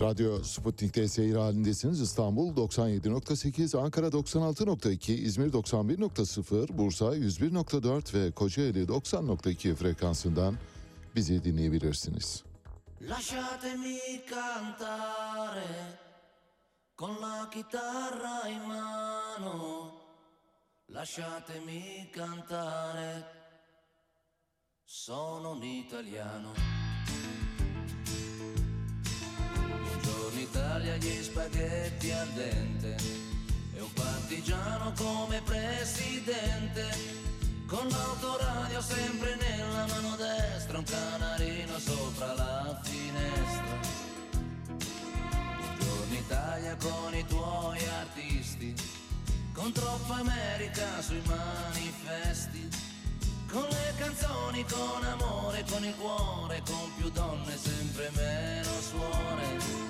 Radyo Sputnik'te seyir halindesiniz. İstanbul 97.8, Ankara 96.2, İzmir 91.0, Bursa 101.4 ve Kocaeli 90.2 frekansından bizi dinleyebilirsiniz. Lasciatemi cantare con la chitarra in mano. Lasciatemi cantare. Sono un italiano. Italia, gli spaghetti al dente. E un partigiano come presidente. Con l'autoradio sempre nella mano destra, un canarino sopra la finestra. Buongiorno Italia con i tuoi artisti, con troppa America sui manifesti, con le canzoni, con amore, con il cuore, con più donne, sempre meno suore.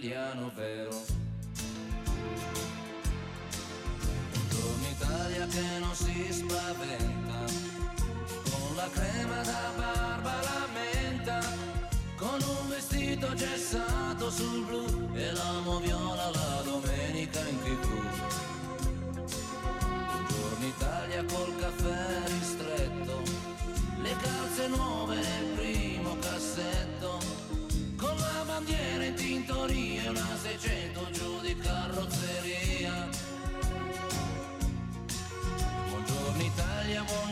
italiano vero. Buongiorno Italia che non si spaventa, con la crema da barba la menta, con un vestito gessato sul blu e l'amo viola la domenica in tv.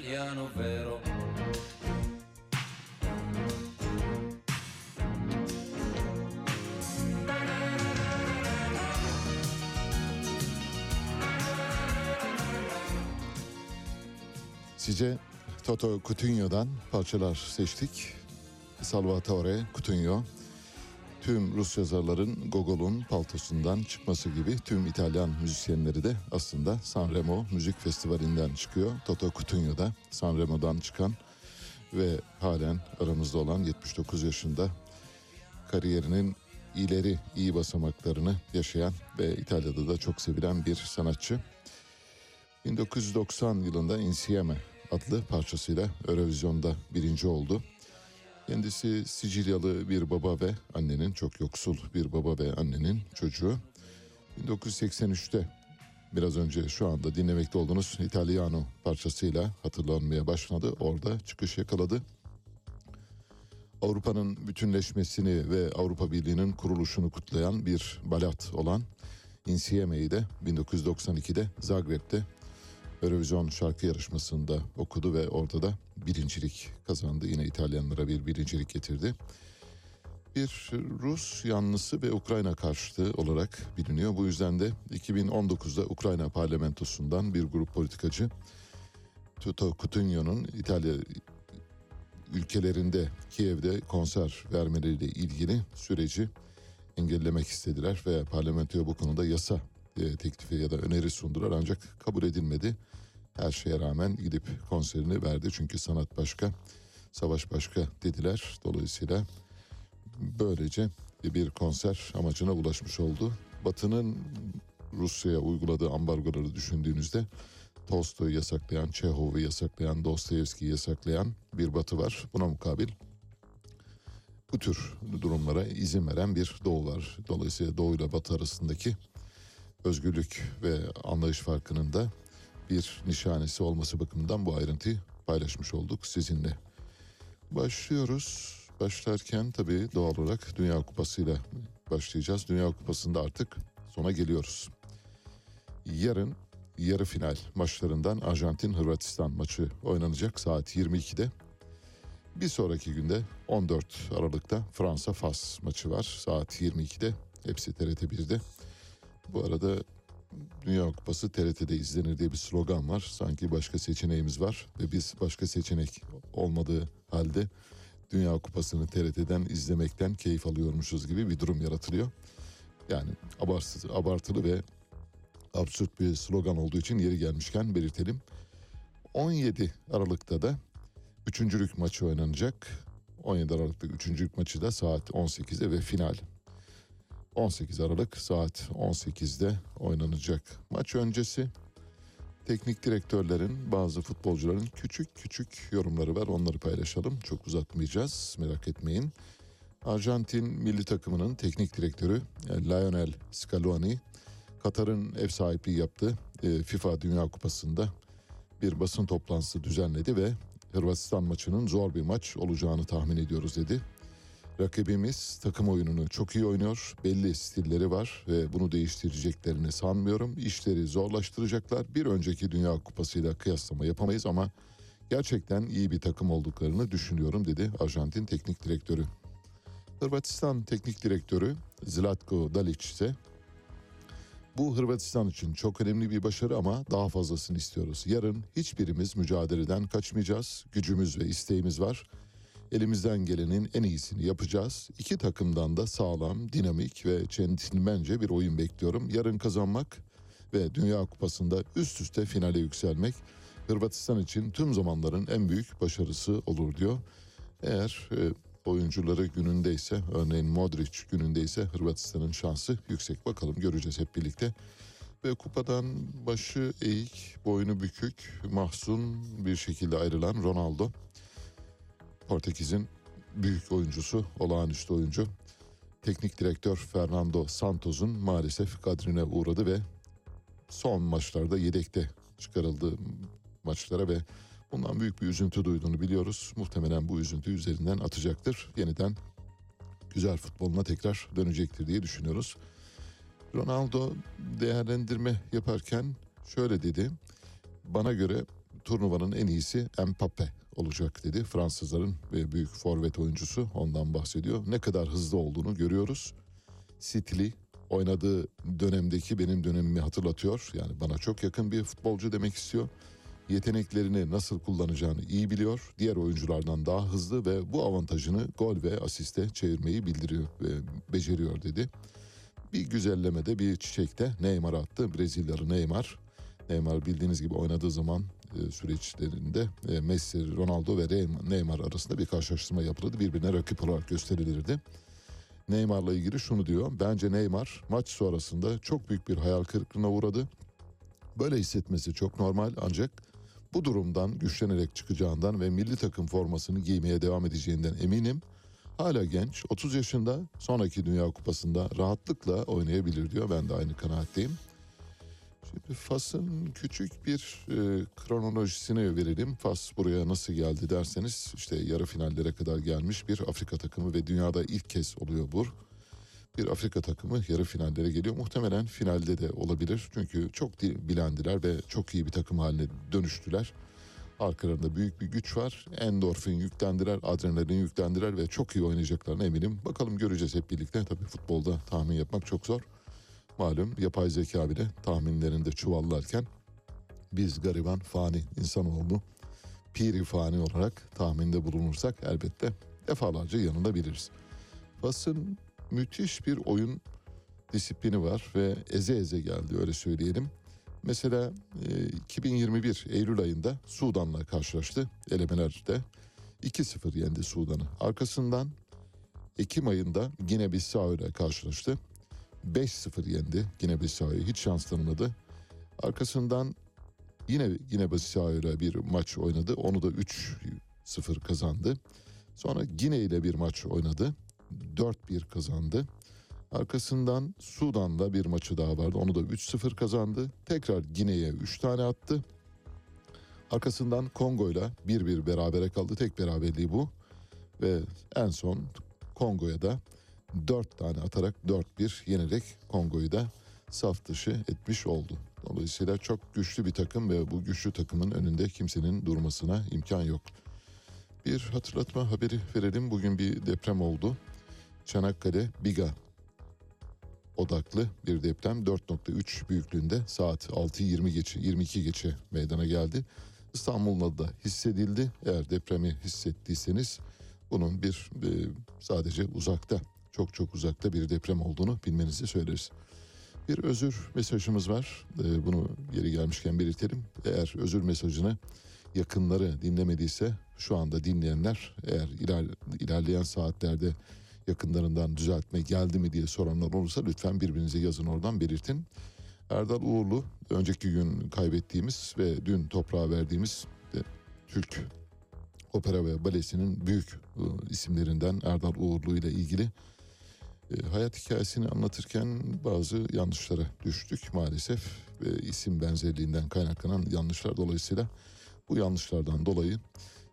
İtaliano vero. Size Toto Coutinho'dan parçalar seçtik. Salvatore Coutinho tüm Rus yazarların Gogol'un paltosundan çıkması gibi tüm İtalyan müzisyenleri de aslında Sanremo Müzik Festivali'nden çıkıyor. Toto Coutinho da Sanremo'dan çıkan ve halen aramızda olan 79 yaşında kariyerinin ileri iyi basamaklarını yaşayan ve İtalya'da da çok sevilen bir sanatçı. 1990 yılında Insieme adlı parçasıyla Eurovision'da birinci oldu. Kendisi Sicilyalı bir baba ve annenin çok yoksul bir baba ve annenin çocuğu. 1983'te biraz önce şu anda dinlemekte olduğunuz Italiano parçasıyla hatırlanmaya başladı. Orada çıkış yakaladı. Avrupa'nın bütünleşmesini ve Avrupa Birliği'nin kuruluşunu kutlayan bir balat olan Insieme'yi de 1992'de Zagreb'de Eurovision şarkı yarışmasında okudu ve orada da birincilik kazandı. Yine İtalyanlara bir birincilik getirdi. Bir Rus yanlısı ve Ukrayna karşıtı olarak biliniyor. Bu yüzden de 2019'da Ukrayna parlamentosundan bir grup politikacı Toto Coutinho'nun İtalya ülkelerinde Kiev'de konser vermeleriyle ilgili süreci engellemek istediler ve parlamentoya bu konuda yasa e, teklifi ya da öneri sundular ancak kabul edilmedi. Her şeye rağmen gidip konserini verdi çünkü sanat başka, savaş başka dediler. Dolayısıyla böylece bir konser amacına ulaşmış oldu. Batı'nın Rusya'ya uyguladığı ambargoları düşündüğünüzde Tolstoy'u yasaklayan, Çehov'u yasaklayan, Dostoyevski'yi yasaklayan bir batı var. Buna mukabil bu tür durumlara izin veren bir doğu var. Dolayısıyla doğu ile batı arasındaki özgürlük ve anlayış farkının da bir nişanesi olması bakımından bu ayrıntıyı paylaşmış olduk sizinle. Başlıyoruz. Başlarken tabii doğal olarak Dünya Kupası ile başlayacağız. Dünya Kupası'nda artık sona geliyoruz. Yarın yarı final maçlarından Arjantin-Hırvatistan maçı oynanacak saat 22'de. Bir sonraki günde 14 Aralık'ta Fransa-Fas maçı var saat 22'de. Hepsi TRT 1'de. Bu arada Dünya Kupası TRT'de izlenir diye bir slogan var. Sanki başka seçeneğimiz var ve biz başka seçenek olmadığı halde Dünya Kupası'nı TRT'den izlemekten keyif alıyormuşuz gibi bir durum yaratılıyor. Yani abartılı, abartılı ve absürt bir slogan olduğu için yeri gelmişken belirtelim. 17 Aralık'ta da üçüncülük maçı oynanacak. 17 Aralık'ta üçüncülük maçı da saat 18'de ve final 18 Aralık saat 18'de oynanacak. Maç öncesi teknik direktörlerin bazı futbolcuların küçük küçük yorumları var. Onları paylaşalım. Çok uzatmayacağız. Merak etmeyin. Arjantin milli takımının teknik direktörü e, Lionel Scaloni Katar'ın ev sahipliği yaptığı e, FIFA Dünya Kupası'nda bir basın toplantısı düzenledi ve Hırvatistan maçının zor bir maç olacağını tahmin ediyoruz dedi. Rakibimiz takım oyununu çok iyi oynuyor. Belli stilleri var ve bunu değiştireceklerini sanmıyorum. İşleri zorlaştıracaklar. Bir önceki Dünya Kupası'yla kıyaslama yapamayız ama gerçekten iyi bir takım olduklarını düşünüyorum dedi Arjantin teknik direktörü. Hırvatistan teknik direktörü Zlatko Dalic ise bu Hırvatistan için çok önemli bir başarı ama daha fazlasını istiyoruz. Yarın hiçbirimiz mücadeleden kaçmayacağız. Gücümüz ve isteğimiz var. Elimizden gelenin en iyisini yapacağız. İki takımdan da sağlam, dinamik ve centilmence bir oyun bekliyorum. Yarın kazanmak ve Dünya Kupası'nda üst üste finale yükselmek Hırvatistan için tüm zamanların en büyük başarısı olur diyor. Eğer e, oyuncuları günündeyse, örneğin Modric günündeyse Hırvatistan'ın şansı yüksek. Bakalım göreceğiz hep birlikte. Ve kupadan başı eğik, boynu bükük, mahzun bir şekilde ayrılan Ronaldo. Portekiz'in büyük oyuncusu, olağanüstü oyuncu. Teknik direktör Fernando Santos'un maalesef kadrine uğradı ve son maçlarda yedekte çıkarıldı maçlara ve bundan büyük bir üzüntü duyduğunu biliyoruz. Muhtemelen bu üzüntü üzerinden atacaktır. Yeniden güzel futboluna tekrar dönecektir diye düşünüyoruz. Ronaldo değerlendirme yaparken şöyle dedi. Bana göre turnuvanın en iyisi Mbappe olacak dedi. Fransızların ve büyük forvet oyuncusu ondan bahsediyor. Ne kadar hızlı olduğunu görüyoruz. Stili oynadığı dönemdeki benim dönemimi hatırlatıyor. Yani bana çok yakın bir futbolcu demek istiyor. Yeteneklerini nasıl kullanacağını iyi biliyor. Diğer oyunculardan daha hızlı ve bu avantajını gol ve asiste çevirmeyi bildiriyor ve beceriyor dedi. Bir güzellemede bir çiçekte Neymar attı. Brezilyalı Neymar. Neymar bildiğiniz gibi oynadığı zaman süreçlerinde e, Messi, Ronaldo ve Neymar arasında bir karşılaştırma yapılırdı. Birbirine rakip olarak gösterilirdi. Neymar'la ilgili şunu diyor. Bence Neymar maç sonrasında çok büyük bir hayal kırıklığına uğradı. Böyle hissetmesi çok normal ancak bu durumdan güçlenerek çıkacağından ve milli takım formasını giymeye devam edeceğinden eminim. Hala genç, 30 yaşında, sonraki Dünya Kupası'nda rahatlıkla oynayabilir diyor. Ben de aynı kanaatteyim. Şimdi Fas'ın küçük bir e, kronolojisini verelim. Fas buraya nasıl geldi derseniz işte yarı finallere kadar gelmiş bir Afrika takımı ve dünyada ilk kez oluyor bu. Bir Afrika takımı yarı finallere geliyor. Muhtemelen finalde de olabilir. Çünkü çok bilendiler ve çok iyi bir takım haline dönüştüler. Arkalarında büyük bir güç var. Endorfin yüklendiler, adrenalin yüklendiler ve çok iyi oynayacaklarına eminim. Bakalım göreceğiz hep birlikte. Tabii futbolda tahmin yapmak çok zor. Malum yapay zeka bile tahminlerinde çuvallarken biz gariban fani insanoğlu piri fani olarak tahminde bulunursak elbette defalarca yanında biliriz. Fas'ın müthiş bir oyun disiplini var ve eze eze geldi öyle söyleyelim. Mesela e, 2021 Eylül ayında Sudan'la karşılaştı elemelerde. 2-0 yendi Sudan'ı. Arkasından Ekim ayında Gine Bissau ile karşılaştı. 5-0 yendi Gine Bissau'yu. Hiç şans tanımadı. Arkasından yine Gine Bissau ile bir maç oynadı. Onu da 3-0 kazandı. Sonra Gine ile bir maç oynadı. 4-1 kazandı. Arkasından Sudan'la bir maçı daha vardı. Onu da 3-0 kazandı. Tekrar Gine'ye 3 tane attı. Arkasından Kongo'yla 1-1 berabere kaldı. Tek beraberliği bu. Ve en son Kongo'ya da 4 tane atarak 4-1 yenerek Kongo'yu da saf dışı etmiş oldu. Dolayısıyla çok güçlü bir takım ve bu güçlü takımın önünde kimsenin durmasına imkan yok. Bir hatırlatma haberi verelim. Bugün bir deprem oldu. Çanakkale Biga odaklı bir deprem 4.3 büyüklüğünde saat 6.20 geçe 22 geçe meydana geldi. İstanbul'da da hissedildi. Eğer depremi hissettiyseniz bunun bir e, sadece uzakta çok çok uzakta bir deprem olduğunu bilmenizi söyleriz. Bir özür mesajımız var. E, bunu yeri gelmişken belirtelim. Eğer özür mesajını yakınları dinlemediyse şu anda dinleyenler eğer iler, ilerleyen saatlerde yakınlarından düzeltme geldi mi diye soranlar olursa lütfen birbirinize yazın oradan belirtin. Erdal Uğurlu önceki gün kaybettiğimiz ve dün toprağa verdiğimiz e, Türk opera ve balesinin büyük e, isimlerinden Erdal Uğurlu ile ilgili hayat hikayesini anlatırken bazı yanlışlara düştük maalesef ve isim benzerliğinden kaynaklanan yanlışlar dolayısıyla bu yanlışlardan dolayı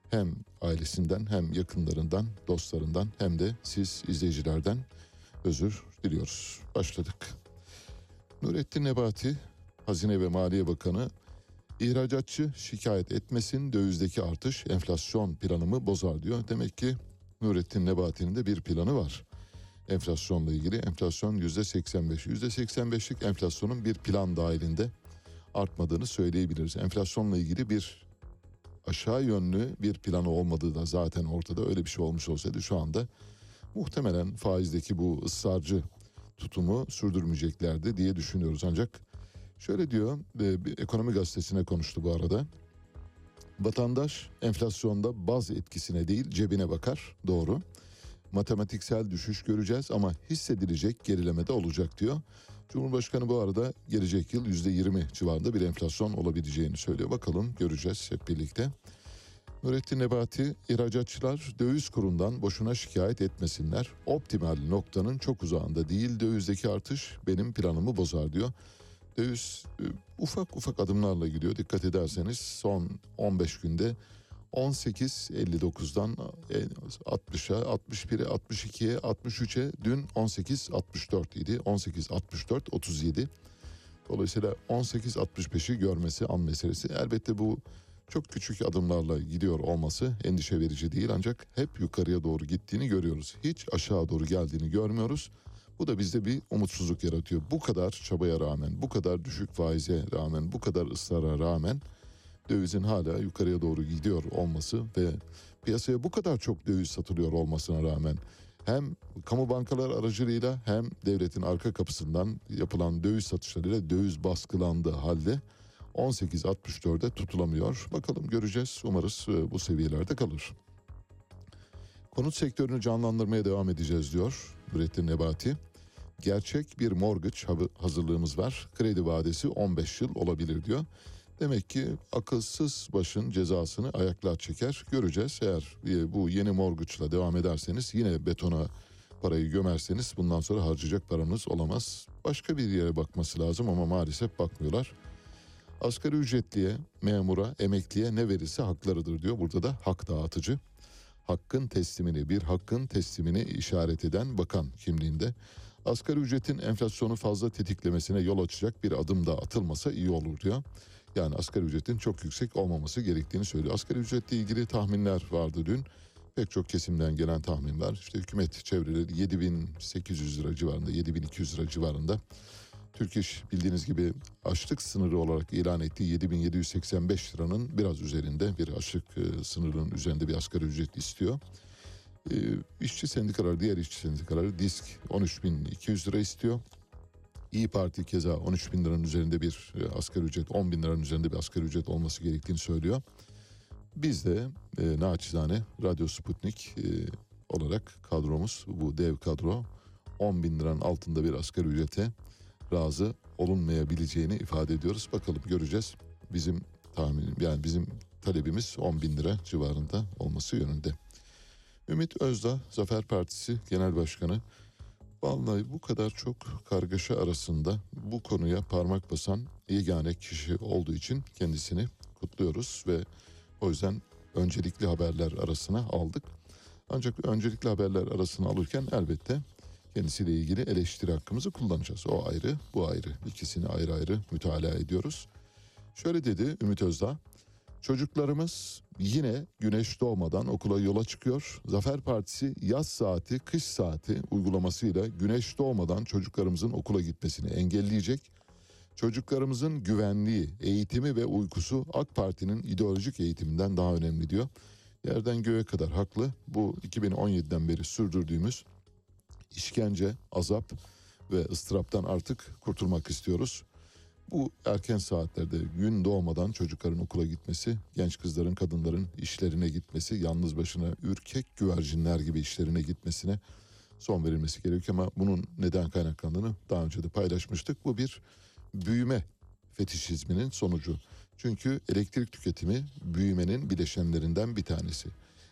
hem ailesinden hem yakınlarından, dostlarından hem de siz izleyicilerden özür diliyoruz. Başladık. Nurettin Nebati, Hazine ve Maliye Bakanı, ihracatçı şikayet etmesin dövizdeki artış enflasyon planımı bozar diyor. Demek ki Nurettin Nebati'nin de bir planı var. Enflasyonla ilgili enflasyon yüzde 85. Yüzde 85'lik enflasyonun bir plan dahilinde artmadığını söyleyebiliriz. Enflasyonla ilgili bir aşağı yönlü bir planı olmadığı da zaten ortada öyle bir şey olmuş olsaydı şu anda muhtemelen faizdeki bu ısrarcı tutumu sürdürmeyeceklerdi diye düşünüyoruz. Ancak şöyle diyor e, bir ekonomi gazetesine konuştu bu arada. Vatandaş enflasyonda baz etkisine değil cebine bakar doğru. Matematiksel düşüş göreceğiz ama hissedilecek gerileme de olacak diyor. Cumhurbaşkanı bu arada gelecek yıl %20 civarında bir enflasyon olabileceğini söylüyor. Bakalım göreceğiz hep birlikte. Nurettin Nebati, ihracatçılar döviz kurundan boşuna şikayet etmesinler. Optimal noktanın çok uzağında değil dövizdeki artış benim planımı bozar diyor. Döviz e, ufak ufak adımlarla gidiyor. Dikkat ederseniz son 15 günde 18.59'dan 60'a, 61'e, 62'ye, 63'e dün 18.64 idi. 18.64, 37. Dolayısıyla 18.65'i görmesi an meselesi. Elbette bu çok küçük adımlarla gidiyor olması endişe verici değil ancak hep yukarıya doğru gittiğini görüyoruz. Hiç aşağı doğru geldiğini görmüyoruz. Bu da bizde bir umutsuzluk yaratıyor. Bu kadar çabaya rağmen, bu kadar düşük faize rağmen, bu kadar ısrara rağmen dövizin hala yukarıya doğru gidiyor olması ve piyasaya bu kadar çok döviz satılıyor olmasına rağmen hem kamu bankalar aracılığıyla hem devletin arka kapısından yapılan döviz satışlarıyla döviz baskılandığı halde 18.64'e tutulamıyor. Bakalım göreceğiz. Umarız e, bu seviyelerde kalır. Konut sektörünü canlandırmaya devam edeceğiz diyor Nurettin Nebati. Gerçek bir mortgage hazırlığımız var. Kredi vadesi 15 yıl olabilir diyor. Demek ki akılsız başın cezasını ayaklar çeker. Göreceğiz. Eğer e, bu yeni morguçla devam ederseniz yine betona parayı gömerseniz bundan sonra harcayacak paranız olamaz. Başka bir yere bakması lazım ama maalesef bakmıyorlar. Asgari ücretliye, memura, emekliye ne verirse haklarıdır diyor. Burada da hak dağıtıcı. Hakkın teslimini, bir hakkın teslimini işaret eden bakan kimliğinde. Asgari ücretin enflasyonu fazla tetiklemesine yol açacak bir adım da atılmasa iyi olur diyor. Yani asgari ücretin çok yüksek olmaması gerektiğini söylüyor. Asgari ücretle ilgili tahminler vardı dün. Pek çok kesimden gelen tahminler. İşte hükümet çevreleri 7800 lira civarında, 7200 lira civarında Türk İş bildiğiniz gibi açlık sınırı olarak ilan ettiği 7785 liranın biraz üzerinde bir açlık e, sınırının üzerinde bir asgari ücret istiyor. E, işçi sendikaları, diğer işçi sendikaları disk 13.200 lira istiyor. İyi Parti keza 13 bin liranın üzerinde bir e, asgari ücret, 10 bin liranın üzerinde bir asgari ücret olması gerektiğini söylüyor. Biz de e, naçizane Radyo Sputnik e, olarak kadromuz, bu dev kadro 10 bin liranın altında bir asgari ücrete razı olunmayabileceğini ifade ediyoruz. Bakalım göreceğiz. Bizim tahminim yani bizim talebimiz 10 bin lira civarında olması yönünde. Ümit Özdağ, Zafer Partisi Genel Başkanı. Vallahi bu kadar çok kargaşa arasında bu konuya parmak basan yegane kişi olduğu için kendisini kutluyoruz ve o yüzden öncelikli haberler arasına aldık. Ancak öncelikli haberler arasına alırken elbette kendisiyle ilgili eleştiri hakkımızı kullanacağız. O ayrı, bu ayrı. İkisini ayrı ayrı mütalaa ediyoruz. Şöyle dedi Ümit Özdağ. Çocuklarımız yine güneş doğmadan okula yola çıkıyor. Zafer Partisi yaz saati, kış saati uygulamasıyla güneş doğmadan çocuklarımızın okula gitmesini engelleyecek. Çocuklarımızın güvenliği, eğitimi ve uykusu AK Parti'nin ideolojik eğitiminden daha önemli diyor. Yerden göğe kadar haklı. Bu 2017'den beri sürdürdüğümüz işkence, azap ve ıstıraptan artık kurtulmak istiyoruz. Bu erken saatlerde gün doğmadan çocukların okula gitmesi, genç kızların, kadınların işlerine gitmesi, yalnız başına ürkek güvercinler gibi işlerine gitmesine son verilmesi gerekiyor. Ama bunun neden kaynaklandığını daha önce de paylaşmıştık. Bu bir büyüme fetişizminin sonucu. Çünkü elektrik tüketimi büyümenin bileşenlerinden bir tanesi.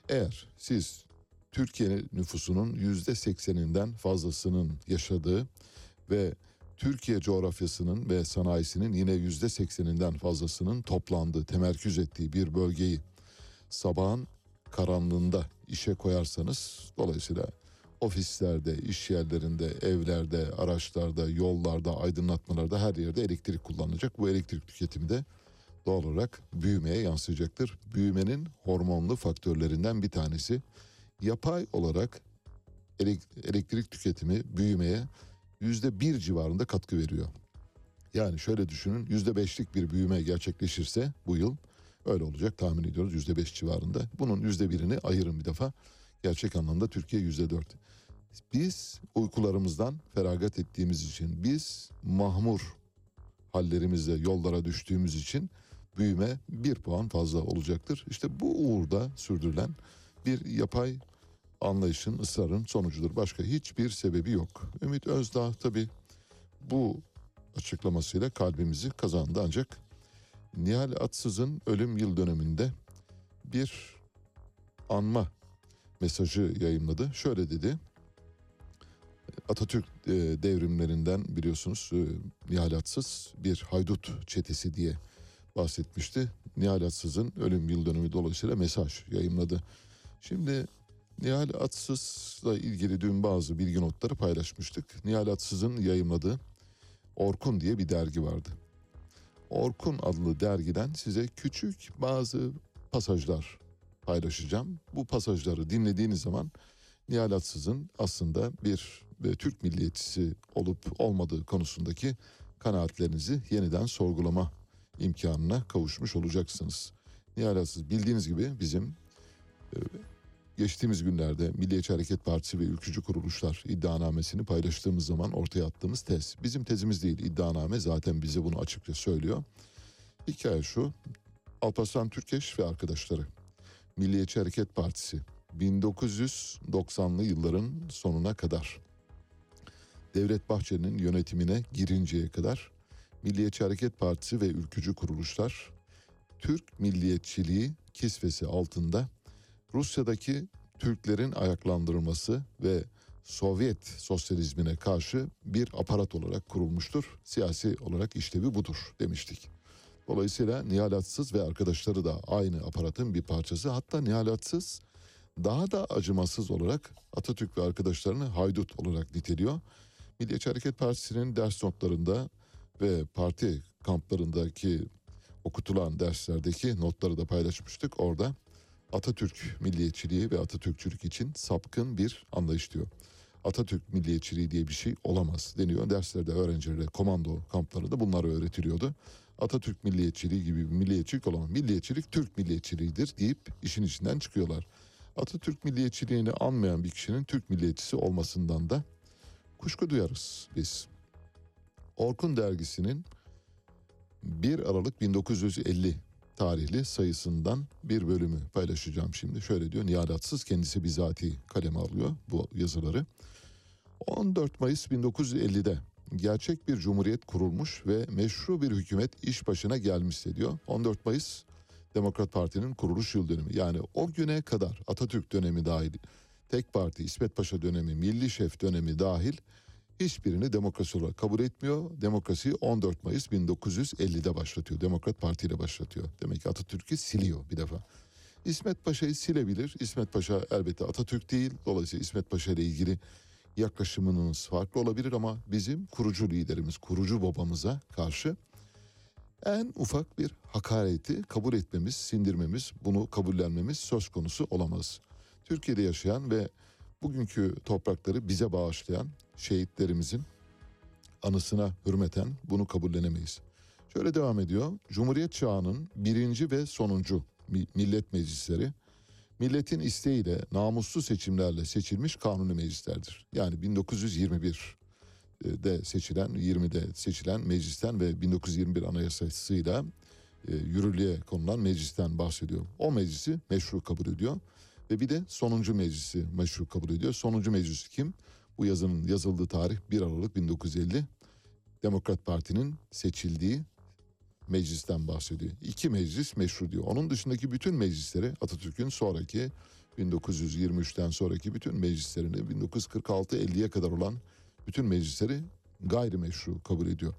Eğer siz Türkiye nüfusunun yüzde sekseninden fazlasının yaşadığı ve Türkiye coğrafyasının ve sanayisinin yine yüzde sekseninden fazlasının toplandığı, temerküz ettiği bir bölgeyi sabahın karanlığında işe koyarsanız dolayısıyla ofislerde, iş yerlerinde, evlerde, araçlarda, yollarda, aydınlatmalarda her yerde elektrik kullanılacak. Bu elektrik tüketimi de doğal olarak büyümeye yansıyacaktır. Büyümenin hormonlu faktörlerinden bir tanesi. Yapay olarak elektrik tüketimi büyümeye yüzde bir civarında katkı veriyor. Yani şöyle düşünün yüzde beşlik bir büyüme gerçekleşirse bu yıl öyle olacak tahmin ediyoruz yüzde beş civarında. Bunun yüzde birini ayırın bir defa. Gerçek anlamda Türkiye yüzde dört. Biz uykularımızdan feragat ettiğimiz için, biz mahmur hallerimizle yollara düştüğümüz için büyüme bir puan fazla olacaktır. İşte bu uğurda sürdürülen bir yapay anlayışın, ısrarın sonucudur. Başka hiçbir sebebi yok. Ümit Özdağ tabii bu açıklamasıyla kalbimizi kazandı ancak Nihal Atsız'ın ölüm yıl döneminde bir anma mesajı yayınladı. Şöyle dedi. Atatürk e, devrimlerinden biliyorsunuz e, Nihal Atsız bir haydut çetesi diye bahsetmişti. Nihal Atsız'ın ölüm yıl dönümü dolayısıyla mesaj yayınladı. Şimdi Nihal Atsız'la ilgili dün bazı bilgi notları paylaşmıştık. Nihal Atsız'ın yayımladığı Orkun diye bir dergi vardı. Orkun adlı dergiden size küçük bazı pasajlar paylaşacağım. Bu pasajları dinlediğiniz zaman Nihal Atsız'ın aslında bir, Türk milliyetçisi olup olmadığı konusundaki kanaatlerinizi yeniden sorgulama imkanına kavuşmuş olacaksınız. Nihal Atsız bildiğiniz gibi bizim e, geçtiğimiz günlerde Milliyetçi Hareket Partisi ve ülkücü kuruluşlar iddianamesini paylaştığımız zaman ortaya attığımız tez. Bizim tezimiz değil iddianame zaten bize bunu açıkça söylüyor. Hikaye şu Alparslan Türkeş ve arkadaşları Milliyetçi Hareket Partisi 1990'lı yılların sonuna kadar Devlet Bahçeli'nin yönetimine girinceye kadar Milliyetçi Hareket Partisi ve ülkücü kuruluşlar Türk milliyetçiliği kisvesi altında Rusya'daki Türklerin ayaklandırılması ve Sovyet sosyalizmine karşı bir aparat olarak kurulmuştur. Siyasi olarak işlevi budur demiştik. Dolayısıyla Nihalatsız ve arkadaşları da aynı aparatın bir parçası. Hatta Nihalatsız daha da acımasız olarak Atatürk ve arkadaşlarını haydut olarak niteliyor. Milliyetçi Hareket Partisi'nin ders notlarında ve parti kamplarındaki okutulan derslerdeki notları da paylaşmıştık. Orada Atatürk milliyetçiliği ve Atatürkçülük için sapkın bir anlayış diyor. Atatürk milliyetçiliği diye bir şey olamaz deniyor. Derslerde öğrencilere komando kamplarında bunlar öğretiliyordu. Atatürk milliyetçiliği gibi bir milliyetçilik olamaz. Milliyetçilik Türk milliyetçiliğidir deyip işin içinden çıkıyorlar. Atatürk milliyetçiliğini anmayan bir kişinin Türk milliyetçisi olmasından da kuşku duyarız biz. Orkun dergisinin 1 Aralık 1950 tarihli sayısından bir bölümü paylaşacağım şimdi. Şöyle diyor Nihalatsız kendisi bizatihi kaleme alıyor bu yazıları. 14 Mayıs 1950'de gerçek bir cumhuriyet kurulmuş ve meşru bir hükümet iş başına gelmişse diyor. 14 Mayıs Demokrat Parti'nin kuruluş yıl dönümü. Yani o güne kadar Atatürk dönemi dahil, tek parti, İsmet Paşa dönemi, Milli Şef dönemi dahil hiçbirini demokrasi olarak kabul etmiyor. Demokrasiyi 14 Mayıs 1950'de başlatıyor. Demokrat Parti ile başlatıyor. Demek ki Atatürk'ü siliyor bir defa. İsmet Paşa'yı silebilir. İsmet Paşa elbette Atatürk değil. Dolayısıyla İsmet Paşa ile ilgili yaklaşımınız farklı olabilir ama bizim kurucu liderimiz, kurucu babamıza karşı en ufak bir hakareti kabul etmemiz, sindirmemiz, bunu kabullenmemiz söz konusu olamaz. Türkiye'de yaşayan ve bugünkü toprakları bize bağışlayan şehitlerimizin anısına hürmeten bunu kabullenemeyiz. Şöyle devam ediyor. Cumhuriyet çağının birinci ve sonuncu mi- millet meclisleri milletin isteğiyle namuslu seçimlerle seçilmiş kanuni meclislerdir. Yani 1921 de seçilen 20'de seçilen meclisten ve 1921 anayasasıyla e, yürürlüğe konulan meclisten bahsediyor. O meclisi meşru kabul ediyor ve bir de sonuncu meclisi meşru kabul ediyor. Sonuncu meclis kim? Bu yazının yazıldığı tarih 1 Aralık 1950. Demokrat Parti'nin seçildiği meclisten bahsediyor. İki meclis meşru diyor. Onun dışındaki bütün meclisleri Atatürk'ün sonraki 1923'ten sonraki bütün meclislerini 1946-50'ye kadar olan bütün meclisleri gayrimeşru kabul ediyor.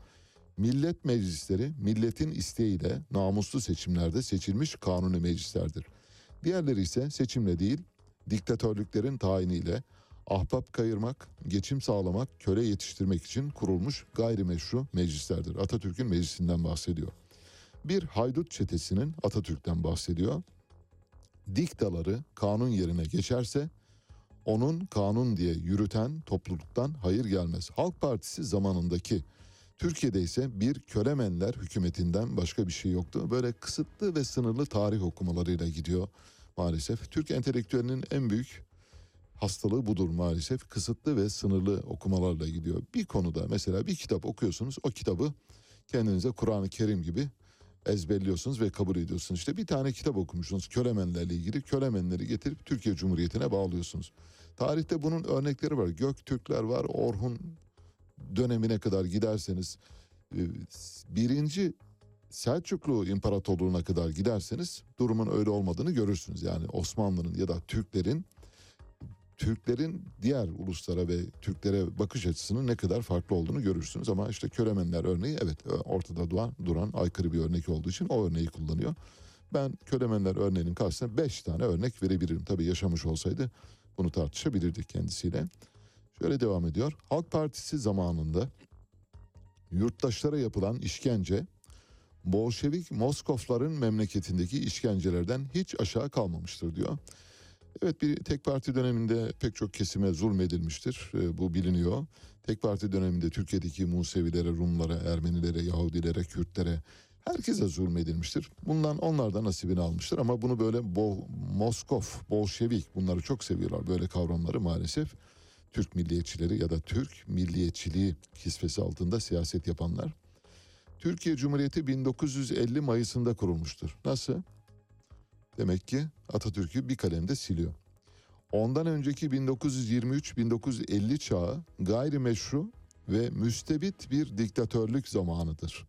Millet meclisleri milletin isteğiyle namuslu seçimlerde seçilmiş kanuni meclislerdir. Diğerleri ise seçimle değil, diktatörlüklerin tayiniyle ahbap kayırmak, geçim sağlamak, köle yetiştirmek için kurulmuş gayrimeşru meclislerdir. Atatürk'ün meclisinden bahsediyor. Bir haydut çetesinin Atatürk'ten bahsediyor. Diktaları kanun yerine geçerse onun kanun diye yürüten topluluktan hayır gelmez. Halk Partisi zamanındaki Türkiye'de ise bir kölemenler hükümetinden başka bir şey yoktu. Böyle kısıtlı ve sınırlı tarih okumalarıyla gidiyor maalesef. Türk entelektüelinin en büyük hastalığı budur maalesef. Kısıtlı ve sınırlı okumalarla gidiyor. Bir konuda mesela bir kitap okuyorsunuz. O kitabı kendinize Kur'an-ı Kerim gibi ezberliyorsunuz ve kabul ediyorsunuz. İşte bir tane kitap okumuşsunuz kölemenlerle ilgili. Kölemenleri getirip Türkiye Cumhuriyeti'ne bağlıyorsunuz. Tarihte bunun örnekleri var. Göktürkler var. Orhun dönemine kadar giderseniz e, birinci Selçuklu İmparatorluğu'na kadar giderseniz durumun öyle olmadığını görürsünüz. Yani Osmanlı'nın ya da Türklerin Türklerin diğer uluslara ve Türklere bakış açısının ne kadar farklı olduğunu görürsünüz. Ama işte Kölemenler örneği evet ortada duran, duran aykırı bir örnek olduğu için o örneği kullanıyor. Ben Kölemenler örneğinin karşısına beş tane örnek verebilirim. Tabii yaşamış olsaydı bunu tartışabilirdik kendisiyle. Şöyle devam ediyor. Halk Partisi zamanında yurttaşlara yapılan işkence Bolşevik Moskofların memleketindeki işkencelerden hiç aşağı kalmamıştır diyor. Evet bir tek parti döneminde pek çok kesime zulmedilmiştir. E, bu biliniyor. Tek parti döneminde Türkiye'deki Musevilere, Rumlara, Ermenilere, Yahudilere, Kürtlere herkese zulmedilmiştir. Bundan onlar da nasibini almıştır ama bunu böyle Bol, Moskov, Bolşevik bunları çok seviyorlar böyle kavramları maalesef. Türk milliyetçileri ya da Türk milliyetçiliği kisvesi altında siyaset yapanlar. Türkiye Cumhuriyeti 1950 Mayıs'ında kurulmuştur. Nasıl? Demek ki Atatürk'ü bir kalemde siliyor. Ondan önceki 1923-1950 çağı gayrimeşru ve müstebit bir diktatörlük zamanıdır.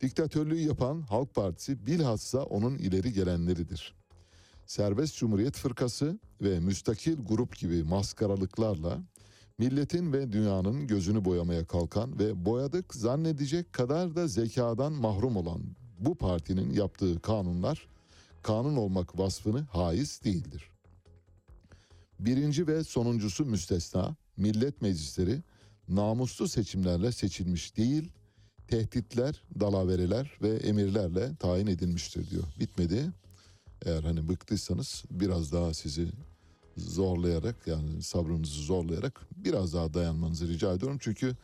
Diktatörlüğü yapan Halk Partisi bilhassa onun ileri gelenleridir. Serbest Cumhuriyet Fırkası ve müstakil grup gibi maskaralıklarla milletin ve dünyanın gözünü boyamaya kalkan ve boyadık zannedecek kadar da zekadan mahrum olan bu partinin yaptığı kanunlar kanun olmak vasfını haiz değildir. Birinci ve sonuncusu müstesna millet meclisleri namuslu seçimlerle seçilmiş değil, tehditler, dalavereler ve emirlerle tayin edilmiştir diyor. Bitmedi. Eğer hani bıktıysanız biraz daha sizi zorlayarak yani sabrınızı zorlayarak biraz daha dayanmanızı rica ediyorum. Çünkü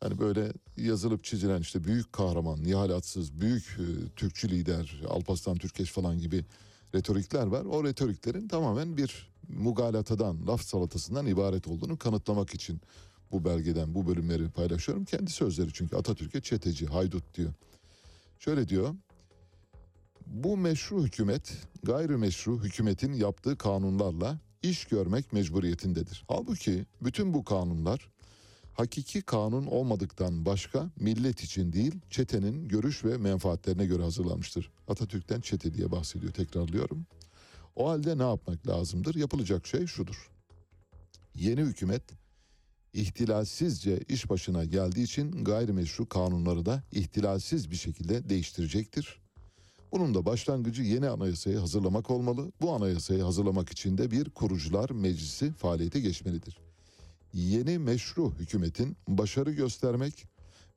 hani böyle yazılıp çizilen işte büyük kahraman, Nihal Atsız, büyük e, Türkçü lider, Alparslan Türkeş falan gibi retorikler var. O retoriklerin tamamen bir mugalatadan, laf salatasından ibaret olduğunu kanıtlamak için bu belgeden bu bölümleri paylaşıyorum. Kendi sözleri çünkü Atatürk'e çeteci, haydut diyor. Şöyle diyor. Bu meşru hükümet gayrimeşru hükümetin yaptığı kanunlarla iş görmek mecburiyetindedir. Halbuki bütün bu kanunlar hakiki kanun olmadıktan başka millet için değil çetenin görüş ve menfaatlerine göre hazırlanmıştır. Atatürk'ten çete diye bahsediyor tekrarlıyorum. O halde ne yapmak lazımdır? Yapılacak şey şudur. Yeni hükümet ihtilalsizce iş başına geldiği için gayrimeşru kanunları da ihtilalsiz bir şekilde değiştirecektir. Bunun da başlangıcı yeni anayasayı hazırlamak olmalı. Bu anayasayı hazırlamak için de bir kurucular meclisi faaliyete geçmelidir. Yeni meşru hükümetin başarı göstermek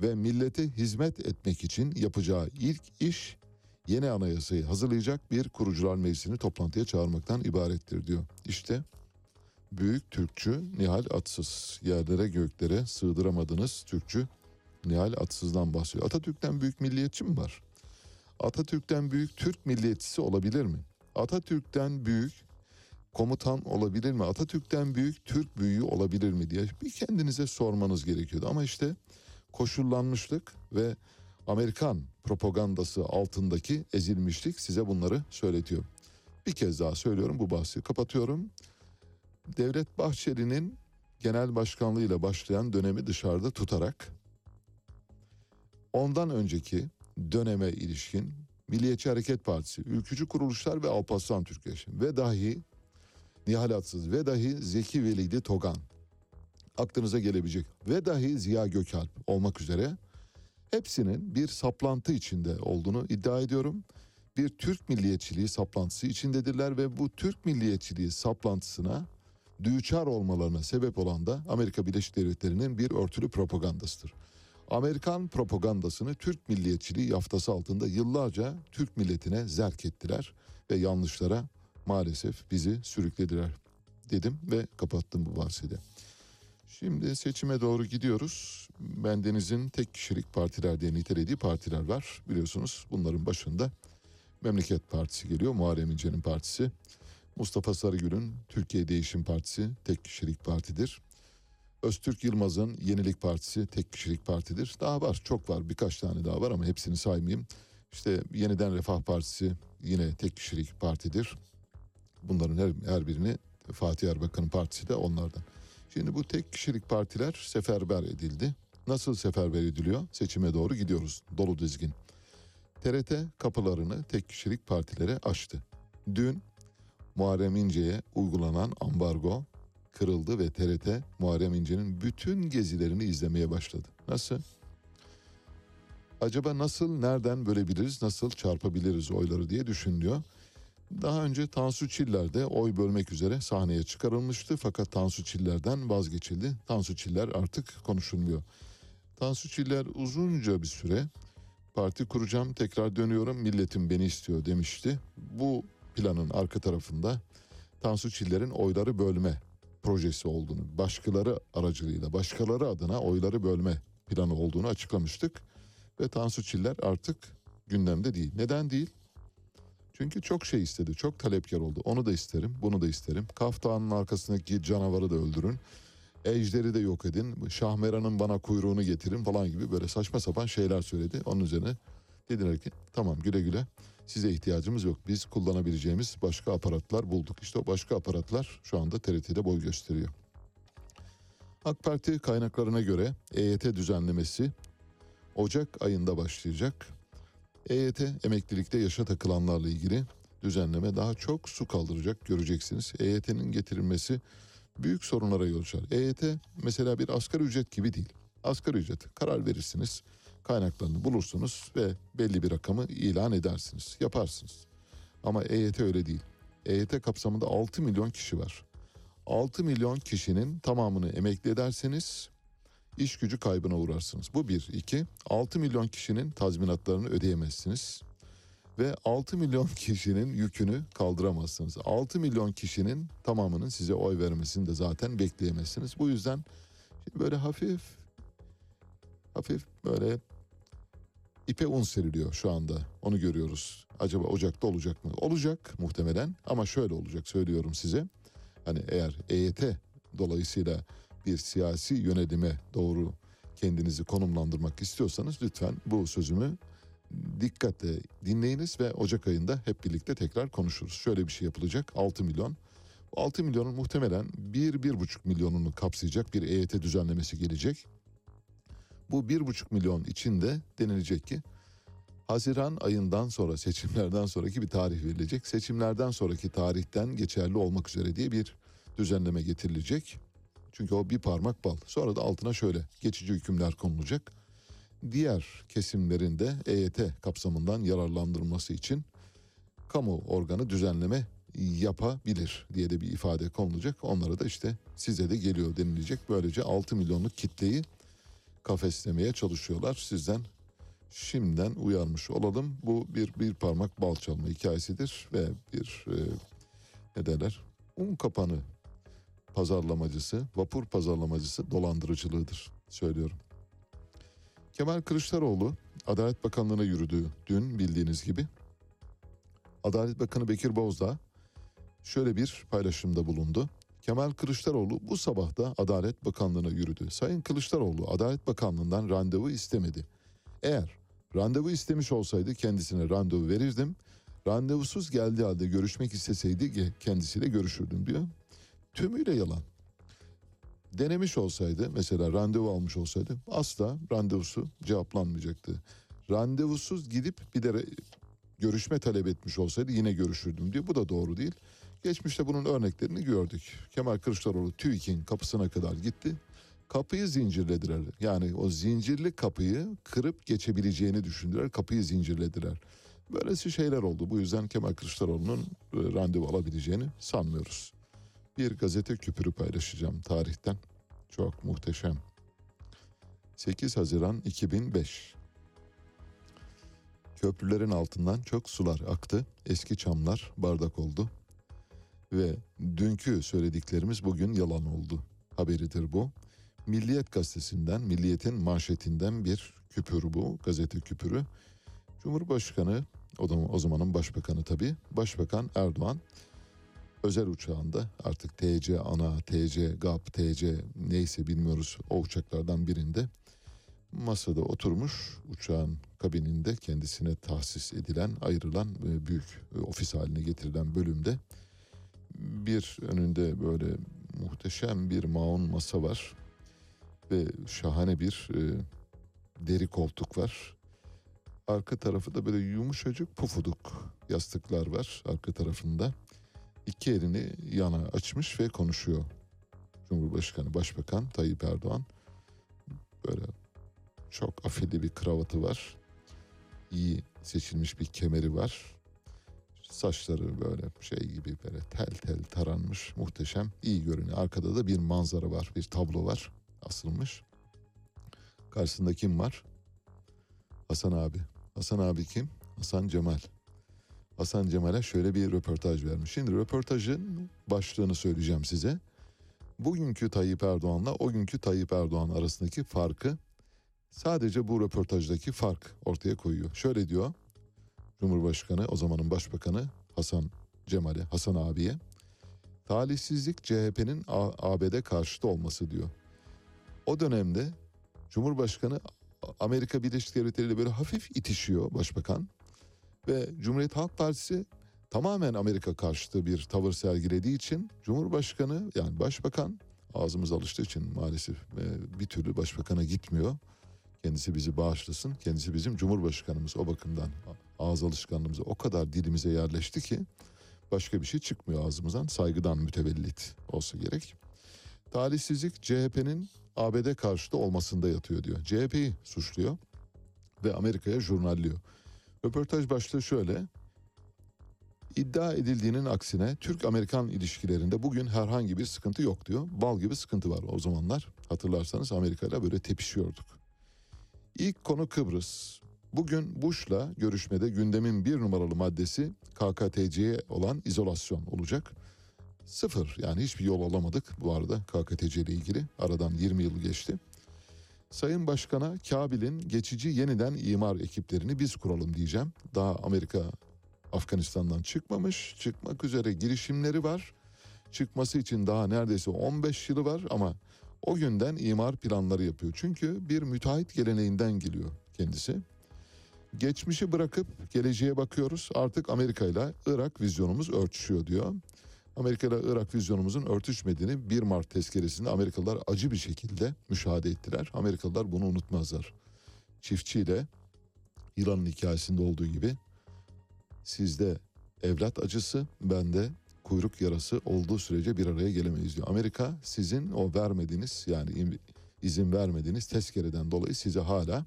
ve millete hizmet etmek için yapacağı ilk iş yeni anayasayı hazırlayacak bir kurucular meclisini toplantıya çağırmaktan ibarettir diyor. İşte büyük Türkçü Nihal Atsız yerlere göklere sığdıramadınız Türkçü Nihal Atsız'dan bahsediyor. Atatürk'ten büyük milliyetçi mi var? Atatürk'ten büyük Türk milliyetçisi olabilir mi? Atatürk'ten büyük komutan olabilir mi? Atatürk'ten büyük Türk büyüğü olabilir mi diye bir kendinize sormanız gerekiyordu. Ama işte koşullanmışlık ve Amerikan propagandası altındaki ezilmişlik size bunları söyletiyor. Bir kez daha söylüyorum bu bahsi kapatıyorum. Devlet Bahçeli'nin genel başkanlığıyla başlayan dönemi dışarıda tutarak ondan önceki döneme ilişkin Milliyetçi Hareket Partisi, ülkücü kuruluşlar ve Alparslan Türkeş ve dahi Nihal Atsız ve dahi Zeki Velidi Togan aklınıza gelebilecek ve dahi Ziya Gökalp olmak üzere hepsinin bir saplantı içinde olduğunu iddia ediyorum. Bir Türk milliyetçiliği saplantısı içindedirler ve bu Türk milliyetçiliği saplantısına düçar olmalarına sebep olan da Amerika Birleşik Devletleri'nin bir örtülü propagandasıdır. Amerikan propagandasını Türk milliyetçiliği yaftası altında yıllarca Türk milletine zerk ettiler ve yanlışlara maalesef bizi sürüklediler dedim ve kapattım bu bahsede. Şimdi seçime doğru gidiyoruz. Bendenizin tek kişilik partiler diye nitelediği partiler var. Biliyorsunuz bunların başında Memleket Partisi geliyor. Muharrem İnce'nin partisi. Mustafa Sarıgül'ün Türkiye Değişim Partisi tek kişilik partidir. Öztürk Yılmaz'ın Yenilik Partisi tek kişilik partidir. Daha var çok var birkaç tane daha var ama hepsini saymayayım. İşte Yeniden Refah Partisi yine tek kişilik partidir. Bunların her, her birini Fatih Erbakan'ın partisi de onlardan. Şimdi bu tek kişilik partiler seferber edildi. Nasıl seferber ediliyor? Seçime doğru gidiyoruz dolu dizgin. TRT kapılarını tek kişilik partilere açtı. Dün Muharrem İnce'ye uygulanan ambargo kırıldı ve TRT Muharrem İnce'nin bütün gezilerini izlemeye başladı. Nasıl? Acaba nasıl, nereden bölebiliriz, nasıl çarpabiliriz oyları diye düşünüyor. Daha önce Tansu Çiller de oy bölmek üzere sahneye çıkarılmıştı fakat Tansu Çiller'den vazgeçildi. Tansu Çiller artık konuşulmuyor. Tansu Çiller uzunca bir süre parti kuracağım tekrar dönüyorum milletim beni istiyor demişti. Bu planın arka tarafında Tansu Çiller'in oyları bölme projesi olduğunu, başkaları aracılığıyla, başkaları adına oyları bölme planı olduğunu açıklamıştık. Ve Tansu Çiller artık gündemde değil. Neden değil? Çünkü çok şey istedi, çok talepkar oldu. Onu da isterim, bunu da isterim. Kaftanın arkasındaki canavarı da öldürün. Ejderi de yok edin. Şahmeran'ın bana kuyruğunu getirin falan gibi böyle saçma sapan şeyler söyledi. Onun üzerine dediler ki tamam güle güle size ihtiyacımız yok. Biz kullanabileceğimiz başka aparatlar bulduk. İşte o başka aparatlar şu anda TRT'de boy gösteriyor. AK Parti kaynaklarına göre EYT düzenlemesi Ocak ayında başlayacak. EYT emeklilikte yaşa takılanlarla ilgili düzenleme daha çok su kaldıracak göreceksiniz. EYT'nin getirilmesi büyük sorunlara yol açar. EYT mesela bir asgari ücret gibi değil. Asgari ücret karar verirsiniz, kaynaklarını bulursunuz ve belli bir rakamı ilan edersiniz, yaparsınız. Ama EYT öyle değil. EYT kapsamında 6 milyon kişi var. 6 milyon kişinin tamamını emekli ederseniz iş gücü kaybına uğrarsınız. Bu bir. iki 6 milyon kişinin tazminatlarını ödeyemezsiniz. Ve 6 milyon kişinin yükünü kaldıramazsınız. 6 milyon kişinin tamamının size oy vermesini de zaten bekleyemezsiniz. Bu yüzden böyle hafif hafif böyle ipe un seriliyor şu anda. Onu görüyoruz. Acaba Ocak'ta olacak mı? Olacak muhtemelen ama şöyle olacak söylüyorum size. Hani eğer EYT dolayısıyla bir siyasi yönelime doğru kendinizi konumlandırmak istiyorsanız lütfen bu sözümü dikkatle dinleyiniz ve Ocak ayında hep birlikte tekrar konuşuruz. Şöyle bir şey yapılacak 6 milyon. Bu 6 milyonun muhtemelen 1-1,5 milyonunu kapsayacak bir EYT düzenlemesi gelecek. Bu 1,5 milyon içinde denilecek ki Haziran ayından sonra seçimlerden sonraki bir tarih verilecek. Seçimlerden sonraki tarihten geçerli olmak üzere diye bir düzenleme getirilecek. Çünkü o bir parmak bal. Sonra da altına şöyle geçici hükümler konulacak. Diğer kesimlerin de EYT kapsamından yararlandırılması için kamu organı düzenleme yapabilir diye de bir ifade konulacak. Onlara da işte size de geliyor denilecek. Böylece 6 milyonluk kitleyi kafeslemeye çalışıyorlar. Sizden şimdiden uyarmış olalım. Bu bir bir parmak bal çalma hikayesidir ve bir e, ne derler un kapanı pazarlamacısı, vapur pazarlamacısı dolandırıcılığıdır söylüyorum. Kemal Kılıçdaroğlu Adalet Bakanlığı'na yürüdü dün bildiğiniz gibi. Adalet Bakanı Bekir Bozdağ şöyle bir paylaşımda bulundu. Kemal Kılıçdaroğlu bu sabah da Adalet Bakanlığı'na yürüdü. Sayın Kılıçdaroğlu Adalet Bakanlığı'ndan randevu istemedi. Eğer randevu istemiş olsaydı kendisine randevu verirdim. Randevusuz geldiği halde görüşmek isteseydi kendisiyle görüşürdüm diyor. Tümüyle yalan. Denemiş olsaydı mesela randevu almış olsaydı asla randevusu cevaplanmayacaktı. Randevusuz gidip bir de görüşme talep etmiş olsaydı yine görüşürdüm diyor. Bu da doğru değil. Geçmişte bunun örneklerini gördük. Kemal Kılıçdaroğlu TÜİK'in kapısına kadar gitti. Kapıyı zincirlediler. Yani o zincirli kapıyı kırıp geçebileceğini düşündüler. Kapıyı zincirlediler. Böylesi şeyler oldu. Bu yüzden Kemal Kılıçdaroğlu'nun e, randevu alabileceğini sanmıyoruz. Bir gazete küpürü paylaşacağım tarihten. Çok muhteşem. 8 Haziran 2005. Köprülerin altından çok sular aktı. Eski çamlar bardak oldu. Ve dünkü söylediklerimiz bugün yalan oldu. Haberidir bu. Milliyet gazetesinden, Milliyet'in manşetinden bir küpür bu, gazete küpürü. Cumhurbaşkanı, o, da, o zamanın başbakanı tabii, Başbakan Erdoğan özel uçağında artık TC ana, TC GAP, TC neyse bilmiyoruz o uçaklardan birinde masada oturmuş uçağın kabininde kendisine tahsis edilen ayrılan e, büyük e, ofis haline getirilen bölümde bir önünde böyle muhteşem bir maun masa var ve şahane bir e, deri koltuk var. Arka tarafı da böyle yumuşacık pufuduk yastıklar var arka tarafında. İki elini yana açmış ve konuşuyor. Cumhurbaşkanı Başbakan Tayyip Erdoğan böyle çok afilli bir kravatı var. İyi seçilmiş bir kemeri var. Saçları böyle şey gibi böyle tel tel taranmış muhteşem iyi görünüyor. Arkada da bir manzara var bir tablo var asılmış. Karşısında kim var? Hasan abi. Hasan abi kim? Hasan Cemal. Hasan Cemal'e şöyle bir röportaj vermiş. Şimdi röportajın başlığını söyleyeceğim size. Bugünkü Tayyip Erdoğan'la o günkü Tayyip Erdoğan arasındaki farkı sadece bu röportajdaki fark ortaya koyuyor. Şöyle diyor Cumhurbaşkanı o zamanın başbakanı Hasan Cemal'e, Hasan abiye. Talihsizlik CHP'nin ABD karşıtı olması diyor. O dönemde Cumhurbaşkanı Amerika Birleşik Devletleri ile böyle hafif itişiyor başbakan. Ve Cumhuriyet Halk Partisi tamamen Amerika karşıtı bir tavır sergilediği için Cumhurbaşkanı yani başbakan ağzımız alıştığı için maalesef e, bir türlü başbakana gitmiyor. Kendisi bizi bağışlasın. Kendisi bizim cumhurbaşkanımız o bakımdan ağız alışkanlığımıza o kadar dilimize yerleşti ki başka bir şey çıkmıyor ağzımızdan. Saygıdan mütevellit olsa gerek. Talihsizlik CHP'nin ABD karşıtı olmasında yatıyor diyor. CHP'yi suçluyor ve Amerika'ya jurnalliyor. Röportaj başlığı şöyle. İddia edildiğinin aksine Türk-Amerikan ilişkilerinde bugün herhangi bir sıkıntı yok diyor. Bal gibi sıkıntı var o zamanlar. Hatırlarsanız Amerika böyle tepişiyorduk. İlk konu Kıbrıs. Bugün Bush'la görüşmede gündemin bir numaralı maddesi KKTC'ye olan izolasyon olacak. Sıfır yani hiçbir yol alamadık bu arada KKTC ile ilgili. Aradan 20 yıl geçti. Sayın Başkan'a Kabil'in geçici yeniden imar ekiplerini biz kuralım diyeceğim. Daha Amerika Afganistan'dan çıkmamış. Çıkmak üzere girişimleri var. Çıkması için daha neredeyse 15 yılı var ama o günden imar planları yapıyor. Çünkü bir müteahhit geleneğinden geliyor kendisi. Geçmişi bırakıp geleceğe bakıyoruz. Artık Amerika ile Irak vizyonumuz örtüşüyor diyor. Amerika ile Irak vizyonumuzun örtüşmediğini 1 Mart tezkeresinde Amerikalılar acı bir şekilde müşahede ettiler. Amerikalılar bunu unutmazlar. Çiftçiyle yılanın hikayesinde olduğu gibi sizde evlat acısı bende kuyruk yarası olduğu sürece bir araya gelemeyiz diyor. Amerika sizin o vermediğiniz yani izin vermediğiniz tezkereden dolayı size hala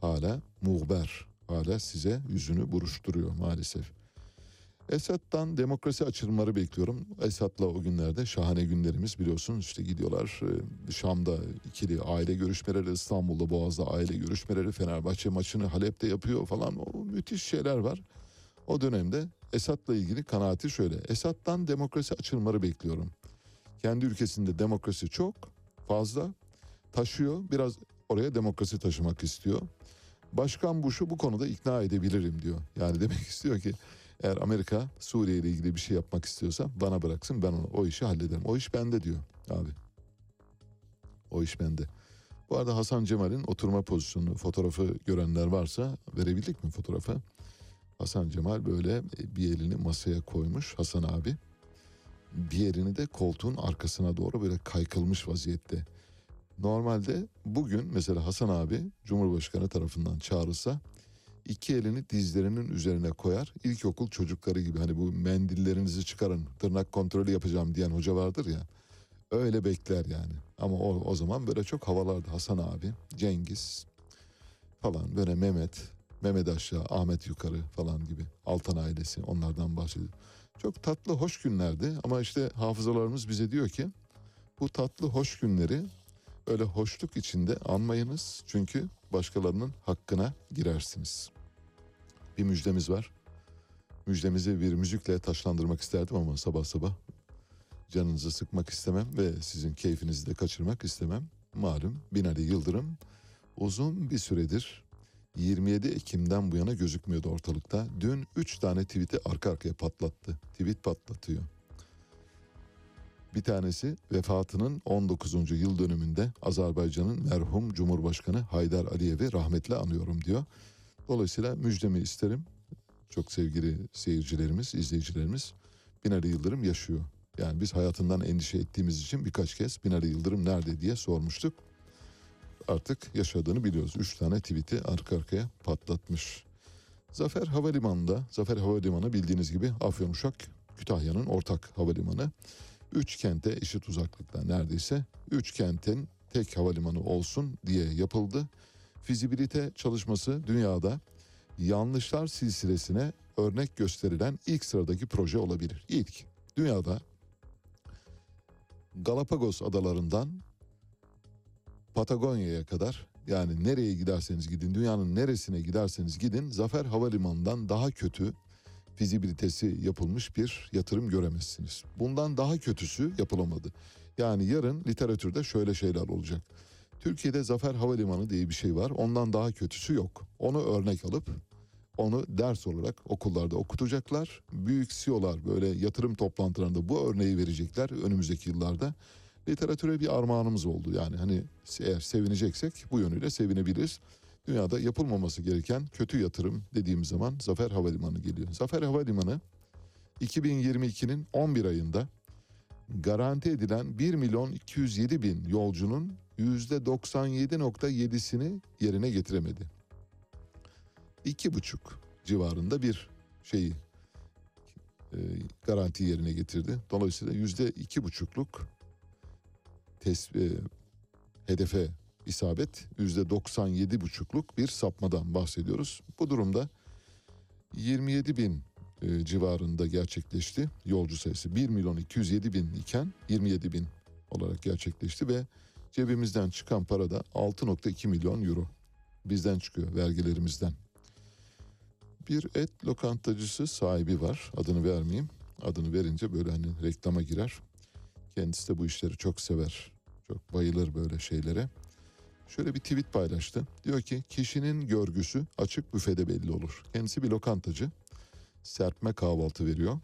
hala muhber hala size yüzünü buruşturuyor maalesef. Esad'dan demokrasi açılımları bekliyorum. Esad'la o günlerde şahane günlerimiz biliyorsun işte gidiyorlar e, Şam'da ikili aile görüşmeleri, İstanbul'da Boğaz'da aile görüşmeleri, Fenerbahçe maçını Halep'te yapıyor falan o müthiş şeyler var. O dönemde Esad'la ilgili kanaati şöyle. Esad'dan demokrasi açılımları bekliyorum. Kendi ülkesinde demokrasi çok fazla taşıyor. Biraz oraya demokrasi taşımak istiyor. Başkan Bush'u bu konuda ikna edebilirim diyor. Yani demek istiyor ki eğer Amerika Suriye ile ilgili bir şey yapmak istiyorsa bana bıraksın ben onu, o işi hallederim. O iş bende diyor abi. O iş bende. Bu arada Hasan Cemal'in oturma pozisyonu fotoğrafı görenler varsa verebildik mi fotoğrafı? Hasan Cemal böyle bir elini masaya koymuş Hasan abi. Bir elini de koltuğun arkasına doğru böyle kaykılmış vaziyette. Normalde bugün mesela Hasan abi Cumhurbaşkanı tarafından çağrılsa iki elini dizlerinin üzerine koyar. İlkokul çocukları gibi hani bu mendillerinizi çıkarın tırnak kontrolü yapacağım diyen hoca vardır ya. Öyle bekler yani. Ama o, o zaman böyle çok havalardı Hasan abi, Cengiz falan böyle Mehmet, Mehmet aşağı, Ahmet yukarı falan gibi. Altan ailesi onlardan bahsediyor. Çok tatlı hoş günlerdi ama işte hafızalarımız bize diyor ki bu tatlı hoş günleri öyle hoşluk içinde anmayınız. Çünkü başkalarının hakkına girersiniz. Bir müjdemiz var. Müjdemizi bir müzikle taşlandırmak isterdim ama sabah sabah canınızı sıkmak istemem ve sizin keyfinizi de kaçırmak istemem. Malum Binali Yıldırım uzun bir süredir 27 Ekim'den bu yana gözükmüyordu ortalıkta. Dün 3 tane tweet'i arka arkaya patlattı. Tweet patlatıyor. Bir tanesi vefatının 19. yıl dönümünde Azerbaycan'ın merhum Cumhurbaşkanı Haydar Aliyev'i rahmetle anıyorum diyor. Dolayısıyla müjdemi isterim. Çok sevgili seyircilerimiz, izleyicilerimiz Binali Yıldırım yaşıyor. Yani biz hayatından endişe ettiğimiz için birkaç kez Binali Yıldırım nerede diye sormuştuk. Artık yaşadığını biliyoruz. Üç tane tweet'i arka arkaya patlatmış. Zafer Havalimanı'nda, Zafer Havalimanı bildiğiniz gibi Afyonuşak Kütahya'nın ortak havalimanı. Üç kente eşit uzaklıkta neredeyse. Üç kentin tek havalimanı olsun diye yapıldı. Fizibilite çalışması dünyada yanlışlar silsilesine örnek gösterilen ilk sıradaki proje olabilir. İlk dünyada Galapagos adalarından Patagonya'ya kadar yani nereye giderseniz gidin dünyanın neresine giderseniz gidin Zafer Havalimanı'ndan daha kötü fizibilitesi yapılmış bir yatırım göremezsiniz. Bundan daha kötüsü yapılamadı. Yani yarın literatürde şöyle şeyler olacak. Türkiye'de Zafer Havalimanı diye bir şey var. Ondan daha kötüsü yok. Onu örnek alıp onu ders olarak okullarda okutacaklar. Büyük CEO'lar böyle yatırım toplantılarında bu örneği verecekler önümüzdeki yıllarda literatüre bir armağanımız oldu. Yani hani eğer sevineceksek bu yönüyle sevinebiliriz. Dünyada yapılmaması gereken kötü yatırım dediğimiz zaman Zafer Havalimanı geliyor. Zafer Havalimanı 2022'nin 11 ayında garanti edilen 1 milyon 207 bin yolcunun %97.7'sini yerine getiremedi. 2,5 civarında bir şeyi e, garanti yerine getirdi. Dolayısıyla %2,5'luk tesbih, e, hedefe isabet %97,5'luk bir sapmadan bahsediyoruz. Bu durumda 27 bin e, civarında gerçekleşti yolcu sayısı. 1 milyon 207 bin iken 27 bin olarak gerçekleşti ve cebimizden çıkan para da 6.2 milyon euro. Bizden çıkıyor vergilerimizden. Bir et lokantacısı sahibi var. Adını vermeyeyim. Adını verince böyle hani reklama girer. Kendisi de bu işleri çok sever. Çok bayılır böyle şeylere. Şöyle bir tweet paylaştı. Diyor ki kişinin görgüsü açık büfede belli olur. Kendisi bir lokantacı. Serpme kahvaltı veriyor.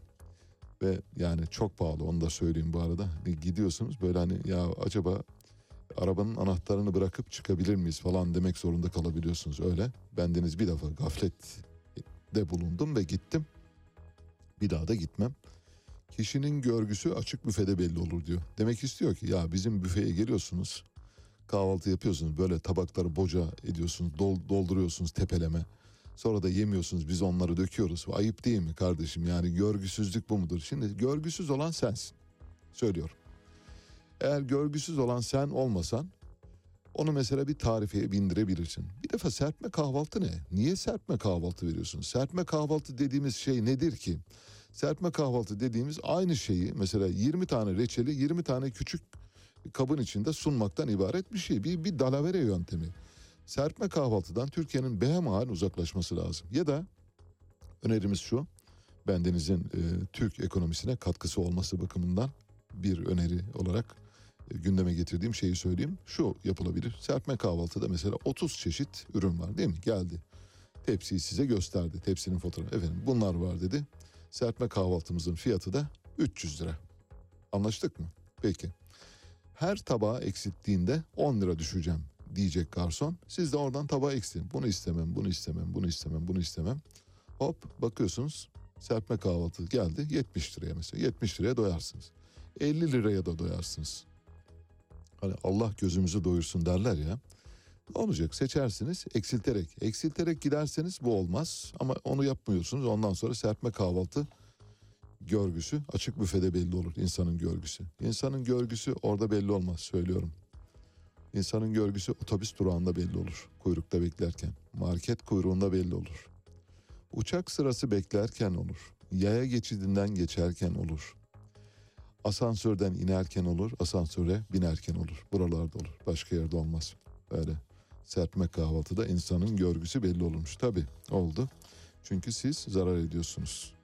Ve yani çok pahalı onu da söyleyeyim bu arada. Gidiyorsunuz böyle hani ya acaba arabanın anahtarını bırakıp çıkabilir miyiz falan demek zorunda kalabiliyorsunuz öyle. Bendeniz bir defa gaflette bulundum ve gittim. Bir daha da gitmem. Kişinin görgüsü açık büfede belli olur diyor. Demek istiyor ki ya bizim büfeye geliyorsunuz. Kahvaltı yapıyorsunuz böyle tabakları boca ediyorsunuz dol- dolduruyorsunuz tepeleme. Sonra da yemiyorsunuz biz onları döküyoruz. Ayıp değil mi kardeşim yani görgüsüzlük bu mudur? Şimdi görgüsüz olan sensin. Söylüyorum. Eğer görgüsüz olan sen olmasan onu mesela bir tarifeye bindirebilirsin. Bir defa serpme kahvaltı ne? Niye serpme kahvaltı veriyorsun? Serpme kahvaltı dediğimiz şey nedir ki? Serpme kahvaltı dediğimiz aynı şeyi mesela 20 tane reçeli 20 tane küçük kabın içinde sunmaktan ibaret bir şey. Bir, bir dalavere yöntemi. Serpme kahvaltıdan Türkiye'nin behemahal uzaklaşması lazım. Ya da önerimiz şu. Bendenizin e, Türk ekonomisine katkısı olması bakımından bir öneri olarak e, gündeme getirdiğim şeyi söyleyeyim. Şu yapılabilir. Serpme kahvaltıda mesela 30 çeşit ürün var değil mi? Geldi. Tepsiyi size gösterdi. Tepsinin fotoğrafı. Efendim bunlar var dedi. Serpme kahvaltımızın fiyatı da 300 lira. Anlaştık mı? Peki. Her tabağı eksilttiğinde 10 lira düşeceğim diyecek garson. Siz de oradan tabağı eksiltin. Bunu istemem, bunu istemem, bunu istemem, bunu istemem. Hop bakıyorsunuz serpme kahvaltı geldi 70 liraya mesela. 70 liraya doyarsınız. 50 liraya da doyarsınız. Hani Allah gözümüzü doyursun derler ya. Olacak? Seçersiniz eksilterek. Eksilterek giderseniz bu olmaz ama onu yapmıyorsunuz. Ondan sonra serpme kahvaltı görgüsü açık büfede belli olur insanın görgüsü. İnsanın görgüsü orada belli olmaz söylüyorum. İnsanın görgüsü otobüs durağında belli olur. Kuyrukta beklerken. Market kuyruğunda belli olur. Uçak sırası beklerken olur. Yaya geçidinden geçerken olur. Asansörden inerken olur, asansöre binerken olur. Buralarda olur. Başka yerde olmaz. Böyle serpme kahvaltıda insanın görgüsü belli olurmuş. Tabii oldu. Çünkü siz zarar ediyorsunuz.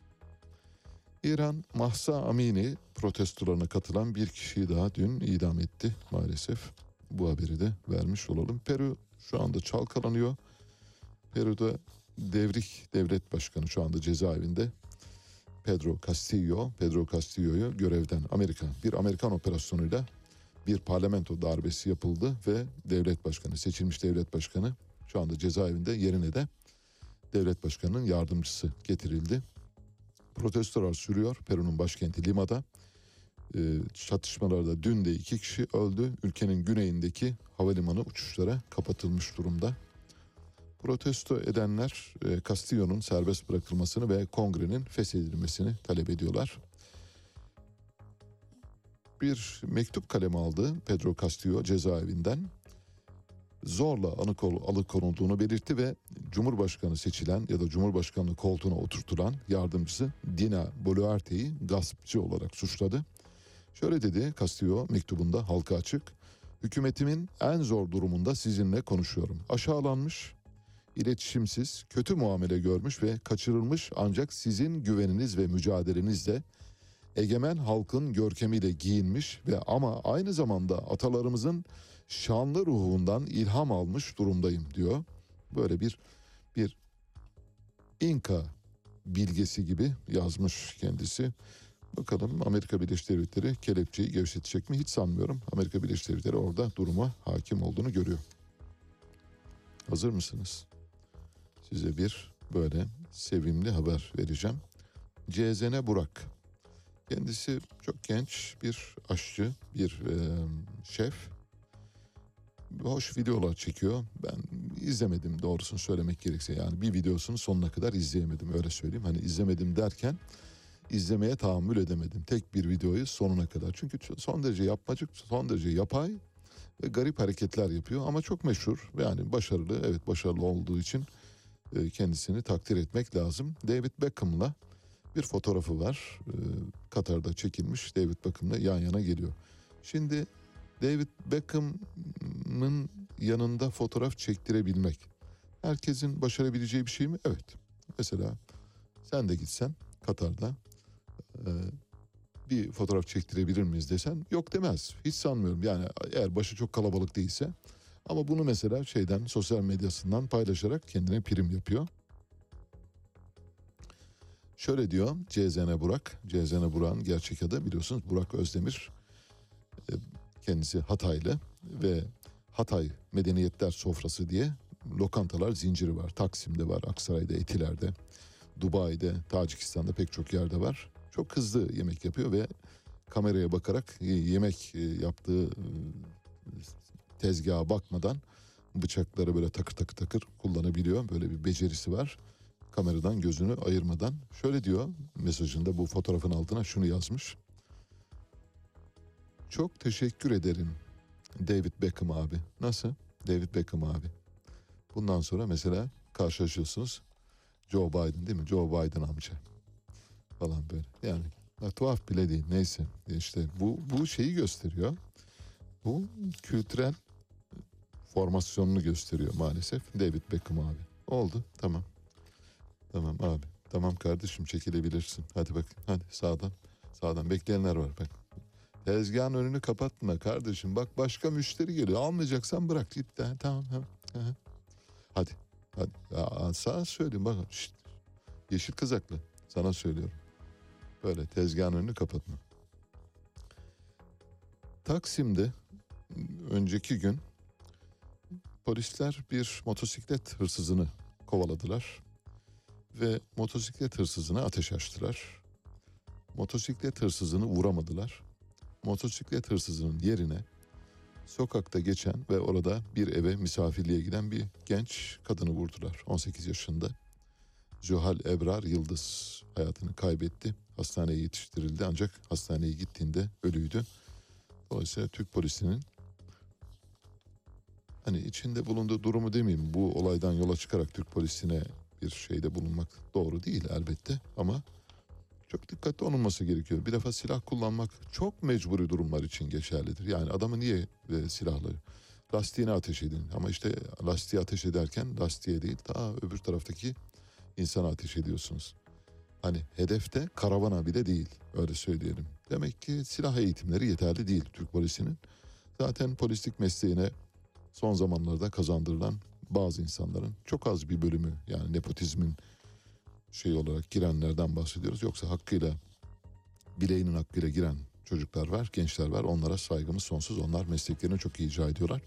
İran Mahsa Amini protestolarına katılan bir kişiyi daha dün idam etti maalesef. Bu haberi de vermiş olalım. Peru şu anda çalkalanıyor. Peru'da devrik devlet başkanı şu anda cezaevinde. Pedro Castillo, Pedro Castillo'yu görevden Amerika bir Amerikan operasyonuyla bir parlamento darbesi yapıldı ve devlet başkanı seçilmiş devlet başkanı şu anda cezaevinde yerine de devlet başkanının yardımcısı getirildi. Protestolar sürüyor Peru'nun başkenti Lima'da. Ee, çatışmalarda dün de iki kişi öldü. Ülkenin güneyindeki havalimanı uçuşlara kapatılmış durumda. Protesto edenler e, Castillo'nun serbest bırakılmasını ve kongrenin feshedilmesini talep ediyorlar. Bir mektup kalemi aldı Pedro Castillo cezaevinden. Zorla alıkonulduğunu belirtti ve Cumhurbaşkanı seçilen ya da Cumhurbaşkanlığı koltuğuna oturtulan yardımcısı Dina Boluarte'yi gaspçı olarak suçladı. Şöyle dedi Castillo mektubunda halka açık. Hükümetimin en zor durumunda sizinle konuşuyorum. Aşağılanmış, iletişimsiz, kötü muamele görmüş ve kaçırılmış ancak sizin güveniniz ve mücadelenizle egemen halkın görkemiyle giyinmiş ve ama aynı zamanda atalarımızın şanlı ruhundan ilham almış durumdayım diyor. Böyle bir bir İnka bilgesi gibi yazmış kendisi. Bakalım Amerika Birleşik Devletleri kelepçeyi gevşetecek mi hiç sanmıyorum. Amerika Birleşik Devletleri orada duruma hakim olduğunu görüyor. Hazır mısınız? Size bir böyle sevimli haber vereceğim. CZN Burak. Kendisi çok genç bir aşçı, bir e, şef. Hoş videolar çekiyor. Ben izlemedim doğrusunu söylemek gerekirse. Yani bir videosunu sonuna kadar izleyemedim öyle söyleyeyim. Hani izlemedim derken izlemeye tahammül edemedim. Tek bir videoyu sonuna kadar. Çünkü son derece yapmacık, son derece yapay ve garip hareketler yapıyor. Ama çok meşhur yani başarılı. Evet başarılı olduğu için e, kendisini takdir etmek lazım. David Beckham'la bir fotoğrafı var. E, Katar'da çekilmiş David Beckham'la yan yana geliyor. Şimdi David Beckham'ın yanında fotoğraf çektirebilmek herkesin başarabileceği bir şey mi? Evet. Mesela sen de gitsen Katar'da e, bir fotoğraf çektirebilir miyiz desen yok demez. Hiç sanmıyorum. Yani eğer başı çok kalabalık değilse. Ama bunu mesela şeyden sosyal medyasından paylaşarak kendine prim yapıyor. Şöyle diyor CZN Burak. CZN Burak'ın gerçek adı biliyorsunuz Burak Özdemir. E, Kendisi Hataylı ve Hatay Medeniyetler Sofrası diye lokantalar zinciri var. Taksim'de var, Aksaray'da, Etiler'de, Dubai'de, Tacikistan'da pek çok yerde var. Çok hızlı yemek yapıyor ve kameraya bakarak yemek e, yaptığı e, tezgaha bakmadan bıçakları böyle takır takır takır kullanabiliyor. Böyle bir becerisi var. Kameradan gözünü ayırmadan. Şöyle diyor mesajında bu fotoğrafın altına şunu yazmış. Çok teşekkür ederim David Beckham abi. Nasıl? David Beckham abi. Bundan sonra mesela karşılaşıyorsunuz. Joe Biden değil mi? Joe Biden amca. Falan böyle. Yani ya, tuhaf bile değil. Neyse. işte bu, bu şeyi gösteriyor. Bu kültürel formasyonunu gösteriyor maalesef. David Beckham abi. Oldu. Tamam. Tamam abi. Tamam kardeşim çekilebilirsin. Hadi bak. Hadi sağdan. Sağdan bekleyenler var bak. Tezgahın önünü kapatma kardeşim. Bak başka müşteri geliyor. Almayacaksan bırak git de. Tamam. Aha. Hadi. Hadi. Ya, sana söyleyeyim bak. Şşt. Yeşil kızaklı. Sana söylüyorum. Böyle tezgahın önünü kapatma. Taksim'de önceki gün polisler bir motosiklet hırsızını kovaladılar ve motosiklet hırsızına ateş açtılar. Motosiklet hırsızını vuramadılar. Motosiklet hırsızının yerine sokakta geçen ve orada bir eve misafirliğe giden bir genç kadını vurdular. 18 yaşında. Zuhal Ebrar Yıldız hayatını kaybetti. Hastaneye yetiştirildi ancak hastaneye gittiğinde ölüydü. Dolayısıyla Türk polisinin hani içinde bulunduğu durumu demeyeyim bu olaydan yola çıkarak Türk polisine bir şeyde bulunmak doğru değil elbette ama çok dikkatli olunması gerekiyor. Bir defa silah kullanmak çok mecburi durumlar için geçerlidir. Yani adamı niye e, silahlı lastiğine ateş edin ama işte lastiğe ateş ederken lastiğe değil daha öbür taraftaki insana ateş ediyorsunuz. Hani hedefte karavana bile değil öyle söyleyelim. Demek ki silah eğitimleri yeterli değil Türk polisinin. Zaten polislik mesleğine son zamanlarda kazandırılan bazı insanların çok az bir bölümü yani nepotizmin şey olarak girenlerden bahsediyoruz. Yoksa hakkıyla bileğinin hakkıyla giren çocuklar var, gençler var. Onlara saygımız sonsuz. Onlar mesleklerini çok iyi icra ediyorlar.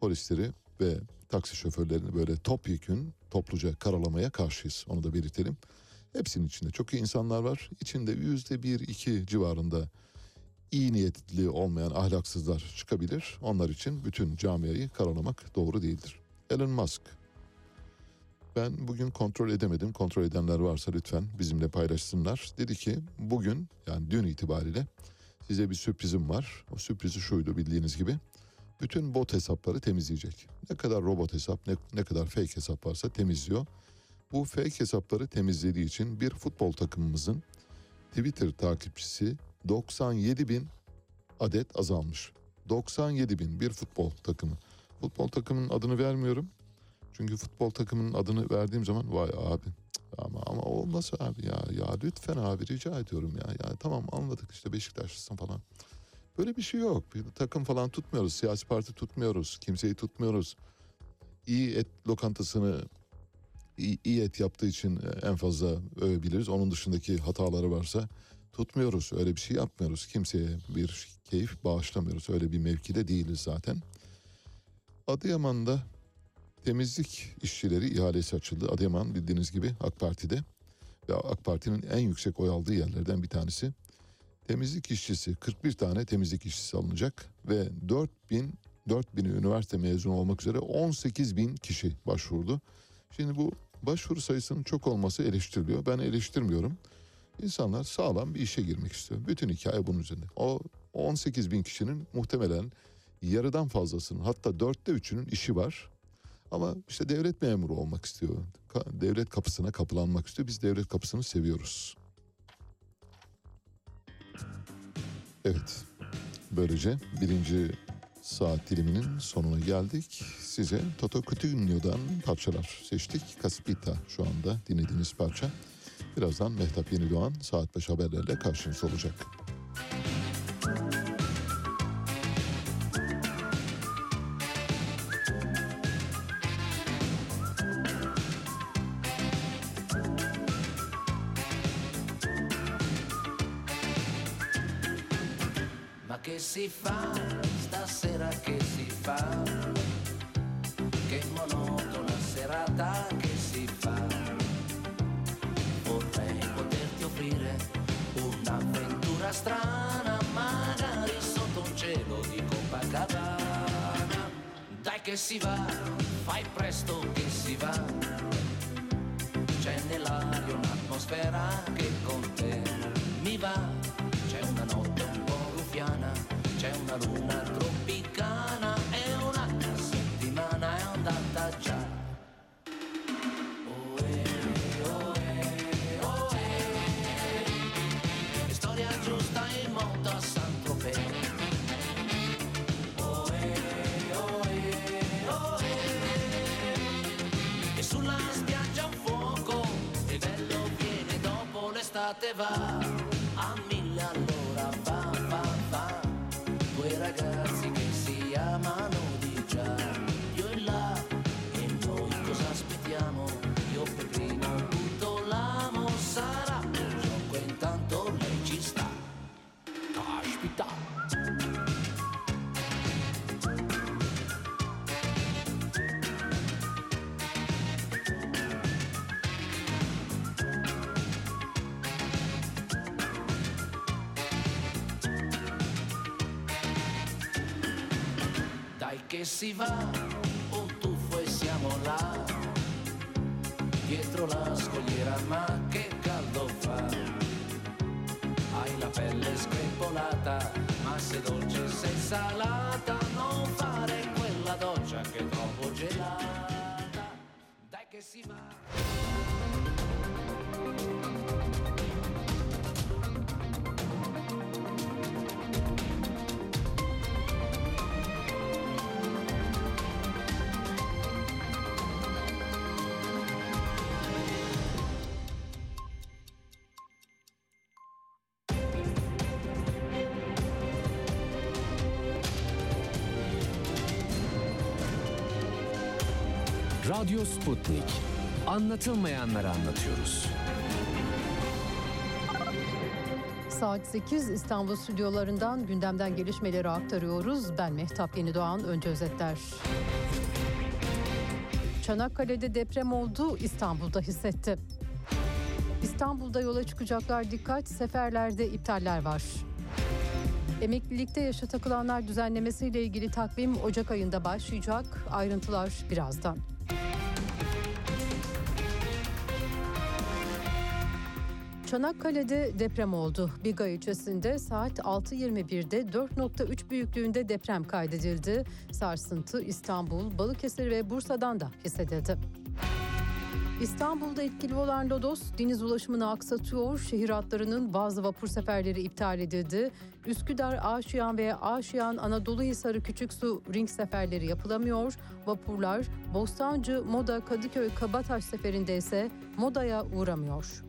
Polisleri ve taksi şoförlerini böyle topyekün topluca karalamaya karşıyız. Onu da belirtelim. Hepsinin içinde çok iyi insanlar var. İçinde yüzde bir, iki civarında iyi niyetli olmayan ahlaksızlar çıkabilir. Onlar için bütün camiayı karalamak doğru değildir. Elon Musk. Ben bugün kontrol edemedim. Kontrol edenler varsa lütfen bizimle paylaşsınlar. Dedi ki bugün yani dün itibariyle size bir sürprizim var. O sürprizi şuydu bildiğiniz gibi. Bütün bot hesapları temizleyecek. Ne kadar robot hesap ne, ne kadar fake hesap varsa temizliyor. Bu fake hesapları temizlediği için bir futbol takımımızın Twitter takipçisi 97 bin adet azalmış. 97 bin bir futbol takımı. Futbol takımının adını vermiyorum. Çünkü futbol takımının adını verdiğim zaman vay abi ama ama olmaz abi ya ya lütfen abi rica ediyorum ya ya tamam anladık işte Beşiktaşlısın falan. Böyle bir şey yok. Bir takım falan tutmuyoruz. Siyasi parti tutmuyoruz. Kimseyi tutmuyoruz. İyi et lokantasını iyi, iyi et yaptığı için en fazla övebiliriz. Onun dışındaki hataları varsa tutmuyoruz. Öyle bir şey yapmıyoruz. Kimseye bir keyif bağışlamıyoruz. Öyle bir mevkide değiliz zaten. Adıyaman'da temizlik işçileri ihalesi açıldı. Adıyaman bildiğiniz gibi AK Parti'de ve AK Parti'nin en yüksek oy aldığı yerlerden bir tanesi. Temizlik işçisi 41 tane temizlik işçisi alınacak ve 4000 4000 üniversite mezunu olmak üzere 18 bin kişi başvurdu. Şimdi bu başvuru sayısının çok olması eleştiriliyor. Ben eleştirmiyorum. İnsanlar sağlam bir işe girmek istiyor. Bütün hikaye bunun üzerinde. O 18 bin kişinin muhtemelen yarıdan fazlasının hatta dörtte üçünün işi var. Ama işte devlet memuru olmak istiyor. Devlet kapısına kapılanmak istiyor. Biz devlet kapısını seviyoruz. Evet. Böylece birinci saat diliminin sonuna geldik. Size Toto Cutugno'dan parçalar seçtik. Caspita şu anda dinlediğiniz parça. Birazdan Mehtap Yeni saat 5 haberlerle karşınızda olacak. Ma fa stasera che si fa? Che monotona serata che si fa? Vorrei poterti offrire un'avventura strana, magari sotto un cielo di Copacabana. Dai che si va, fai presto che si va. C'è nell'aria un'atmosfera che con te mi va. C'è una notte c'è una luna tropicana e un'altra settimana è andata già. Oh, eh, che si va, un tuffo e siamo là. Dietro la scogliera, ma che caldo fa. Hai la pelle screpolata, ma sei dolce, sei salata. Non fare quella doccia che è troppo gelata. Dai che si va. Radyo Sputnik. Anlatılmayanları anlatıyoruz. Saat 8 İstanbul stüdyolarından gündemden gelişmeleri aktarıyoruz. Ben Mehtap Yenidoğan. Önce özetler. Çanakkale'de deprem oldu, İstanbul'da hissetti. İstanbul'da yola çıkacaklar dikkat, seferlerde iptaller var. Emeklilikte yaşa takılanlar düzenlemesiyle ilgili takvim Ocak ayında başlayacak. Ayrıntılar birazdan. Çanakkale'de deprem oldu. Biga ilçesinde saat 6.21'de 4.3 büyüklüğünde deprem kaydedildi. Sarsıntı İstanbul, Balıkesir ve Bursa'dan da hissedildi. İstanbul'da etkili olan Lodos deniz ulaşımını aksatıyor. Şehir hatlarının bazı vapur seferleri iptal edildi. Üsküdar, Aşiyan ve Aşiyan Anadolu Hisarı Küçüksu ring seferleri yapılamıyor. Vapurlar Bostancı, Moda, Kadıköy, Kabataş seferinde ise Moda'ya uğramıyor.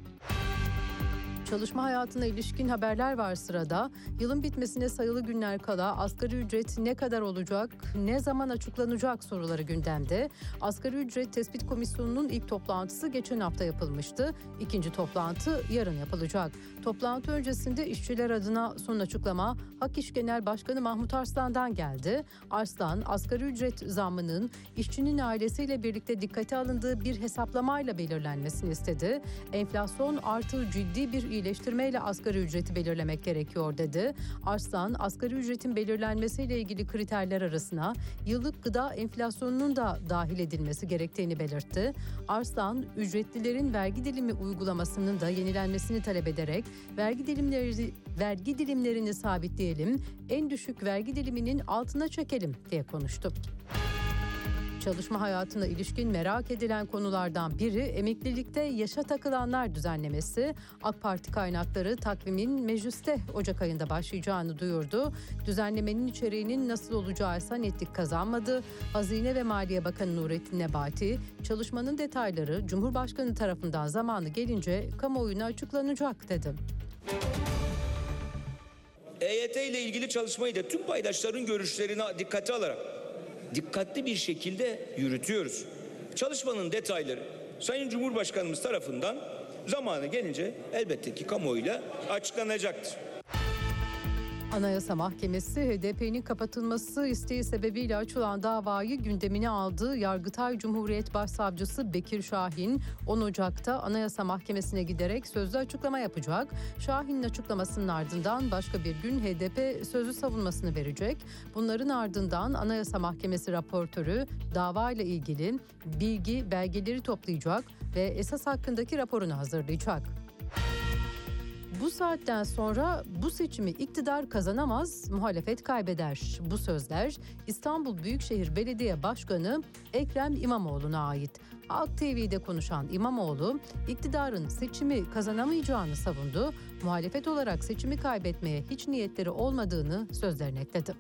Çalışma hayatına ilişkin haberler var sırada. Yılın bitmesine sayılı günler kala asgari ücret ne kadar olacak, ne zaman açıklanacak soruları gündemde. Asgari ücret tespit komisyonunun ilk toplantısı geçen hafta yapılmıştı. İkinci toplantı yarın yapılacak. Toplantı öncesinde işçiler adına son açıklama Hak İş Genel Başkanı Mahmut Arslan'dan geldi. Arslan, asgari ücret zammının işçinin ailesiyle birlikte dikkate alındığı bir hesaplamayla belirlenmesini istedi. Enflasyon artı ciddi bir iyileştirmeyle asgari ücreti belirlemek gerekiyor dedi. Arslan, asgari ücretin belirlenmesiyle ilgili kriterler arasına yıllık gıda enflasyonunun da dahil edilmesi gerektiğini belirtti. Arslan, ücretlilerin vergi dilimi uygulamasının da yenilenmesini talep ederek vergi dilimleri vergi dilimlerini sabitleyelim, en düşük vergi diliminin altına çekelim diye konuştu. Çalışma hayatına ilişkin merak edilen konulardan biri emeklilikte yaşa takılanlar düzenlemesi. AK Parti kaynakları takvimin mecliste Ocak ayında başlayacağını duyurdu. Düzenlemenin içeriğinin nasıl olacağı ise netlik kazanmadı. Hazine ve Maliye Bakanı Nurettin Nebati, çalışmanın detayları Cumhurbaşkanı tarafından zamanı gelince kamuoyuna açıklanacak dedi. EYT ile ilgili çalışmayı da tüm paydaşların görüşlerini dikkate alarak dikkatli bir şekilde yürütüyoruz. Çalışmanın detayları Sayın Cumhurbaşkanımız tarafından zamanı gelince elbette ki kamuoyuyla açıklanacaktır. Anayasa Mahkemesi HDP'nin kapatılması isteği sebebiyle açılan davayı gündemine aldı. Yargıtay Cumhuriyet Başsavcısı Bekir Şahin 10 Ocak'ta Anayasa Mahkemesi'ne giderek sözlü açıklama yapacak. Şahin'in açıklamasının ardından başka bir gün HDP sözlü savunmasını verecek. Bunların ardından Anayasa Mahkemesi raportörü davayla ilgili bilgi, belgeleri toplayacak ve esas hakkındaki raporunu hazırlayacak. Bu saatten sonra bu seçimi iktidar kazanamaz, muhalefet kaybeder. Bu sözler İstanbul Büyükşehir Belediye Başkanı Ekrem İmamoğlu'na ait. Halk TV'de konuşan İmamoğlu, iktidarın seçimi kazanamayacağını savundu. Muhalefet olarak seçimi kaybetmeye hiç niyetleri olmadığını sözlerine ekledi.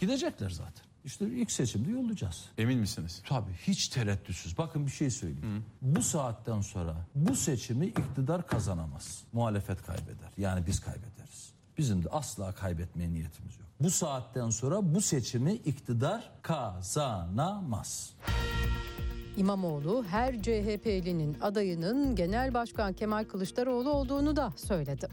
Gidecekler zaten. İşte ilk seçimde yollayacağız. Emin misiniz? Tabii hiç tereddütsüz. Bakın bir şey söyleyeyim. Bu saatten sonra bu seçimi iktidar kazanamaz. Muhalefet kaybeder. Yani biz kaybederiz. Bizim de asla kaybetmeye niyetimiz yok. Bu saatten sonra bu seçimi iktidar kazanamaz. İmamoğlu her CHP'linin adayının Genel Başkan Kemal Kılıçdaroğlu olduğunu da söyledi.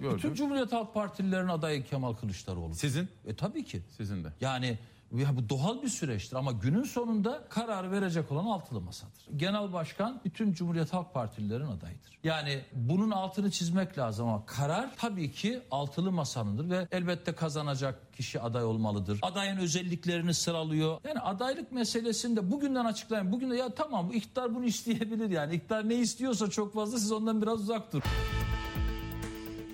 Bütün Gördüm. Cumhuriyet Halk Partililerin adayı Kemal Kılıçdaroğlu. Sizin? E tabii ki. Sizin de. Yani ya bu doğal bir süreçtir ama günün sonunda karar verecek olan altılı masadır. Genel başkan bütün Cumhuriyet Halk Partililerin adayıdır. Yani bunun altını çizmek lazım ama karar tabii ki altılı masanındır ve elbette kazanacak kişi aday olmalıdır. Adayın özelliklerini sıralıyor. Yani adaylık meselesini de bugünden açıklayın. Bugün de ya tamam iktidar bunu isteyebilir yani. İktidar ne istiyorsa çok fazla siz ondan biraz uzak durun.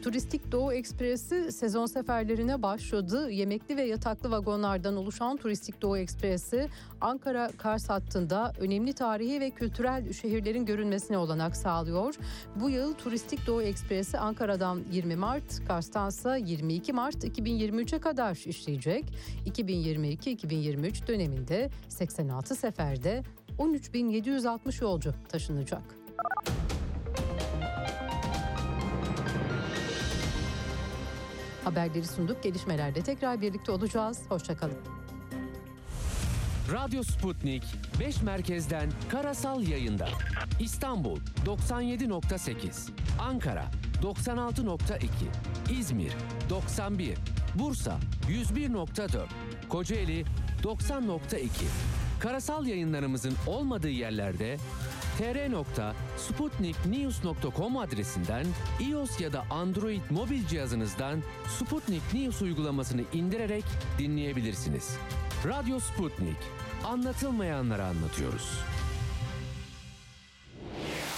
Turistik Doğu Ekspresi sezon seferlerine başladı. Yemekli ve yataklı vagonlardan oluşan Turistik Doğu Ekspresi Ankara Kars hattında önemli tarihi ve kültürel şehirlerin görünmesine olanak sağlıyor. Bu yıl Turistik Doğu Ekspresi Ankara'dan 20 Mart, Kars'tansa 22 Mart 2023'e kadar işleyecek. 2022-2023 döneminde 86 seferde 13.760 yolcu taşınacak. Haberleri sunduk. Gelişmelerde tekrar birlikte olacağız. Hoşçakalın. Radyo Sputnik 5 merkezden karasal yayında. İstanbul 97.8, Ankara 96.2, İzmir 91, Bursa 101.4, Kocaeli 90.2. Karasal yayınlarımızın olmadığı yerlerde tr.sputniknews.com adresinden iOS ya da Android mobil cihazınızdan Sputnik News uygulamasını indirerek dinleyebilirsiniz. Radyo Sputnik. Anlatılmayanları anlatıyoruz.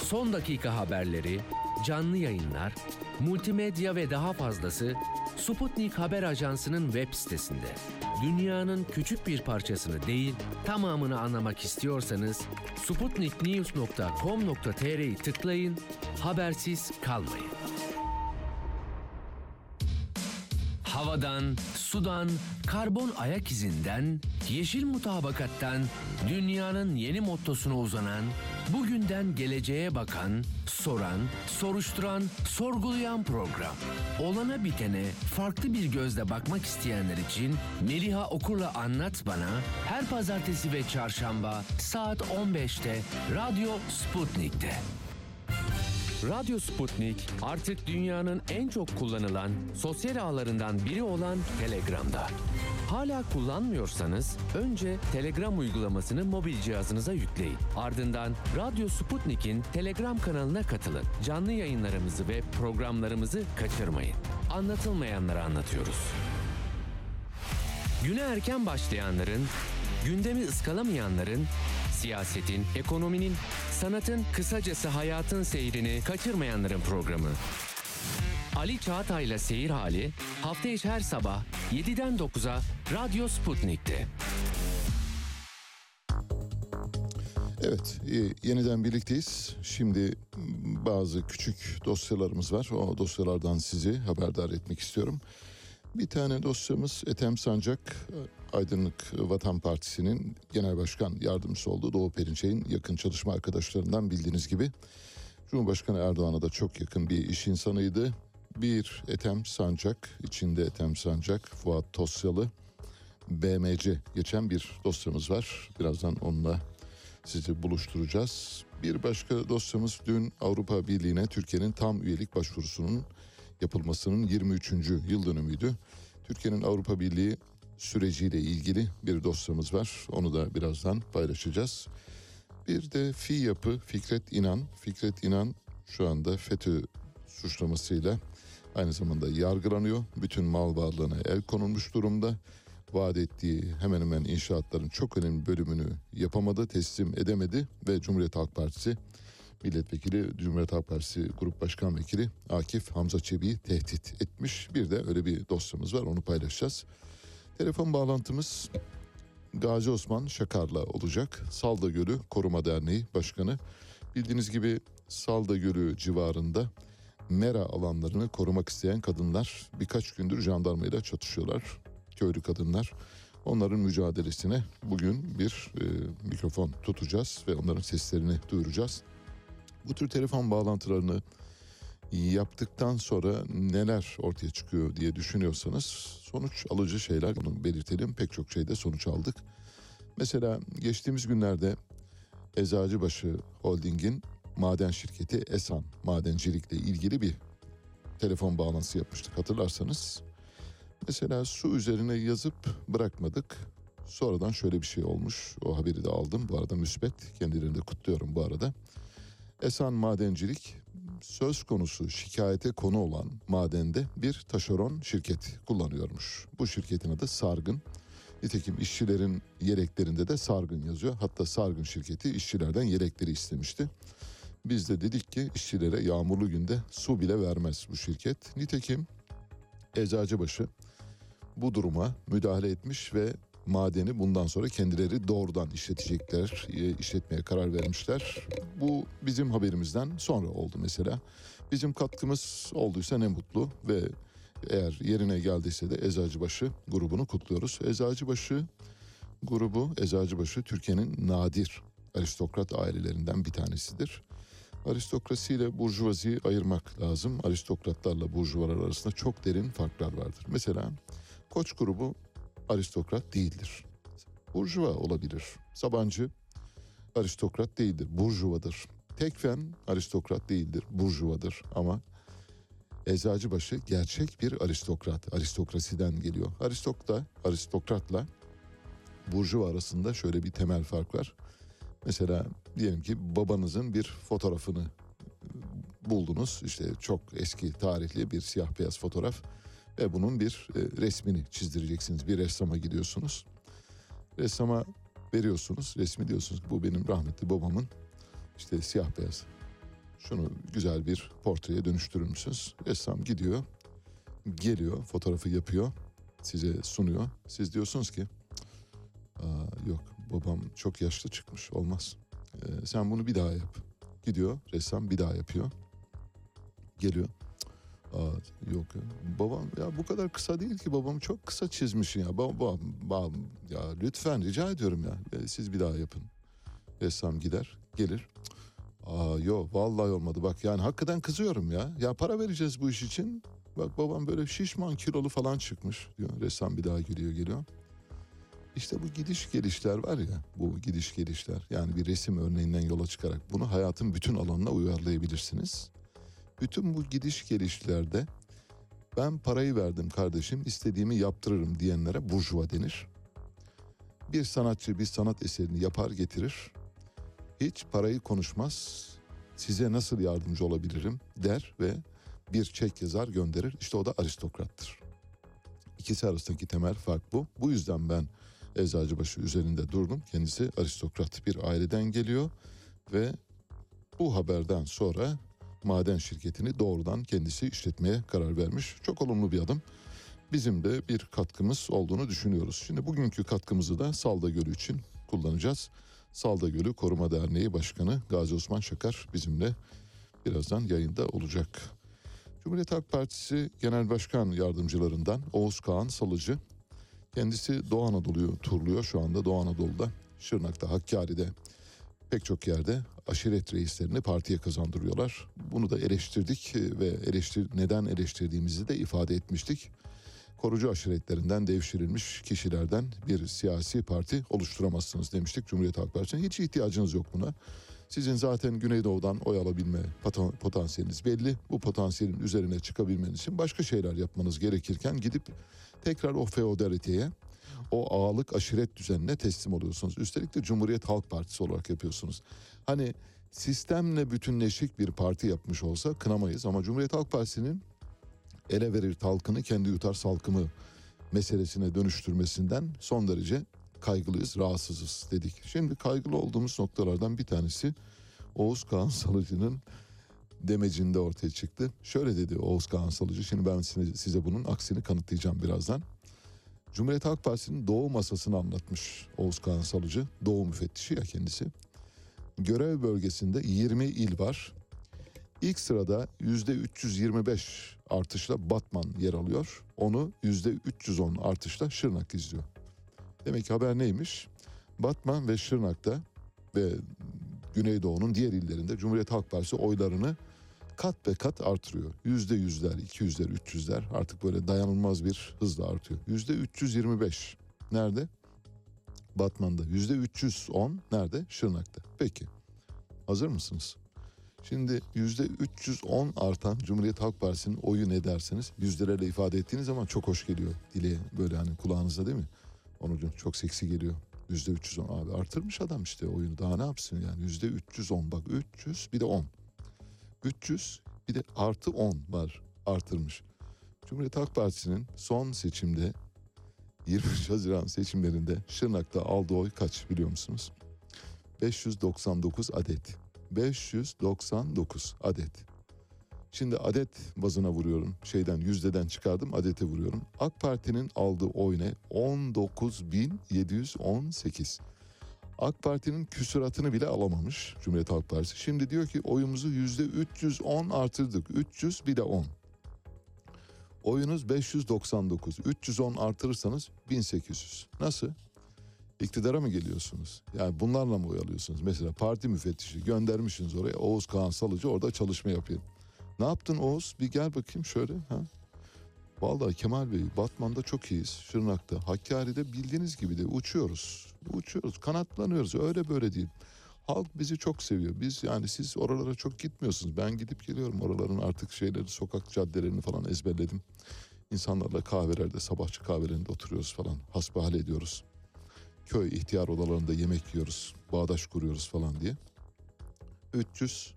Son dakika haberleri, canlı yayınlar, multimedya ve daha fazlası Sputnik Haber Ajansı'nın web sitesinde. Dünyanın küçük bir parçasını değil, tamamını anlamak istiyorsanız sputniknews.com.tr'yi tıklayın, habersiz kalmayın. Havadan, sudan, karbon ayak izinden, yeşil mutabakattan, dünyanın yeni mottosuna uzanan, bugünden geleceğe bakan, soran, soruşturan, sorgulayan program. Olana bitene farklı bir gözle bakmak isteyenler için Meliha Okur'la Anlat Bana her pazartesi ve çarşamba saat 15'te Radyo Sputnik'te. Radyo Sputnik artık dünyanın en çok kullanılan sosyal ağlarından biri olan Telegram'da. Hala kullanmıyorsanız önce Telegram uygulamasını mobil cihazınıza yükleyin. Ardından Radyo Sputnik'in Telegram kanalına katılın. Canlı yayınlarımızı ve programlarımızı kaçırmayın. Anlatılmayanları anlatıyoruz. Güne erken başlayanların, gündemi ıskalamayanların, siyasetin, ekonominin, sanatın, kısacası hayatın seyrini kaçırmayanların programı. Ali Çağatay'la Seyir Hali hafta içi her sabah 7'den 9'a Radyo Sputnik'te. Evet, e, yeniden birlikteyiz. Şimdi bazı küçük dosyalarımız var. O dosyalardan sizi haberdar etmek istiyorum. Bir tane dosyamız Ethem Sancak, Aydınlık Vatan Partisi'nin genel başkan yardımcısı olduğu Doğu Perinçek'in yakın çalışma arkadaşlarından bildiğiniz gibi. Cumhurbaşkanı Erdoğan'a da çok yakın bir iş insanıydı. Bir Ethem Sancak, içinde Ethem Sancak, Fuat Tosyalı, BMC geçen bir dosyamız var. Birazdan onunla sizi buluşturacağız. Bir başka dosyamız dün Avrupa Birliği'ne Türkiye'nin tam üyelik başvurusunun yapılmasının 23. yıl dönümüydü. Türkiye'nin Avrupa Birliği süreciyle ilgili bir dosyamız var. Onu da birazdan paylaşacağız. Bir de Fi Yapı Fikret İnan. Fikret İnan şu anda FETÖ suçlamasıyla aynı zamanda yargılanıyor. Bütün mal varlığına el konulmuş durumda. Vaat ettiği hemen hemen inşaatların çok önemli bölümünü yapamadı, teslim edemedi ve Cumhuriyet Halk Partisi milletvekili, Cumhuriyet Halk Partisi Grup Başkan Vekili Akif Hamza Çebi'yi tehdit etmiş. Bir de öyle bir dosyamız var onu paylaşacağız. Telefon bağlantımız Gazi Osman Şakar'la olacak. Salda Gölü Koruma Derneği Başkanı. Bildiğiniz gibi Salda Gölü civarında mera alanlarını korumak isteyen kadınlar birkaç gündür jandarmayla çatışıyorlar. Köylü kadınlar. Onların mücadelesine bugün bir e, mikrofon tutacağız ve onların seslerini duyuracağız. Bu tür telefon bağlantılarını yaptıktan sonra neler ortaya çıkıyor diye düşünüyorsanız sonuç alıcı şeyler bunu belirtelim. Pek çok şeyde sonuç aldık. Mesela geçtiğimiz günlerde Eczacıbaşı Holding'in maden şirketi Esan Madencilikle ilgili bir telefon bağlantısı yapmıştık hatırlarsanız. Mesela su üzerine yazıp bırakmadık. Sonradan şöyle bir şey olmuş. O haberi de aldım. Bu arada müsbet. Kendilerini de kutluyorum bu arada. Esan Madencilik söz konusu şikayete konu olan madende bir taşeron şirket kullanıyormuş. Bu şirketin adı Sargın. Nitekim işçilerin yeleklerinde de Sargın yazıyor. Hatta Sargın şirketi işçilerden yelekleri istemişti. Biz de dedik ki işçilere yağmurlu günde su bile vermez bu şirket. Nitekim Eczacıbaşı bu duruma müdahale etmiş ve madeni bundan sonra kendileri doğrudan işletecekler, e, işletmeye karar vermişler. Bu bizim haberimizden sonra oldu mesela. Bizim katkımız olduysa ne mutlu ve eğer yerine geldiyse de Eczacıbaşı grubunu kutluyoruz. Eczacıbaşı grubu, Eczacıbaşı Türkiye'nin nadir aristokrat ailelerinden bir tanesidir. Aristokrasi ile burjuvaziyi ayırmak lazım. Aristokratlarla burjuvalar arasında çok derin farklar vardır. Mesela Koç grubu aristokrat değildir. Burjuva olabilir. Sabancı aristokrat değildir, burjuvadır. Tekfen aristokrat değildir, burjuvadır ama Eczacıbaşı gerçek bir aristokrat, aristokrasiden geliyor. Aristokta, aristokratla burjuva arasında şöyle bir temel fark var. Mesela diyelim ki babanızın bir fotoğrafını buldunuz. İşte çok eski tarihli bir siyah beyaz fotoğraf ve bunun bir e, resmini çizdireceksiniz. Bir ressama gidiyorsunuz. Ressama veriyorsunuz. Resmi diyorsunuz bu benim rahmetli babamın işte siyah beyaz. Şunu güzel bir portreye dönüştürür müsünüz? Ressam gidiyor. Geliyor, fotoğrafı yapıyor. Size sunuyor. Siz diyorsunuz ki Aa, yok babam çok yaşlı çıkmış olmaz. Ee, sen bunu bir daha yap. Gidiyor ressam bir daha yapıyor. Geliyor. Aa, yok. Babam ya bu kadar kısa değil ki babam çok kısa çizmişsin ya. Babam, babam ya lütfen rica ediyorum ya. Ee, siz bir daha yapın. Ressam gider gelir. Aa yok vallahi olmadı bak yani hakikaten kızıyorum ya. Ya para vereceğiz bu iş için. Bak babam böyle şişman kilolu falan çıkmış diyor. Ressam bir daha geliyor geliyor. İşte bu gidiş gelişler var ya bu gidiş gelişler yani bir resim örneğinden yola çıkarak bunu hayatın bütün alanına uyarlayabilirsiniz. Bütün bu gidiş gelişlerde ben parayı verdim kardeşim istediğimi yaptırırım diyenlere burjuva denir. Bir sanatçı bir sanat eserini yapar getirir. Hiç parayı konuşmaz. Size nasıl yardımcı olabilirim der ve bir çek yazar gönderir. İşte o da aristokrattır. İkisi arasındaki temel fark bu. Bu yüzden ben Eczacıbaşı üzerinde durdum. Kendisi aristokrat bir aileden geliyor ve bu haberden sonra maden şirketini doğrudan kendisi işletmeye karar vermiş. Çok olumlu bir adım. bizim de bir katkımız olduğunu düşünüyoruz. Şimdi bugünkü katkımızı da Salda Gölü için kullanacağız. Salda Gölü Koruma Derneği Başkanı Gazi Osman Şakar bizimle birazdan yayında olacak. Cumhuriyet Halk Partisi Genel Başkan Yardımcılarından Oğuz Kağan Salıcı. Kendisi Doğu Anadolu'yu turluyor şu anda Doğu Anadolu'da. Şırnak'ta, Hakkari'de pek çok yerde aşiret reislerini partiye kazandırıyorlar. Bunu da eleştirdik ve eleştir, neden eleştirdiğimizi de ifade etmiştik. Korucu aşiretlerinden devşirilmiş kişilerden bir siyasi parti oluşturamazsınız demiştik Cumhuriyet Halk Partisi'ne. Hiç ihtiyacınız yok buna. Sizin zaten Güneydoğu'dan oy alabilme potan- potansiyeliniz belli. Bu potansiyelin üzerine çıkabilmeniz için başka şeyler yapmanız gerekirken gidip tekrar o feodaliteye, o ağalık aşiret düzenine teslim oluyorsunuz. Üstelik de Cumhuriyet Halk Partisi olarak yapıyorsunuz. Hani sistemle bütünleşik bir parti yapmış olsa kınamayız ama Cumhuriyet Halk Partisi'nin ele verir talkını kendi yutar salkımı meselesine dönüştürmesinden son derece kaygılıyız, rahatsızız dedik. Şimdi kaygılı olduğumuz noktalardan bir tanesi Oğuz Kağan Salıcı'nın demecinde ortaya çıktı. Şöyle dedi Oğuz Kağan Salıcı, şimdi ben size, bunun aksini kanıtlayacağım birazdan. Cumhuriyet Halk Partisi'nin doğu masasını anlatmış Oğuz Kağan Salıcı. Doğu müfettişi ya kendisi. Görev bölgesinde 20 il var. İlk sırada yüzde 325 artışla Batman yer alıyor. Onu yüzde 310 artışla Şırnak izliyor. Demek ki haber neymiş? Batman ve Şırnak'ta ve Güneydoğu'nun diğer illerinde Cumhuriyet Halk Partisi oylarını kat be kat artırıyor. Yüzde yüzler, iki yüzler, üç yüzler artık böyle dayanılmaz bir hızla artıyor. Yüzde 325 nerede? Batman'da. Yüzde 310 nerede? Şırnak'ta. Peki. Hazır mısınız? Şimdi yüzde 310 artan Cumhuriyet Halk Partisi'nin oyu ne derseniz yüzlerle ifade ettiğiniz zaman çok hoş geliyor. Dile böyle hani kulağınızda değil mi? Onu çok seksi geliyor. Yüzde 310 abi artırmış adam işte oyunu daha ne yapsın yani yüzde 310 bak 300 bir de 10. 300 bir de artı 10 var artırmış. Cumhuriyet Halk Partisi'nin son seçimde 23 Haziran seçimlerinde Şırnak'ta aldığı oy kaç biliyor musunuz? 599 adet. 599 adet. Şimdi adet bazına vuruyorum. Şeyden yüzdeden çıkardım adete vuruyorum. AK Parti'nin aldığı oy ne? 19.718. AK Parti'nin küsuratını bile alamamış Cumhuriyet Halk Partisi. Şimdi diyor ki oyumuzu yüzde 310 artırdık. 300 bir de 10. Oyunuz 599. 310 artırırsanız 1800. Nasıl? İktidara mı geliyorsunuz? Yani bunlarla mı oy alıyorsunuz? Mesela parti müfettişi göndermişsiniz oraya. Oğuz Kağan Salıcı orada çalışma yapıyor. Ne yaptın Oğuz? Bir gel bakayım şöyle. Ha? Vallahi Kemal Bey Batman'da çok iyiyiz. Şırnak'ta. Hakkari'de bildiğiniz gibi de uçuyoruz. Uçuyoruz. Kanatlanıyoruz. Öyle böyle değil. Halk bizi çok seviyor. Biz yani siz oralara çok gitmiyorsunuz. Ben gidip geliyorum oraların artık şeyleri, sokak caddelerini falan ezberledim. İnsanlarla kahvelerde, sabahçı kahvelerinde oturuyoruz falan. Hasbihal ediyoruz. Köy ihtiyar odalarında yemek yiyoruz. Bağdaş kuruyoruz falan diye. 300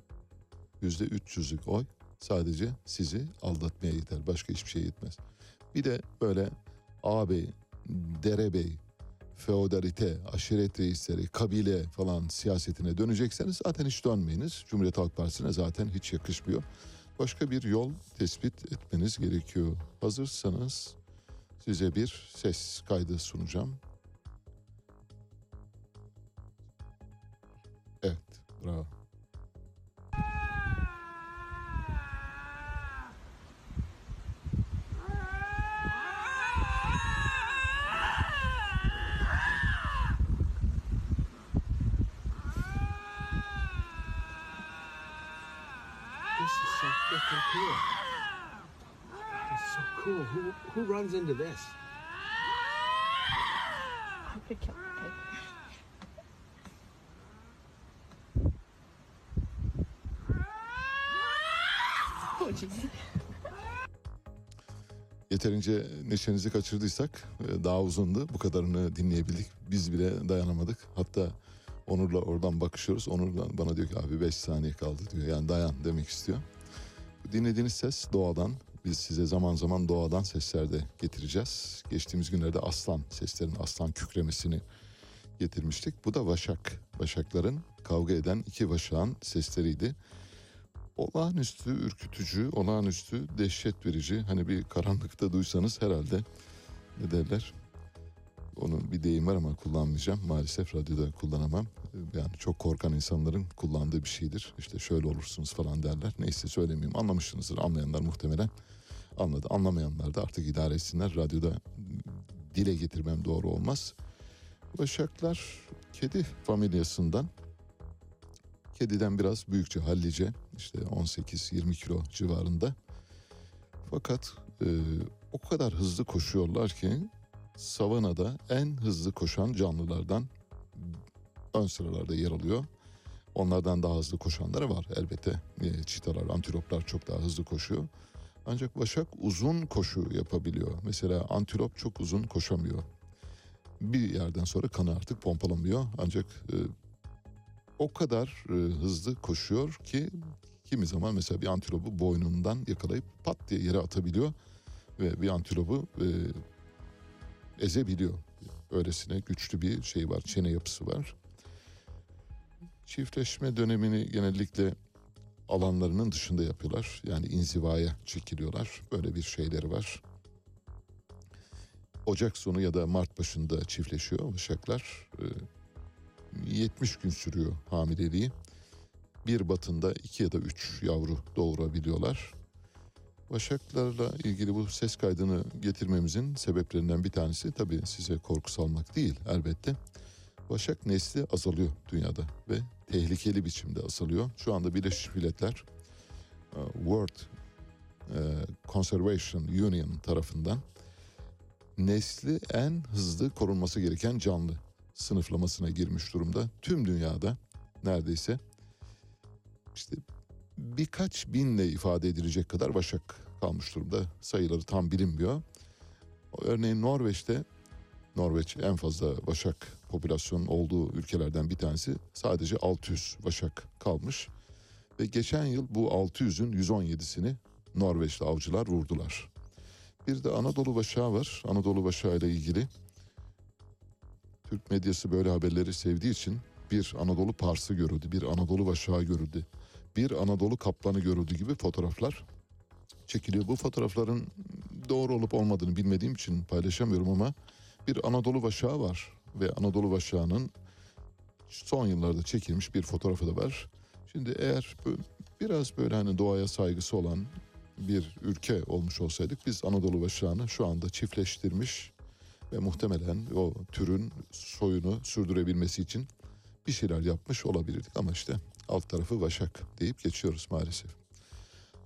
yüzde 300'lük oy sadece sizi aldatmaya yeter. Başka hiçbir şey yetmez. Bir de böyle ağabey, derebey, feodalite, aşiret reisleri, kabile falan siyasetine dönecekseniz zaten hiç dönmeyiniz. Cumhuriyet Halk Partisi'ne zaten hiç yakışmıyor. Başka bir yol tespit etmeniz gerekiyor. Hazırsanız size bir ses kaydı sunacağım. Evet, bravo. Who who runs into this? Yeterince neşenizi kaçırdıysak e, daha uzundu. Bu kadarını dinleyebildik. Biz bile dayanamadık. Hatta Onur'la oradan bakışıyoruz. Onur bana diyor ki abi 5 saniye kaldı diyor. Yani dayan demek istiyor. Dinlediğiniz ses doğadan. Biz size zaman zaman doğadan sesler de getireceğiz. Geçtiğimiz günlerde aslan seslerin aslan kükremesini getirmiştik. Bu da vaşak. Vaşakların kavga eden iki vaşağın sesleriydi. olağanüstü ürkütücü, olağanüstü dehşet verici. Hani bir karanlıkta duysanız herhalde ne derler? Onun bir deyim var ama kullanmayacağım. Maalesef radyoda kullanamam. Yani çok korkan insanların kullandığı bir şeydir. İşte şöyle olursunuz falan derler. Neyse söylemeyeyim. Anlamışsınızdır. Anlayanlar muhtemelen anladı. Anlamayanlar da artık idare etsinler. Radyoda dile getirmem doğru olmaz. Başaklar kedi familyasından kediden biraz büyükçe hallice işte 18-20 kilo civarında. Fakat e, o kadar hızlı koşuyorlar ki savanada en hızlı koşan canlılardan ön sıralarda yer alıyor. Onlardan daha hızlı koşanları var elbette. E, çitalar, antiloplar çok daha hızlı koşuyor. Ancak başak uzun koşu yapabiliyor. Mesela antilop çok uzun koşamıyor. Bir yerden sonra kanı artık pompalamıyor. Ancak e, o kadar e, hızlı koşuyor ki kimi zaman mesela bir antilopu boynundan yakalayıp pat diye yere atabiliyor ve bir antilopu e, ezebiliyor. Öylesine güçlü bir şey var, çene yapısı var. Çiftleşme dönemini genellikle alanlarının dışında yapıyorlar. Yani inzivaya çekiliyorlar. Böyle bir şeyleri var. Ocak sonu ya da Mart başında çiftleşiyor başaklar. Ee, 70 gün sürüyor hamileliği. Bir batında iki ya da üç yavru doğurabiliyorlar. Başaklarla ilgili bu ses kaydını getirmemizin sebeplerinden bir tanesi tabii size korku salmak değil elbette. Başak nesli azalıyor dünyada ve tehlikeli biçimde azalıyor. Şu anda Birleşmiş Milletler e, World e, Conservation Union tarafından nesli en hızlı korunması gereken canlı sınıflamasına girmiş durumda. Tüm dünyada neredeyse işte birkaç binle ifade edilecek kadar başak kalmış durumda. Sayıları tam bilinmiyor. Örneğin Norveç'te Norveç en fazla başak popülasyonun olduğu ülkelerden bir tanesi. Sadece 600 başak kalmış. Ve geçen yıl bu 600'ün 117'sini Norveçli avcılar vurdular. Bir de Anadolu başağı var. Anadolu başağı ile ilgili Türk medyası böyle haberleri sevdiği için bir Anadolu parsı görüldü, bir Anadolu başağı görüldü, bir Anadolu kaplanı görüldü gibi fotoğraflar çekiliyor. Bu fotoğrafların doğru olup olmadığını bilmediğim için paylaşamıyorum ama bir Anadolu başağı var ve Anadolu başağının son yıllarda çekilmiş bir fotoğrafı da var. Şimdi eğer biraz böyle hani doğaya saygısı olan bir ülke olmuş olsaydık biz Anadolu başağını şu anda çiftleştirmiş ve muhtemelen o türün soyunu sürdürebilmesi için bir şeyler yapmış olabilirdik ama işte alt tarafı Başak deyip geçiyoruz maalesef.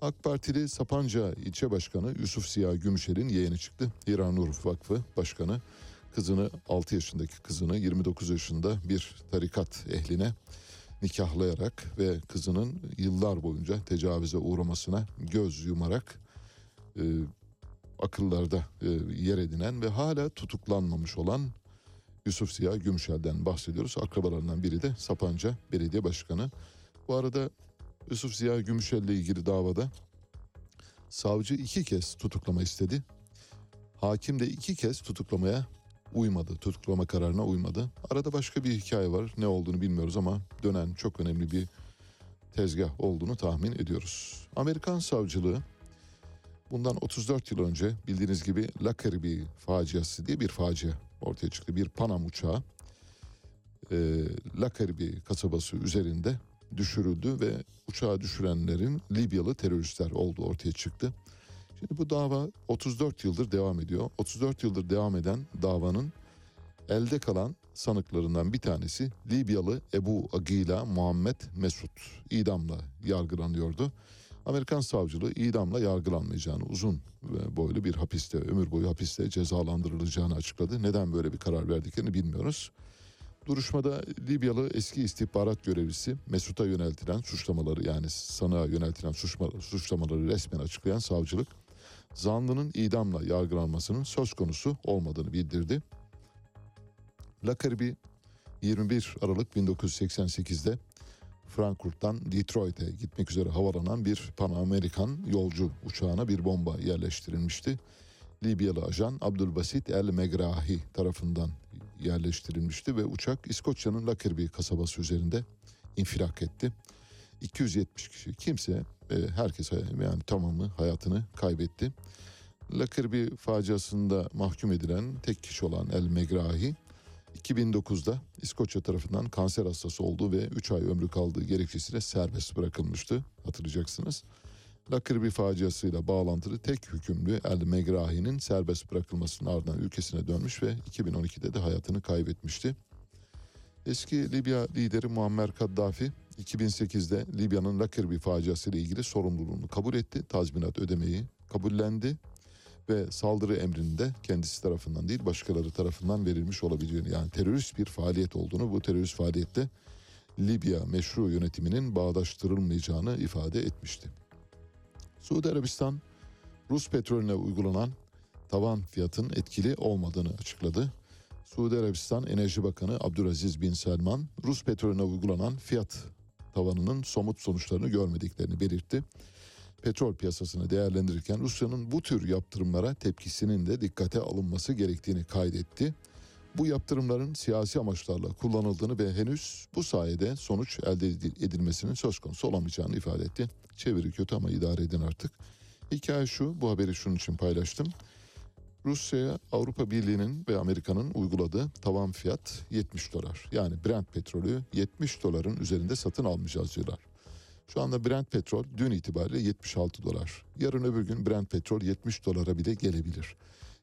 AK Partili Sapanca ilçe başkanı Yusuf Ziya Gümüşer'in yeğeni çıktı. Hiranur Vakfı Başkanı kızını 6 yaşındaki kızını 29 yaşında bir tarikat ehline nikahlayarak ve kızının yıllar boyunca tecavüze uğramasına göz yumarak e, akıllarda e, yer edinen ve hala tutuklanmamış olan Yusuf Ziya Gümüşel'den bahsediyoruz. Akrabalarından biri de Sapanca Belediye Başkanı. Bu arada Yusuf Ziya Gümüşel ile ilgili davada savcı iki kez tutuklama istedi. Hakim de iki kez tutuklamaya uymadı. Tutuklama kararına uymadı. Arada başka bir hikaye var. Ne olduğunu bilmiyoruz ama dönen çok önemli bir tezgah olduğunu tahmin ediyoruz. Amerikan savcılığı bundan 34 yıl önce bildiğiniz gibi Caribe faciası diye bir facia ortaya çıktı. Bir Panam uçağı e, Caribe kasabası üzerinde düşürüldü ve uçağı düşürenlerin Libyalı teröristler olduğu ortaya çıktı. Şimdi bu dava 34 yıldır devam ediyor. 34 yıldır devam eden davanın elde kalan sanıklarından bir tanesi Libyalı Ebu Agila Muhammed Mesut idamla yargılanıyordu. Amerikan savcılığı idamla yargılanmayacağını uzun boylu bir hapiste, ömür boyu hapiste cezalandırılacağını açıkladı. Neden böyle bir karar verdiklerini bilmiyoruz. Duruşmada Libyalı eski istihbarat görevlisi Mesut'a yöneltilen suçlamaları yani sanığa yöneltilen suçlamaları resmen açıklayan savcılık zanlının idamla yargılanmasının söz konusu olmadığını bildirdi. La Caribe 21 Aralık 1988'de Frankfurt'tan Detroit'e gitmek üzere havalanan bir Pan Amerikan yolcu uçağına bir bomba yerleştirilmişti. Libyalı ajan Abdülbasit El Megrahi tarafından yerleştirilmişti ve uçak İskoçya'nın Lockerbie kasabası üzerinde infilak etti. 270 kişi kimse e, herkes yani tamamı hayatını kaybetti. Lakırbi faciasında mahkum edilen tek kişi olan El Megrahi 2009'da İskoçya tarafından kanser hastası olduğu ve 3 ay ömrü kaldığı gerekçesiyle serbest bırakılmıştı hatırlayacaksınız. Lakırbi faciasıyla bağlantılı tek hükümlü El Megrahi'nin serbest bırakılmasının ardından ülkesine dönmüş ve 2012'de de hayatını kaybetmişti. Eski Libya lideri Muammer Kaddafi 2008'de Libya'nın Lakırbi faciası ile ilgili sorumluluğunu kabul etti. Tazminat ödemeyi kabullendi ve saldırı emrinin de kendisi tarafından değil başkaları tarafından verilmiş olabiliyor. Yani terörist bir faaliyet olduğunu bu terörist faaliyette Libya meşru yönetiminin bağdaştırılmayacağını ifade etmişti. Suudi Arabistan Rus petrolüne uygulanan tavan fiyatın etkili olmadığını açıkladı. Suudi Arabistan Enerji Bakanı Abdülaziz Bin Selman Rus petrolüne uygulanan fiyat tavanının somut sonuçlarını görmediklerini belirtti. Petrol piyasasını değerlendirirken Rusya'nın bu tür yaptırımlara tepkisinin de dikkate alınması gerektiğini kaydetti. Bu yaptırımların siyasi amaçlarla kullanıldığını ve henüz bu sayede sonuç elde edilmesinin söz konusu olamayacağını ifade etti. Çeviri kötü ama idare edin artık. Hikaye şu, bu haberi şunun için paylaştım. Rusya'ya Avrupa Birliği'nin ve Amerika'nın uyguladığı tavan fiyat 70 dolar. Yani Brent petrolü 70 doların üzerinde satın almayacağız diyorlar. Şu anda Brent petrol dün itibariyle 76 dolar. Yarın öbür gün Brent petrol 70 dolara bile gelebilir.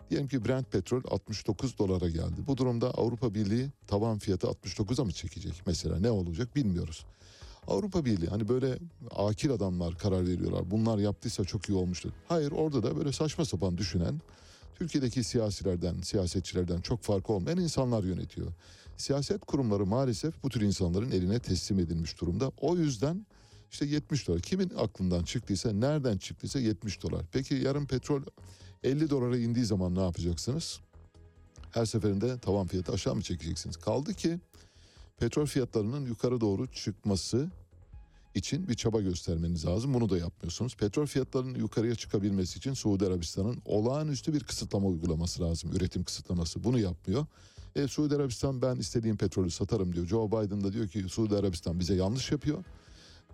Diyelim ki Brent petrol 69 dolara geldi. Bu durumda Avrupa Birliği tavan fiyatı 69'a mı çekecek? Mesela ne olacak bilmiyoruz. Avrupa Birliği hani böyle akil adamlar karar veriyorlar. Bunlar yaptıysa çok iyi olmuştur. Hayır orada da böyle saçma sapan düşünen Türkiye'deki siyasilerden, siyasetçilerden çok farkı olmayan insanlar yönetiyor. Siyaset kurumları maalesef bu tür insanların eline teslim edilmiş durumda. O yüzden işte 70 dolar. Kimin aklından çıktıysa, nereden çıktıysa 70 dolar. Peki yarın petrol 50 dolara indiği zaman ne yapacaksınız? Her seferinde tavan fiyatı aşağı mı çekeceksiniz? Kaldı ki petrol fiyatlarının yukarı doğru çıkması için bir çaba göstermeniz lazım. Bunu da yapmıyorsunuz. Petrol fiyatlarının yukarıya çıkabilmesi için Suudi Arabistan'ın olağanüstü bir kısıtlama uygulaması lazım. Üretim kısıtlaması. Bunu yapmıyor. E, Suudi Arabistan ben istediğim petrolü satarım diyor. Joe Biden da diyor ki Suudi Arabistan bize yanlış yapıyor.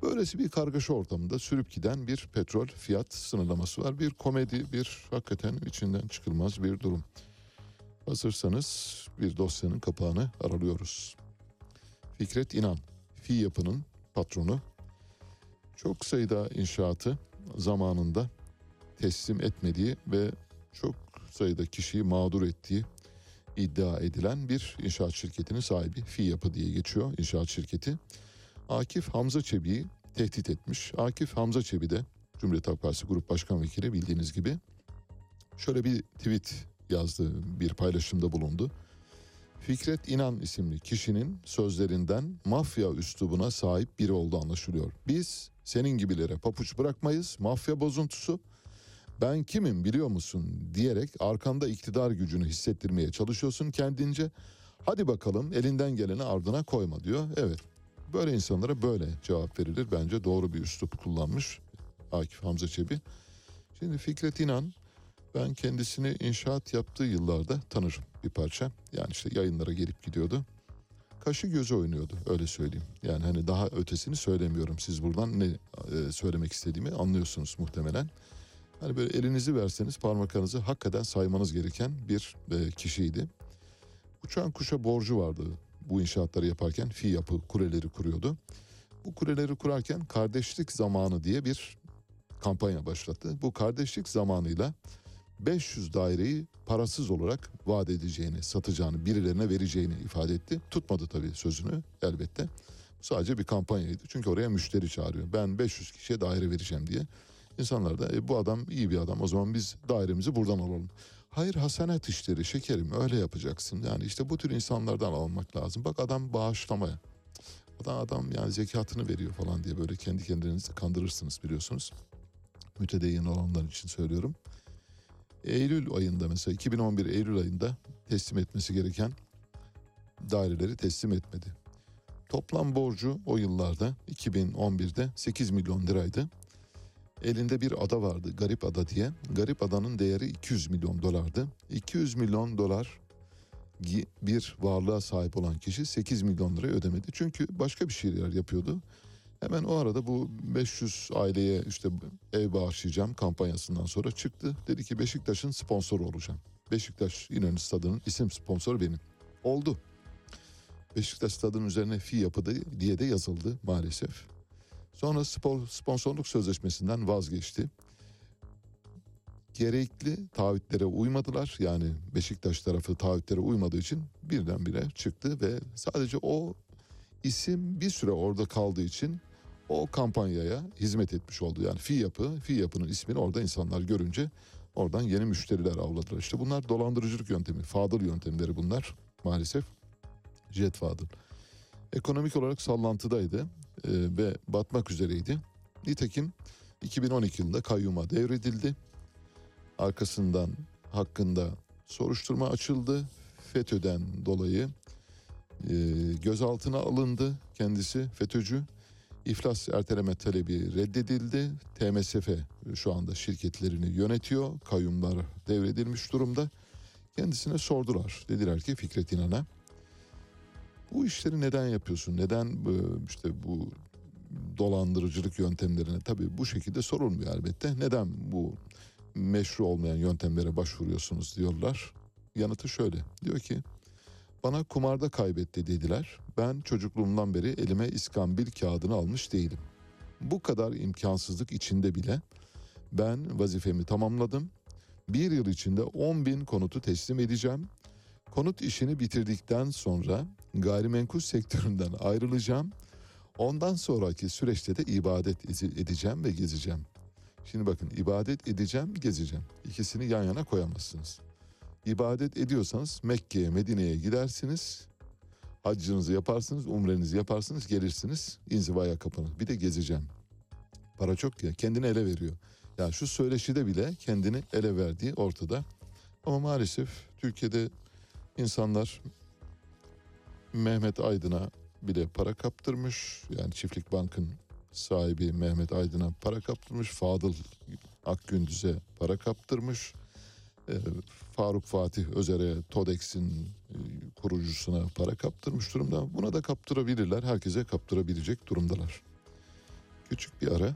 Böylesi bir kargaşa ortamında sürüp giden bir petrol fiyat sınırlaması var. Bir komedi, bir hakikaten içinden çıkılmaz bir durum. Hazırsanız bir dosyanın kapağını aralıyoruz. Fikret İnan, Fi Yapı'nın patronu. Çok sayıda inşaatı zamanında teslim etmediği ve çok sayıda kişiyi mağdur ettiği iddia edilen bir inşaat şirketinin sahibi. Fi Yapı diye geçiyor inşaat şirketi. Akif Hamza Çebi'yi tehdit etmiş. Akif Hamza Çebi de Cumhuriyet Halk Partisi Grup Başkan Vekili bildiğiniz gibi şöyle bir tweet yazdı, bir paylaşımda bulundu. Fikret İnan isimli kişinin sözlerinden mafya üslubuna sahip biri olduğu anlaşılıyor. Biz senin gibilere papuç bırakmayız, mafya bozuntusu. Ben kimim biliyor musun diyerek arkanda iktidar gücünü hissettirmeye çalışıyorsun kendince. Hadi bakalım elinden geleni ardına koyma diyor. Evet Böyle insanlara böyle cevap verilir. Bence doğru bir üslup kullanmış Akif Hamza Çebi. Şimdi Fikret İnan ben kendisini inşaat yaptığı yıllarda tanırım bir parça. Yani işte yayınlara gelip gidiyordu. Kaşı gözü oynuyordu öyle söyleyeyim. Yani hani daha ötesini söylemiyorum. Siz buradan ne e, söylemek istediğimi anlıyorsunuz muhtemelen. Hani böyle elinizi verseniz parmaklarınızı hakikaten saymanız gereken bir e, kişiydi. Uçan kuşa borcu vardı bu inşaatları yaparken fi yapı kuleleri kuruyordu. Bu kuleleri kurarken kardeşlik zamanı diye bir kampanya başlattı. Bu kardeşlik zamanıyla 500 daireyi parasız olarak vaat edeceğini, satacağını, birilerine vereceğini ifade etti. Tutmadı tabii sözünü elbette. Sadece bir kampanyaydı. Çünkü oraya müşteri çağırıyor. Ben 500 kişiye daire vereceğim diye. İnsanlar da e, bu adam iyi bir adam o zaman biz dairemizi buradan alalım. Hayır hasenet işleri şekerim öyle yapacaksın. Yani işte bu tür insanlardan almak lazım. Bak adam bağışlamaya. Adam, adam yani zekatını veriyor falan diye böyle kendi kendinizi kandırırsınız biliyorsunuz. Mütedeyyin olanlar için söylüyorum. Eylül ayında mesela 2011 Eylül ayında teslim etmesi gereken daireleri teslim etmedi. Toplam borcu o yıllarda 2011'de 8 milyon liraydı. Elinde bir ada vardı Garip Ada diye. Garip Adanın değeri 200 milyon dolardı. 200 milyon dolar bir varlığa sahip olan kişi 8 milyon lira ödemedi. Çünkü başka bir şeyler yapıyordu. Hemen o arada bu 500 aileye işte ev bağışlayacağım kampanyasından sonra çıktı. Dedi ki Beşiktaş'ın sponsoru olacağım. Beşiktaş İnönü Stadı'nın isim sponsoru benim. Oldu. Beşiktaş Stadı'nın üzerine fi yapıda diye de yazıldı maalesef. Sonra spor, sponsorluk sözleşmesinden vazgeçti. Gerekli taahhütlere uymadılar. Yani Beşiktaş tarafı taahhütlere uymadığı için birdenbire çıktı ve sadece o isim bir süre orada kaldığı için o kampanyaya hizmet etmiş oldu. Yani fi yapı, fi yapının ismini orada insanlar görünce oradan yeni müşteriler avladılar. İşte bunlar dolandırıcılık yöntemi, fadıl yöntemleri bunlar maalesef. Jet fadıl. Ekonomik olarak sallantıdaydı e, ve batmak üzereydi. Nitekim 2012 yılında kayyuma devredildi. Arkasından hakkında soruşturma açıldı. FETÖ'den dolayı e, gözaltına alındı kendisi FETÖ'cü. İflas erteleme talebi reddedildi. TMSF şu anda şirketlerini yönetiyor. Kayyumlar devredilmiş durumda. Kendisine sordular. Dediler ki Fikret İnan'a bu işleri neden yapıyorsun? Neden e, işte bu dolandırıcılık yöntemlerine tabii bu şekilde sorulmuyor elbette. Neden bu meşru olmayan yöntemlere başvuruyorsunuz diyorlar. Yanıtı şöyle. Diyor ki bana kumarda kaybetti dediler. Ben çocukluğumdan beri elime iskambil kağıdını almış değilim. Bu kadar imkansızlık içinde bile ben vazifemi tamamladım. Bir yıl içinde 10 bin konutu teslim edeceğim. Konut işini bitirdikten sonra gayrimenkul sektöründen ayrılacağım. Ondan sonraki süreçte de ibadet ede- edeceğim ve gezeceğim. Şimdi bakın ibadet edeceğim, gezeceğim. İkisini yan yana koyamazsınız. İbadet ediyorsanız Mekke'ye, Medine'ye gidersiniz. Haccınızı yaparsınız, umrenizi yaparsınız, gelirsiniz, inzivaya kapanır. Bir de gezeceğim. Para çok ya, kendini ele veriyor. Yani şu söyleşide bile kendini ele verdiği ortada. Ama maalesef Türkiye'de insanlar Mehmet Aydın'a bile para kaptırmış. Yani Çiftlik Bank'ın sahibi Mehmet Aydın'a para kaptırmış. Fadıl Akgündüz'e para kaptırmış. Ee, Faruk Fatih Özer'e TODEX'in e, kurucusuna para kaptırmış durumda. Buna da kaptırabilirler. Herkese kaptırabilecek durumdalar. Küçük bir ara.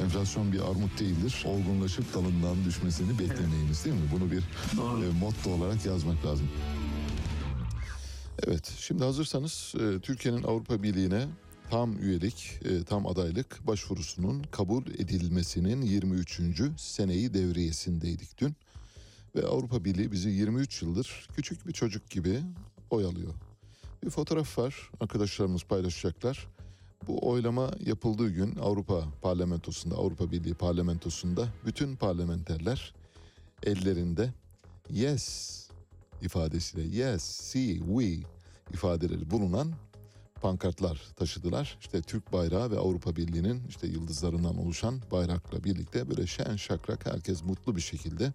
Enflasyon bir armut değildir. Olgunlaşıp dalından düşmesini beklemeyiniz değil mi? Bunu bir Doğru. e, motto olarak yazmak lazım. Evet, şimdi hazırsanız e, Türkiye'nin Avrupa Birliği'ne tam üyelik, e, tam adaylık başvurusunun kabul edilmesinin 23. seneyi devriyesindeydik dün. Ve Avrupa Birliği bizi 23 yıldır küçük bir çocuk gibi oyalıyor. Bir fotoğraf var, arkadaşlarımız paylaşacaklar. Bu oylama yapıldığı gün Avrupa Parlamentosu'nda, Avrupa Birliği Parlamentosu'nda bütün parlamenterler ellerinde yes ifadesiyle yes, see, we ifadeleri bulunan pankartlar taşıdılar. İşte Türk bayrağı ve Avrupa Birliği'nin işte yıldızlarından oluşan bayrakla birlikte böyle şen şakrak herkes mutlu bir şekilde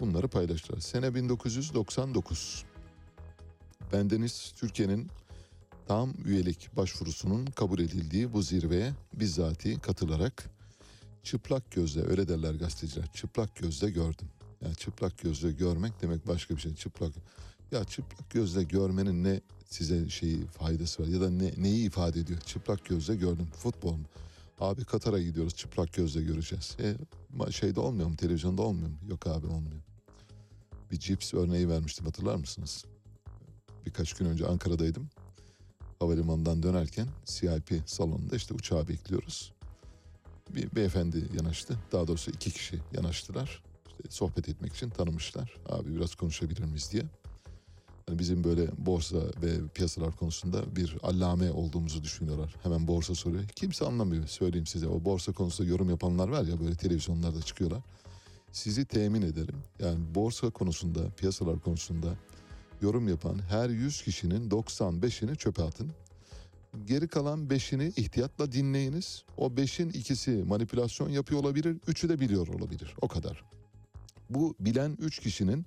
bunları paylaştılar. Sene 1999. Bendeniz Türkiye'nin tam üyelik başvurusunun kabul edildiği bu zirveye bizzati katılarak çıplak gözle öyle derler gazeteciler çıplak gözle gördüm. Yani çıplak gözle görmek demek başka bir şey. Çıplak ya çıplak gözle görmenin ne size şeyi faydası var ya da ne, neyi ifade ediyor? Çıplak gözle gördüm. Futbol? Abi Katar'a gidiyoruz çıplak gözle göreceğiz. E, şeyde olmuyor mu? Televizyonda olmuyor mu? Yok abi olmuyor. Bir cips örneği vermiştim hatırlar mısınız? Birkaç gün önce Ankara'daydım havalimanından dönerken CIP salonunda işte uçağı bekliyoruz. Bir beyefendi yanaştı. Daha doğrusu iki kişi yanaştılar. İşte sohbet etmek için tanımışlar. Abi biraz konuşabilir miyiz diye. Hani bizim böyle borsa ve piyasalar konusunda bir allame olduğumuzu düşünüyorlar. Hemen borsa soruyor. Kimse anlamıyor söyleyeyim size. O borsa konusunda yorum yapanlar var ya böyle televizyonlarda çıkıyorlar. Sizi temin ederim. Yani borsa konusunda, piyasalar konusunda yorum yapan her 100 kişinin 95'ini çöpe atın. Geri kalan beşini ihtiyatla dinleyiniz. O beşin ikisi manipülasyon yapıyor olabilir, üçü de biliyor olabilir. O kadar. Bu bilen üç kişinin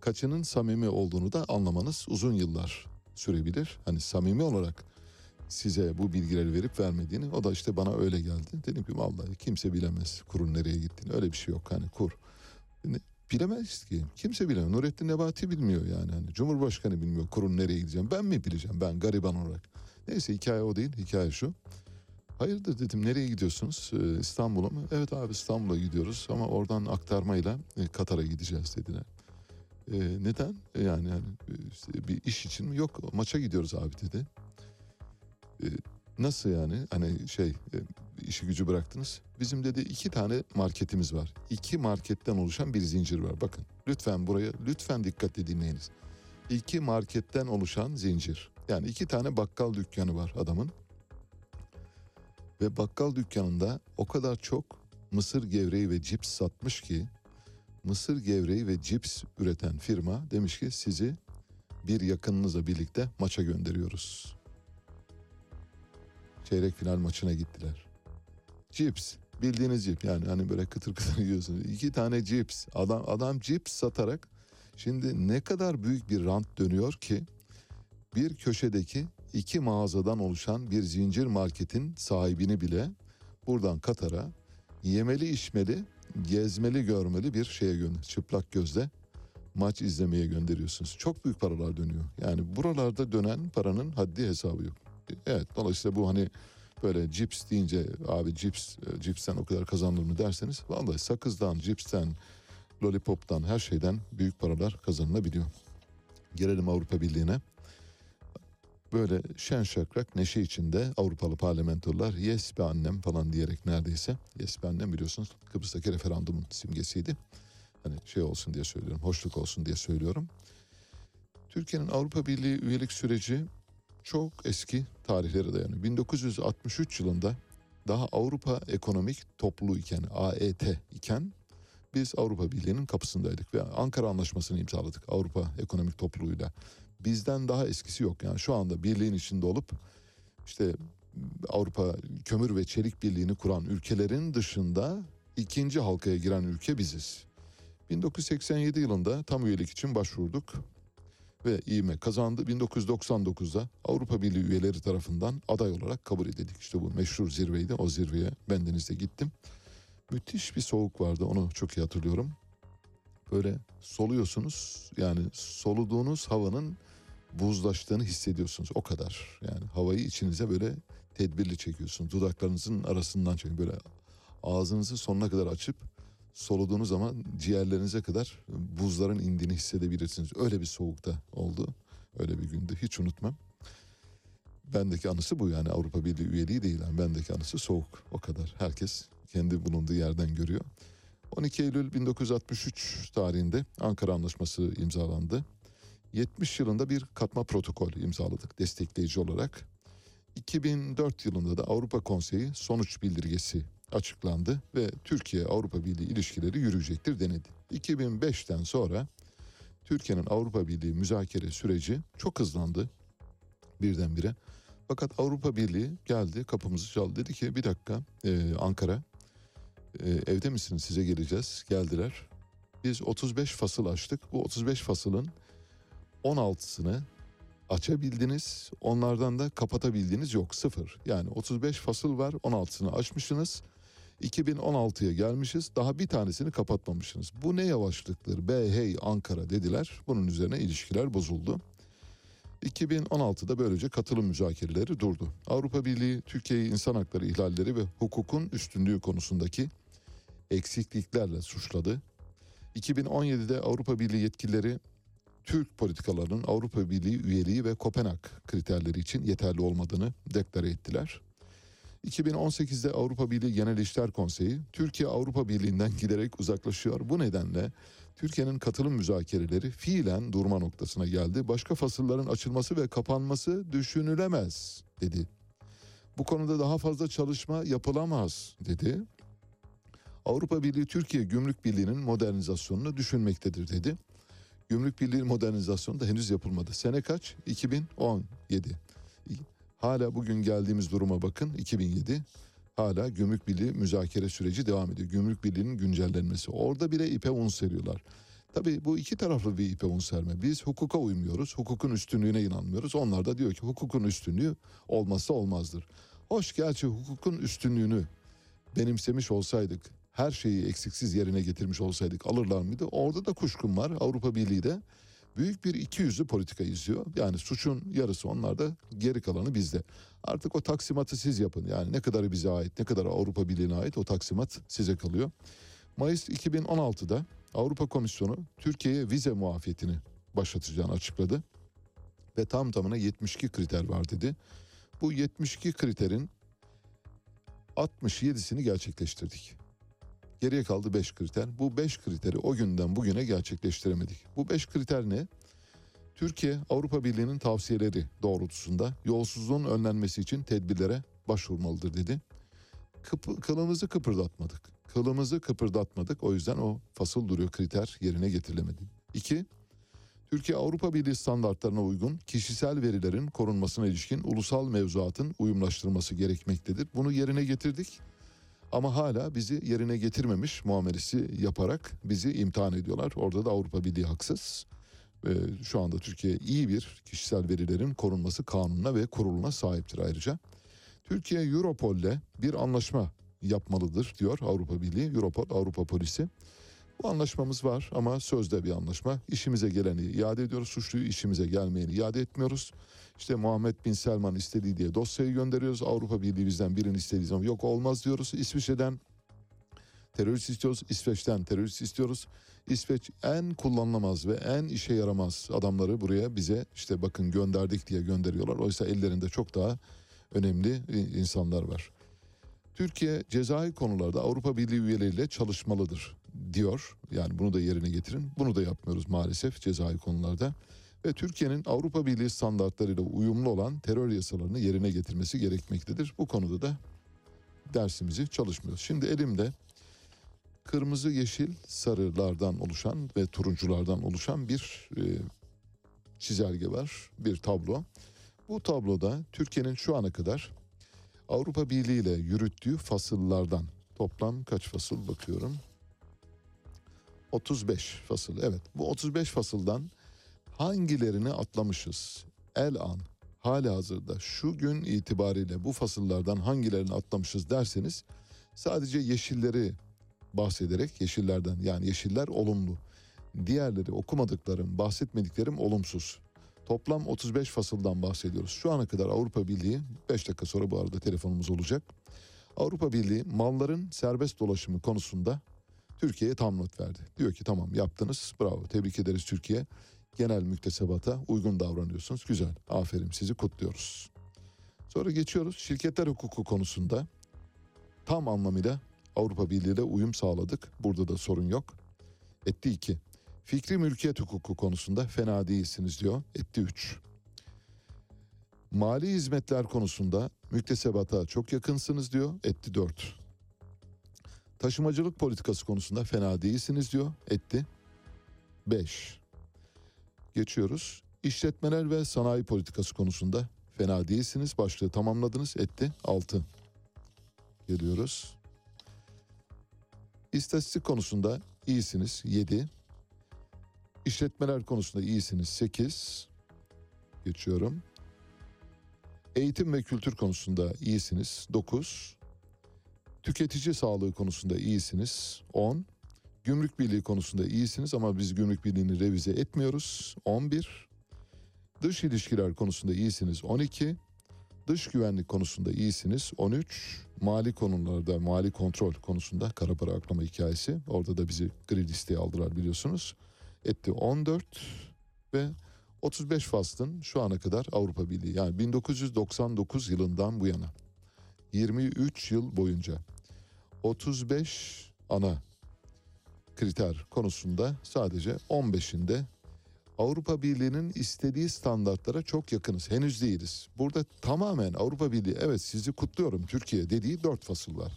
kaçının samimi olduğunu da anlamanız uzun yıllar sürebilir. Hani samimi olarak size bu bilgileri verip vermediğini o da işte bana öyle geldi. Dedim ki vallahi kimse bilemez kurun nereye gittiğini. Öyle bir şey yok hani kur. Bilemez ki. Kimse bilemez. Nurettin Nebati bilmiyor yani. Hani Cumhurbaşkanı bilmiyor kurun nereye gideceğim. Ben mi bileceğim ben gariban olarak. Neyse hikaye o değil. Hikaye şu. Hayırdır dedim nereye gidiyorsunuz? Ee, İstanbul'a mı? Evet abi İstanbul'a gidiyoruz ama oradan aktarmayla e, Katar'a gideceğiz dediler. Ee, neden? E, Yani, yani e, işte bir iş için mi? Yok maça gidiyoruz abi dedi. Ee, nasıl yani? Hani şey e, işi gücü bıraktınız. Bizim dedi iki tane marketimiz var. İki marketten oluşan bir zincir var. Bakın lütfen buraya lütfen dikkatli dinleyiniz. İki marketten oluşan zincir. Yani iki tane bakkal dükkanı var adamın. Ve bakkal dükkanında o kadar çok mısır gevreği ve cips satmış ki mısır gevreği ve cips üreten firma demiş ki sizi bir yakınınızla birlikte maça gönderiyoruz. Çeyrek final maçına gittiler. Cips bildiğiniz cips yani hani böyle kıtır kıtır yiyorsunuz. İki tane cips adam adam cips satarak şimdi ne kadar büyük bir rant dönüyor ki bir köşedeki iki mağazadan oluşan bir zincir marketin sahibini bile buradan Katar'a yemeli içmeli, gezmeli görmeli bir şeye gönder. Çıplak gözle maç izlemeye gönderiyorsunuz. Çok büyük paralar dönüyor. Yani buralarda dönen paranın haddi hesabı yok. Evet dolayısıyla bu hani böyle cips deyince abi cips e, cipsten o kadar kazanılır mı derseniz vallahi sakızdan, cipsten, lollipoptan her şeyden büyük paralar kazanılabiliyor. Gelelim Avrupa Birliği'ne böyle şen şakrak neşe içinde Avrupalı parlamentolar yes be annem falan diyerek neredeyse yes be annem biliyorsunuz Kıbrıs'taki referandumun simgesiydi. Hani şey olsun diye söylüyorum, hoşluk olsun diye söylüyorum. Türkiye'nin Avrupa Birliği üyelik süreci çok eski tarihlere dayanıyor. 1963 yılında daha Avrupa Ekonomik Topluluğu iken, AET iken biz Avrupa Birliği'nin kapısındaydık ve Ankara Anlaşması'nı imzaladık Avrupa Ekonomik Topluluğu'yla bizden daha eskisi yok. Yani şu anda birliğin içinde olup işte Avrupa Kömür ve Çelik Birliği'ni kuran ülkelerin dışında ikinci halkaya giren ülke biziz. 1987 yılında tam üyelik için başvurduk ve İİME kazandı. 1999'da Avrupa Birliği üyeleri tarafından aday olarak kabul edildik. İşte bu meşhur zirveydi. O zirveye bendenizde gittim. Müthiş bir soğuk vardı onu çok iyi hatırlıyorum. Böyle soluyorsunuz yani soluduğunuz havanın buzlaştığını hissediyorsunuz o kadar. Yani havayı içinize böyle tedbirli çekiyorsunuz. Dudaklarınızın arasından çekin böyle ağzınızı sonuna kadar açıp soluduğunuz zaman ciğerlerinize kadar buzların indiğini hissedebilirsiniz. Öyle bir soğukta oldu. Öyle bir gündü. Hiç unutmam. Bendeki anısı bu yani Avrupa Birliği üyeliği değil. Yani bendeki anısı soğuk. O kadar. Herkes kendi bulunduğu yerden görüyor. 12 Eylül 1963 tarihinde Ankara Anlaşması imzalandı. 70 yılında bir katma protokol imzaladık destekleyici olarak. 2004 yılında da Avrupa Konseyi sonuç bildirgesi açıklandı ve Türkiye Avrupa Birliği ilişkileri yürüyecektir denildi. 2005'ten sonra Türkiye'nin Avrupa Birliği müzakere süreci çok hızlandı birdenbire. Fakat Avrupa Birliği geldi kapımızı çaldı dedi ki bir dakika e, Ankara e, evde misiniz size geleceğiz geldiler. Biz 35 fasıl açtık bu 35 fasılın 16'sını açabildiniz. Onlardan da kapatabildiğiniz yok. Sıfır. Yani 35 fasıl var. 16'sını açmışsınız. 2016'ya gelmişiz. Daha bir tanesini kapatmamışsınız. Bu ne yavaşlıktır? Be hey Ankara dediler. Bunun üzerine ilişkiler bozuldu. 2016'da böylece katılım müzakereleri durdu. Avrupa Birliği Türkiye'yi insan hakları ihlalleri ve hukukun üstünlüğü konusundaki eksikliklerle suçladı. 2017'de Avrupa Birliği yetkilileri Türk politikalarının Avrupa Birliği üyeliği ve Kopenhag kriterleri için yeterli olmadığını deklare ettiler. 2018'de Avrupa Birliği Genel İşler Konseyi Türkiye Avrupa Birliği'nden giderek uzaklaşıyor. Bu nedenle Türkiye'nin katılım müzakereleri fiilen durma noktasına geldi. Başka fasılların açılması ve kapanması düşünülemez dedi. Bu konuda daha fazla çalışma yapılamaz dedi. Avrupa Birliği Türkiye Gümrük Birliği'nin modernizasyonunu düşünmektedir dedi. Gümrük Birliği modernizasyonu da henüz yapılmadı. Sene kaç? 2017. Hala bugün geldiğimiz duruma bakın 2007 hala gümrük birliği müzakere süreci devam ediyor. Gümrük birliğinin güncellenmesi. Orada bile ipe un seriyorlar. Tabii bu iki taraflı bir ipe un serme. Biz hukuka uymuyoruz. Hukukun üstünlüğüne inanmıyoruz. Onlar da diyor ki hukukun üstünlüğü olmazsa olmazdır. Hoş gerçi hukukun üstünlüğünü benimsemiş olsaydık, her şeyi eksiksiz yerine getirmiş olsaydık alırlar mıydı? Orada da kuşkum var. Avrupa Birliği de büyük bir iki yüzlü politika izliyor. Yani suçun yarısı onlarda, geri kalanı bizde. Artık o taksimatı siz yapın. Yani ne kadarı bize ait, ne kadar Avrupa Birliği'ne ait o taksimat size kalıyor. Mayıs 2016'da Avrupa Komisyonu Türkiye'ye vize muafiyetini başlatacağını açıkladı. Ve tam tamına 72 kriter var dedi. Bu 72 kriterin 67'sini gerçekleştirdik. Geriye kaldı 5 kriter. Bu 5 kriteri o günden bugüne gerçekleştiremedik. Bu 5 kriter ne? Türkiye Avrupa Birliği'nin tavsiyeleri doğrultusunda yolsuzluğun önlenmesi için tedbirlere başvurmalıdır dedi. Kıpı, kılımızı kıpırdatmadık. Kılımızı kıpırdatmadık. O yüzden o fasıl duruyor kriter yerine getirilemedi. İki, Türkiye Avrupa Birliği standartlarına uygun kişisel verilerin korunmasına ilişkin ulusal mevzuatın uyumlaştırılması gerekmektedir. Bunu yerine getirdik. Ama hala bizi yerine getirmemiş muamelesi yaparak bizi imtihan ediyorlar. Orada da Avrupa Birliği haksız. Ee, şu anda Türkiye iyi bir kişisel verilerin korunması kanununa ve kuruluna sahiptir ayrıca. Türkiye Europol'le bir anlaşma yapmalıdır diyor Avrupa Birliği, Europol, Avrupa Polisi. Bu anlaşmamız var ama sözde bir anlaşma. İşimize geleni iade ediyoruz, suçluyu işimize gelmeyeni iade etmiyoruz. İşte Muhammed Bin Selman istediği diye dosyayı gönderiyoruz. Avrupa Birliği bizden birini istediği zaman yok olmaz diyoruz. İsviçre'den terörist istiyoruz, İsveç'ten terörist istiyoruz. İsveç en kullanılamaz ve en işe yaramaz adamları buraya bize işte bakın gönderdik diye gönderiyorlar. Oysa ellerinde çok daha önemli insanlar var. Türkiye cezai konularda Avrupa Birliği üyeleriyle çalışmalıdır diyor. Yani bunu da yerine getirin. Bunu da yapmıyoruz maalesef cezai konularda. Ve Türkiye'nin Avrupa Birliği standartlarıyla uyumlu olan terör yasalarını yerine getirmesi gerekmektedir. Bu konuda da dersimizi çalışmıyoruz. Şimdi elimde kırmızı, yeşil, sarılardan oluşan ve turunculardan oluşan bir e, çizelge var, bir tablo. Bu tabloda Türkiye'nin şu ana kadar Avrupa Birliği ile yürüttüğü fasıllardan toplam kaç fasıl bakıyorum. 35 fasıl. Evet bu 35 fasıldan hangilerini atlamışız? El an hali hazırda şu gün itibariyle bu fasıllardan hangilerini atlamışız derseniz sadece yeşilleri bahsederek yeşillerden yani yeşiller olumlu. Diğerleri okumadıklarım, bahsetmediklerim olumsuz. Toplam 35 fasıldan bahsediyoruz. Şu ana kadar Avrupa Birliği 5 dakika sonra bu arada telefonumuz olacak. Avrupa Birliği malların serbest dolaşımı konusunda Türkiye'ye tam not verdi. Diyor ki tamam yaptınız bravo tebrik ederiz Türkiye. Genel müktesebata uygun davranıyorsunuz. Güzel aferin sizi kutluyoruz. Sonra geçiyoruz şirketler hukuku konusunda tam anlamıyla Avrupa Birliği ile uyum sağladık. Burada da sorun yok. Etti 2. Fikri mülkiyet hukuku konusunda fena değilsiniz diyor. Etti 3. Mali hizmetler konusunda müktesebata çok yakınsınız diyor. Etti 4. Taşımacılık politikası konusunda fena değilsiniz diyor. Etti 5. Geçiyoruz. İşletmeler ve sanayi politikası konusunda fena değilsiniz. Başlığı tamamladınız. Etti 6. Geliyoruz. İstatistik konusunda iyisiniz 7. İşletmeler konusunda iyisiniz 8. Geçiyorum. Eğitim ve kültür konusunda iyisiniz 9. Tüketici sağlığı konusunda iyisiniz 10. Gümrük Birliği konusunda iyisiniz ama biz Gümrük Birliği'ni revize etmiyoruz 11. Dış ilişkiler konusunda iyisiniz 12. Dış güvenlik konusunda iyisiniz 13. Mali konularda mali kontrol konusunda kara para aklama hikayesi. Orada da bizi gri listeye aldılar biliyorsunuz. Etti 14 ve 35 faslın şu ana kadar Avrupa Birliği yani 1999 yılından bu yana 23 yıl boyunca 35 ana kriter konusunda sadece 15'inde Avrupa Birliği'nin istediği standartlara çok yakınız. Henüz değiliz. Burada tamamen Avrupa Birliği evet sizi kutluyorum Türkiye dediği dört fasıl var.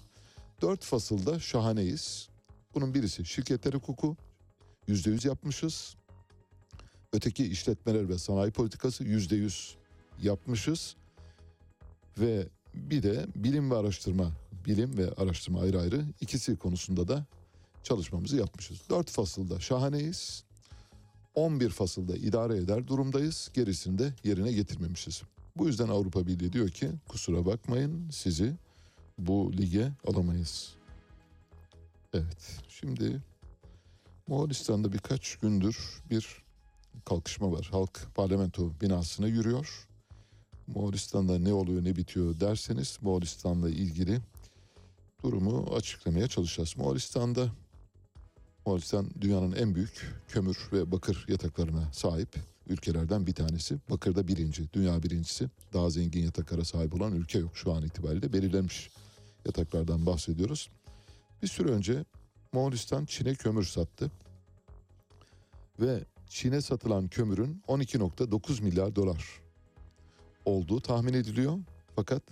Dört fasılda şahaneyiz. Bunun birisi şirketler hukuku yüzde yüz yapmışız. Öteki işletmeler ve sanayi politikası yüzde yüz yapmışız. Ve bir de bilim ve araştırma, bilim ve araştırma ayrı ayrı ikisi konusunda da çalışmamızı yapmışız. Dört fasılda şahaneyiz. 11 fasılda idare eder durumdayız. Gerisini de yerine getirmemişiz. Bu yüzden Avrupa Birliği diyor ki kusura bakmayın sizi bu lige alamayız. Evet şimdi Moğolistan'da birkaç gündür bir kalkışma var. Halk parlamento binasına yürüyor. Moğolistan'da ne oluyor ne bitiyor derseniz Moğolistan'la ilgili durumu açıklamaya çalışacağız. Moğolistan'da Moğolistan dünyanın en büyük kömür ve bakır yataklarına sahip ülkelerden bir tanesi. Bakırda birinci, dünya birincisi. Daha zengin yataklara sahip olan ülke yok şu an itibariyle. Belirlenmiş yataklardan bahsediyoruz. Bir süre önce Moğolistan Çin'e kömür sattı. Ve Çin'e satılan kömürün 12.9 milyar dolar olduğu tahmin ediliyor. Fakat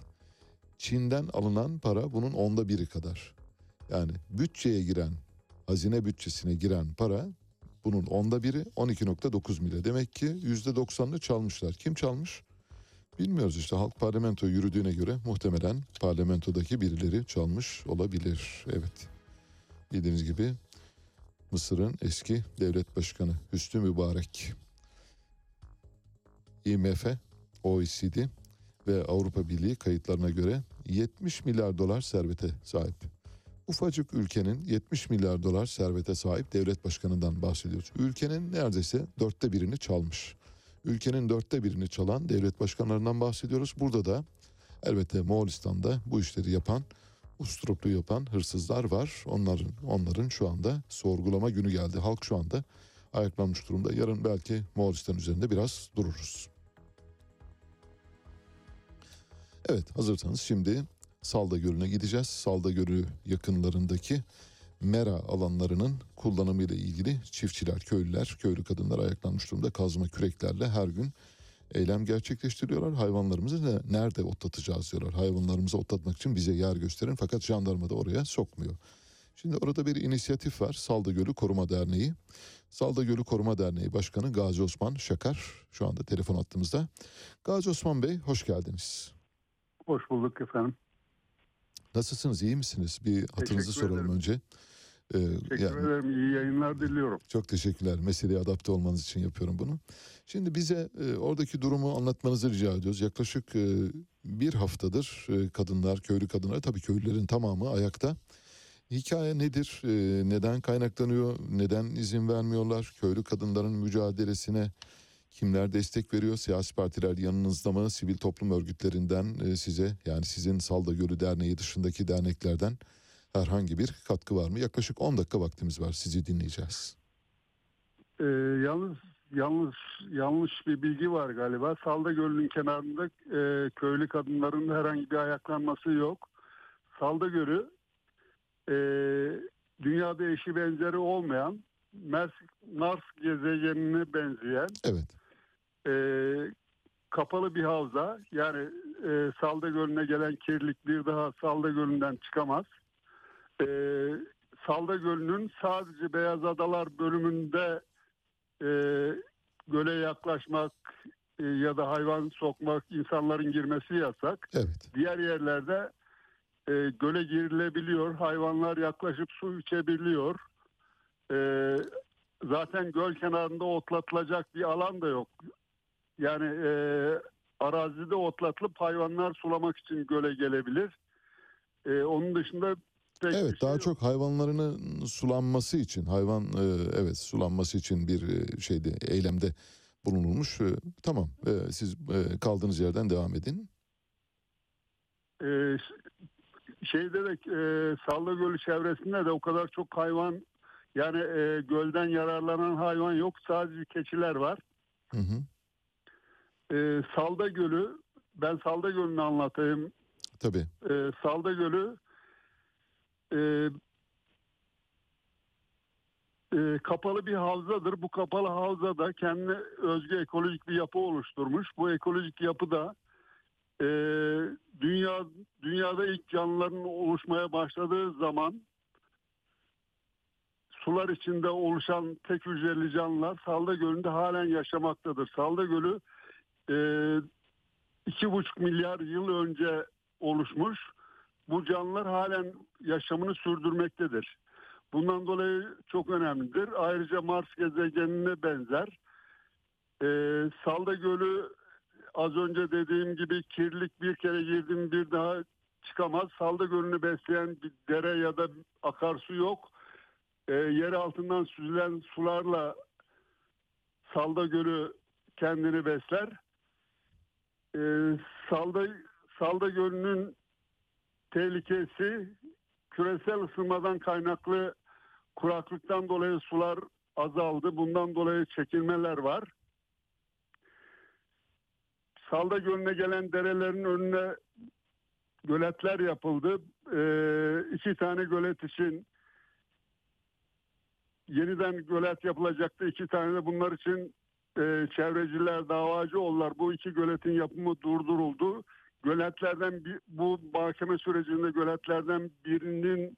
Çin'den alınan para bunun onda biri kadar. Yani bütçeye giren, hazine bütçesine giren para bunun onda biri 12.9 milyar. Demek ki %90'ını çalmışlar. Kim çalmış? Bilmiyoruz işte halk parlamento yürüdüğüne göre muhtemelen parlamentodaki birileri çalmış olabilir. Evet. Bildiğiniz gibi Mısır'ın eski devlet başkanı Hüsnü Mübarek IMF, OECD ve Avrupa Birliği kayıtlarına göre 70 milyar dolar servete sahip. Ufacık ülkenin 70 milyar dolar servete sahip devlet başkanından bahsediyoruz. Ülkenin neredeyse dörtte birini çalmış. Ülkenin dörtte birini çalan devlet başkanlarından bahsediyoruz. Burada da elbette Moğolistan'da bu işleri yapan, usturuplu yapan hırsızlar var. Onların onların şu anda sorgulama günü geldi. Halk şu anda ayaklanmış durumda. Yarın belki Moğolistan üzerinde biraz dururuz. Evet hazırsanız şimdi Salda Gölü'ne gideceğiz. Salda Gölü yakınlarındaki mera alanlarının kullanımıyla ilgili çiftçiler, köylüler, köylü kadınlar ayaklanmış durumda kazma küreklerle her gün eylem gerçekleştiriyorlar. Hayvanlarımızı ne, nerede otlatacağız diyorlar. Hayvanlarımızı otlatmak için bize yer gösterin fakat jandarma da oraya sokmuyor. Şimdi orada bir inisiyatif var. Salda Gölü Koruma Derneği. Salda Gölü Koruma Derneği Başkanı Gazi Osman Şakar şu anda telefon attığımızda. Gazi Osman Bey hoş geldiniz. Hoş bulduk efendim. Nasılsınız? iyi misiniz? Bir hatırınızı Teşekkür soralım ederim. önce. Ee, Teşekkür yani- ederim. İyi yayınlar diliyorum. Çok teşekkürler. Meseleye adapte olmanız için yapıyorum bunu. Şimdi bize e, oradaki durumu anlatmanızı rica ediyoruz. Yaklaşık e, bir haftadır e, kadınlar, köylü kadınlar, tabii köylülerin tamamı ayakta. Hikaye nedir? E, neden kaynaklanıyor? Neden izin vermiyorlar? Köylü kadınların mücadelesine kimler destek veriyor? Siyasi partiler yanınızda mı? Sivil toplum örgütlerinden e, size yani sizin Salda Gölü Derneği dışındaki derneklerden herhangi bir katkı var mı? Yaklaşık 10 dakika vaktimiz var. Sizi dinleyeceğiz. Ee, yalnız yanlış yanlış bir bilgi var galiba. Salda Gölü'nün kenarında e, köylü kadınların herhangi bir ayaklanması yok. Salda Gölü e, dünyada eşi benzeri olmayan Mars, Mars gezegenine benzeyen Evet. E, kapalı bir havza. Yani e, Salda Gölü'ne gelen kirlilik bir daha Salda Gölü'nden çıkamaz. E, Salda Gölü'nün sadece Beyaz Adalar bölümünde e, göle yaklaşmak e, ya da hayvan sokmak, insanların girmesi yasak. Evet. Diğer yerlerde e, göle girilebiliyor. Hayvanlar yaklaşıp su içebiliyor. E, zaten göl kenarında otlatılacak bir alan da yok. Yani e, arazide otlatılıp hayvanlar sulamak için göle gelebilir. E, onun dışında pek Evet şey daha yok. çok hayvanlarının sulanması için hayvan e, evet sulanması için bir e, şeyde eylemde bulunulmuş. E, tamam e, siz e, kaldığınız yerden devam edin. Ee, şeyde de e, Salda Gölü çevresinde de o kadar çok hayvan yani e, gölden yararlanan hayvan yok. Sadece keçiler var. Hı hı. E, Salda Gölü ben Salda Gölü'nü anlatayım. Tabii. E, Salda Gölü e, e, kapalı bir havzadır. Bu kapalı havzada kendine özgü ekolojik bir yapı oluşturmuş. Bu ekolojik yapı da e, dünya dünyada ilk canlıların oluşmaya başladığı zaman sular içinde oluşan tek hücreli canlılar Salda Gölü'nde halen yaşamaktadır. Salda Gölü iki buçuk milyar yıl önce oluşmuş. Bu canlılar halen yaşamını sürdürmektedir. Bundan dolayı çok önemlidir. Ayrıca Mars gezegenine benzer. Ee, Salda Gölü az önce dediğim gibi kirlilik bir kere girdim bir daha çıkamaz. Salda Gölü'nü besleyen bir dere ya da akarsu yok. Ee, yer altından süzülen sularla Salda Gölü kendini besler. Ee, Salda Salda Gölü'nün tehlikesi küresel ısınmadan kaynaklı kuraklıktan dolayı sular azaldı. Bundan dolayı çekilmeler var. Salda Gölü'ne gelen derelerin önüne göletler yapıldı. Ee, iki tane gölet için yeniden gölet yapılacaktı. İki tane de bunlar için e, çevreciler davacı oldular. Bu iki göletin yapımı durduruldu. Göletlerden bir, bu mahkeme sürecinde göletlerden birinin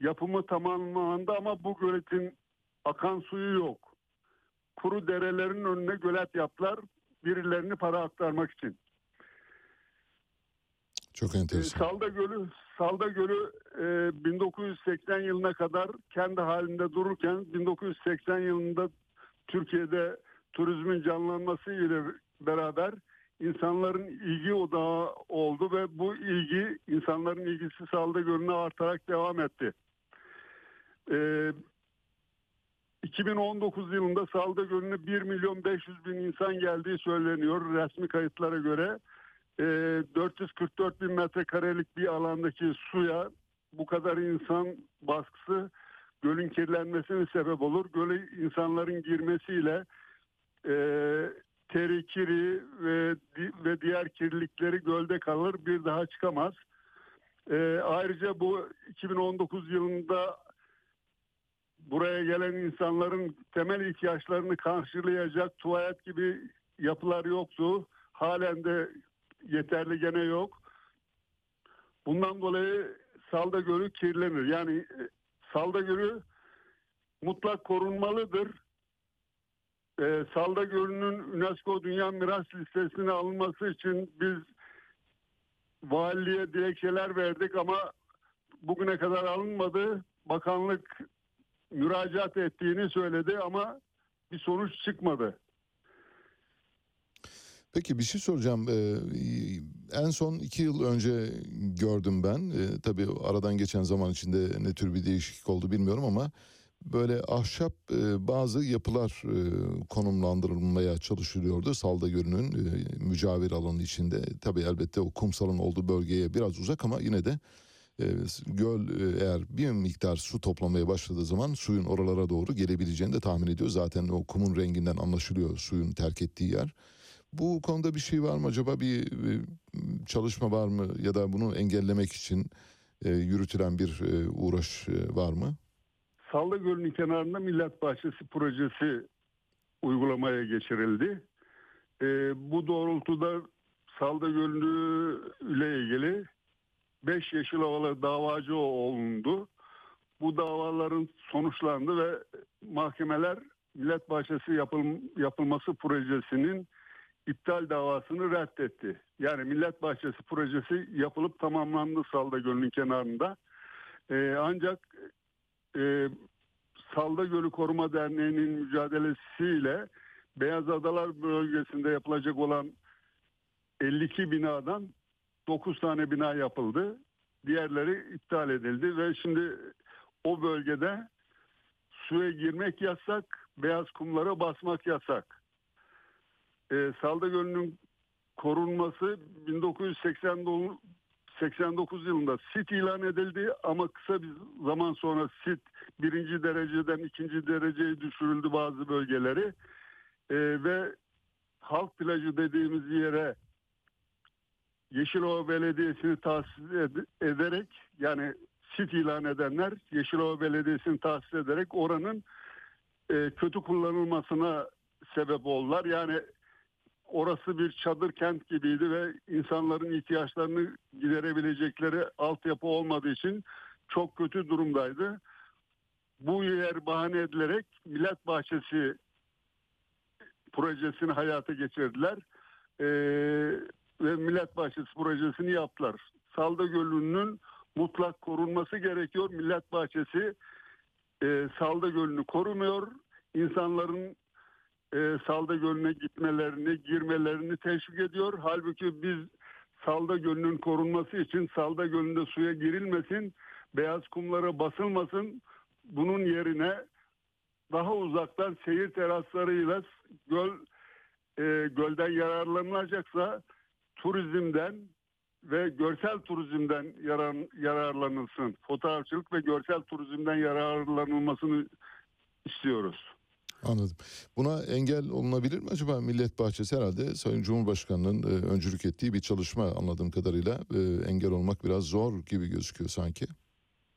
yapımı tamamlandı ama bu göletin akan suyu yok. Kuru derelerin önüne gölet yaptılar. Birilerini para aktarmak için. Çok Ee, enteresan. Salda Gölü Salda Gölü e, 1980 yılına kadar kendi halinde dururken 1980 yılında Türkiye'de turizmin canlanması ile beraber insanların ilgi odağı oldu ve bu ilgi insanların ilgisi Salda Gölü'ne artarak devam etti. Ee, 2019 yılında Salda Gölü'ne 1 milyon 500 bin insan geldiği söyleniyor resmi kayıtlara göre. Ee, 444 bin metrekarelik bir alandaki suya bu kadar insan baskısı gölün kirlenmesine sebep olur. Göle insanların girmesiyle e, teri, kiri ve, ve diğer kirlilikleri gölde kalır bir daha çıkamaz. E, ayrıca bu 2019 yılında buraya gelen insanların temel ihtiyaçlarını karşılayacak tuvalet gibi yapılar yoktu. Halen de yeterli gene yok. Bundan dolayı Salda Gölü kirlenir. Yani e, Salda Gölü mutlak korunmalıdır. Ee, Salda Gölü'nün UNESCO Dünya Miras Listesi'ne alınması için biz valiliğe dilekçeler verdik ama bugüne kadar alınmadı. Bakanlık müracaat ettiğini söyledi ama bir sonuç çıkmadı. Peki bir şey soracağım. Ee, en son iki yıl önce gördüm ben. Ee, tabii aradan geçen zaman içinde ne tür bir değişiklik oldu bilmiyorum ama böyle ahşap e, bazı yapılar e, konumlandırılmaya çalışılıyordu. Salda Gölü'nün e, mücavir alanı içinde. Tabii elbette o kumsalın olduğu bölgeye biraz uzak ama yine de e, göl e, eğer bir miktar su toplamaya başladığı zaman suyun oralara doğru gelebileceğini de tahmin ediyor. Zaten o kumun renginden anlaşılıyor suyun terk ettiği yer. Bu konuda bir şey var mı acaba bir, bir çalışma var mı ya da bunu engellemek için e, yürütülen bir e, uğraş e, var mı? Salda Gölü'nün kenarında Millet Bahçesi projesi uygulamaya geçirildi. Ee, bu doğrultuda Salda Gölü ile ilgili 5 yeşil havalı davacı olundu. Bu davaların sonuçlandı ve mahkemeler Millet Bahçesi yapıl, yapılması projesinin iptal davasını reddetti. Yani Millet Bahçesi projesi yapılıp tamamlandı Salda Gölü'nün kenarında. Ee, ancak e, Salda Gölü Koruma Derneği'nin mücadelesiyle Beyaz Adalar bölgesinde yapılacak olan 52 binadan 9 tane bina yapıldı. Diğerleri iptal edildi ve şimdi o bölgede suya girmek yasak, beyaz kumlara basmak yasak. Ee, Salda Gölü'nün korunması 1989 89 yılında sit ilan edildi ama kısa bir zaman sonra sit birinci dereceden ikinci dereceye düşürüldü bazı bölgeleri Ee, ve halk plajı dediğimiz yere Yeşilova Belediyesi'ni tahsis ed- ederek yani sit ilan edenler Yeşilova Belediyesi'ni tahsis ederek oranın e, kötü kullanılmasına sebep oldular. Yani orası bir çadır kent gibiydi ve insanların ihtiyaçlarını giderebilecekleri altyapı olmadığı için çok kötü durumdaydı. Bu yer bahane edilerek Millet Bahçesi projesini hayata geçirdiler. Ee, ve Millet Bahçesi projesini yaptılar. Salda Gölü'nün mutlak korunması gerekiyor. Millet Bahçesi e, Salda Gölü'nü korumuyor. İnsanların e, Salda Gölü'ne gitmelerini, girmelerini teşvik ediyor. Halbuki biz Salda Gölü'nün korunması için Salda Gölü'nde suya girilmesin, beyaz kumlara basılmasın. Bunun yerine daha uzaktan seyir teraslarıyla göl e, gölden yararlanılacaksa turizmden ve görsel turizmden yarar, yararlanılsın. Fotoğrafçılık ve görsel turizmden yararlanılmasını istiyoruz. Anladım. Buna engel olunabilir mi acaba? Millet Bahçesi herhalde Sayın Cumhurbaşkanı'nın e, öncülük ettiği bir çalışma anladığım kadarıyla e, engel olmak biraz zor gibi gözüküyor sanki.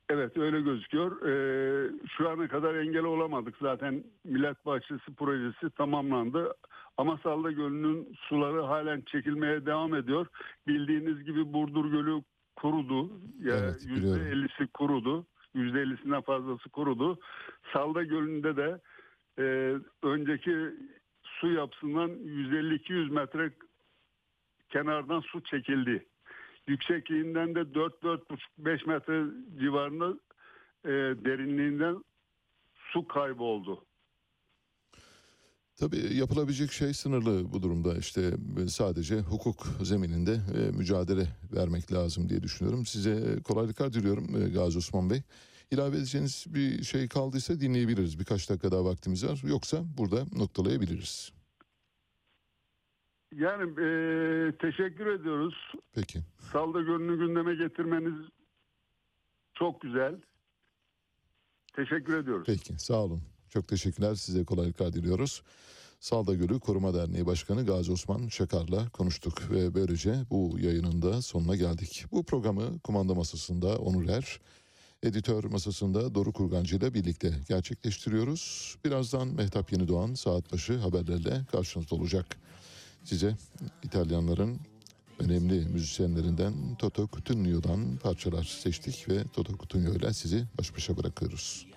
Evet öyle gözüküyor. Ee, şu ana kadar engel olamadık. Zaten Millet Bahçesi projesi tamamlandı. Ama Salda Gölü'nün suları halen çekilmeye devam ediyor. Bildiğiniz gibi Burdur Gölü kurudu. Ya Evet, biliyorum. %50'si kurudu. %50'sinden fazlası kurudu. Salda Gölü'nde de e, önceki su yapısından 150-200 metre kenardan su çekildi. Yüksekliğinden de 4-4,5-5 metre civarında e, derinliğinden su kayboldu. Tabii yapılabilecek şey sınırlı bu durumda işte e, sadece hukuk zemininde e, mücadele vermek lazım diye düşünüyorum. Size e, kolaylıklar diliyorum Gazi Osman Bey. İlave edeceğiniz bir şey kaldıysa dinleyebiliriz. Birkaç dakika daha vaktimiz var. Yoksa burada noktalayabiliriz. Yani e, teşekkür ediyoruz. Peki. Salda Gölü'nü gündeme getirmeniz çok güzel. Teşekkür ediyoruz. Peki sağ olun. Çok teşekkürler size kolaylıklar diliyoruz. Salda Gölü Koruma Derneği Başkanı Gazi Osman Şakar'la konuştuk ve böylece bu yayının da sonuna geldik. Bu programı kumanda masasında Onur Er, editör masasında Doru Kurgancı ile birlikte gerçekleştiriyoruz. Birazdan Mehtap Yeni Doğan saat başı haberlerle karşınızda olacak. Size İtalyanların önemli müzisyenlerinden Toto Cutugno'dan parçalar seçtik ve Toto Cutugno ile sizi baş başa bırakıyoruz.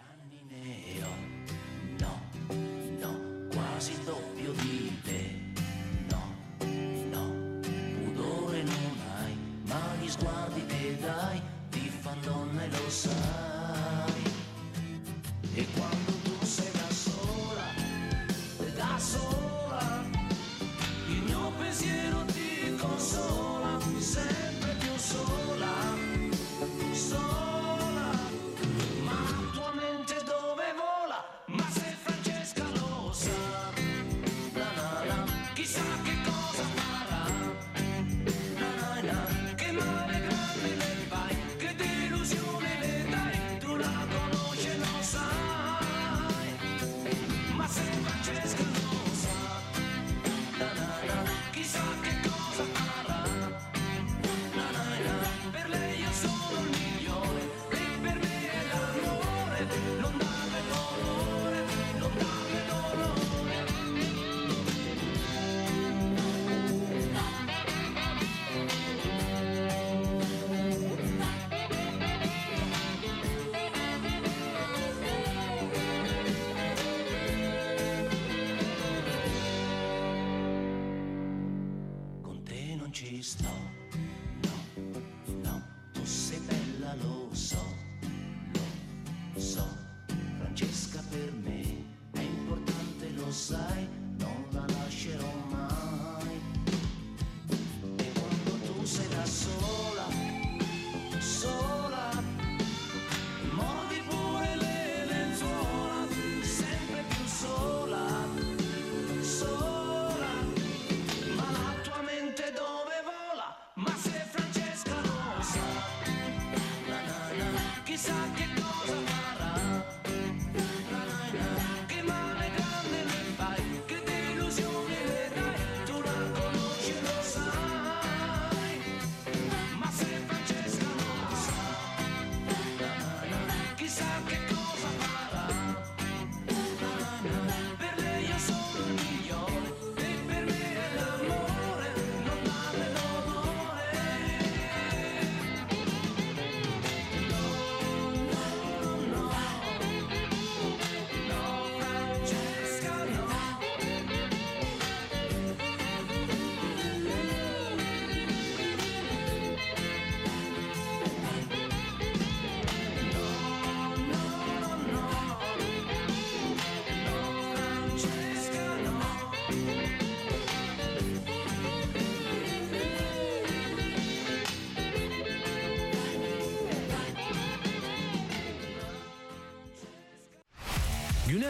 side.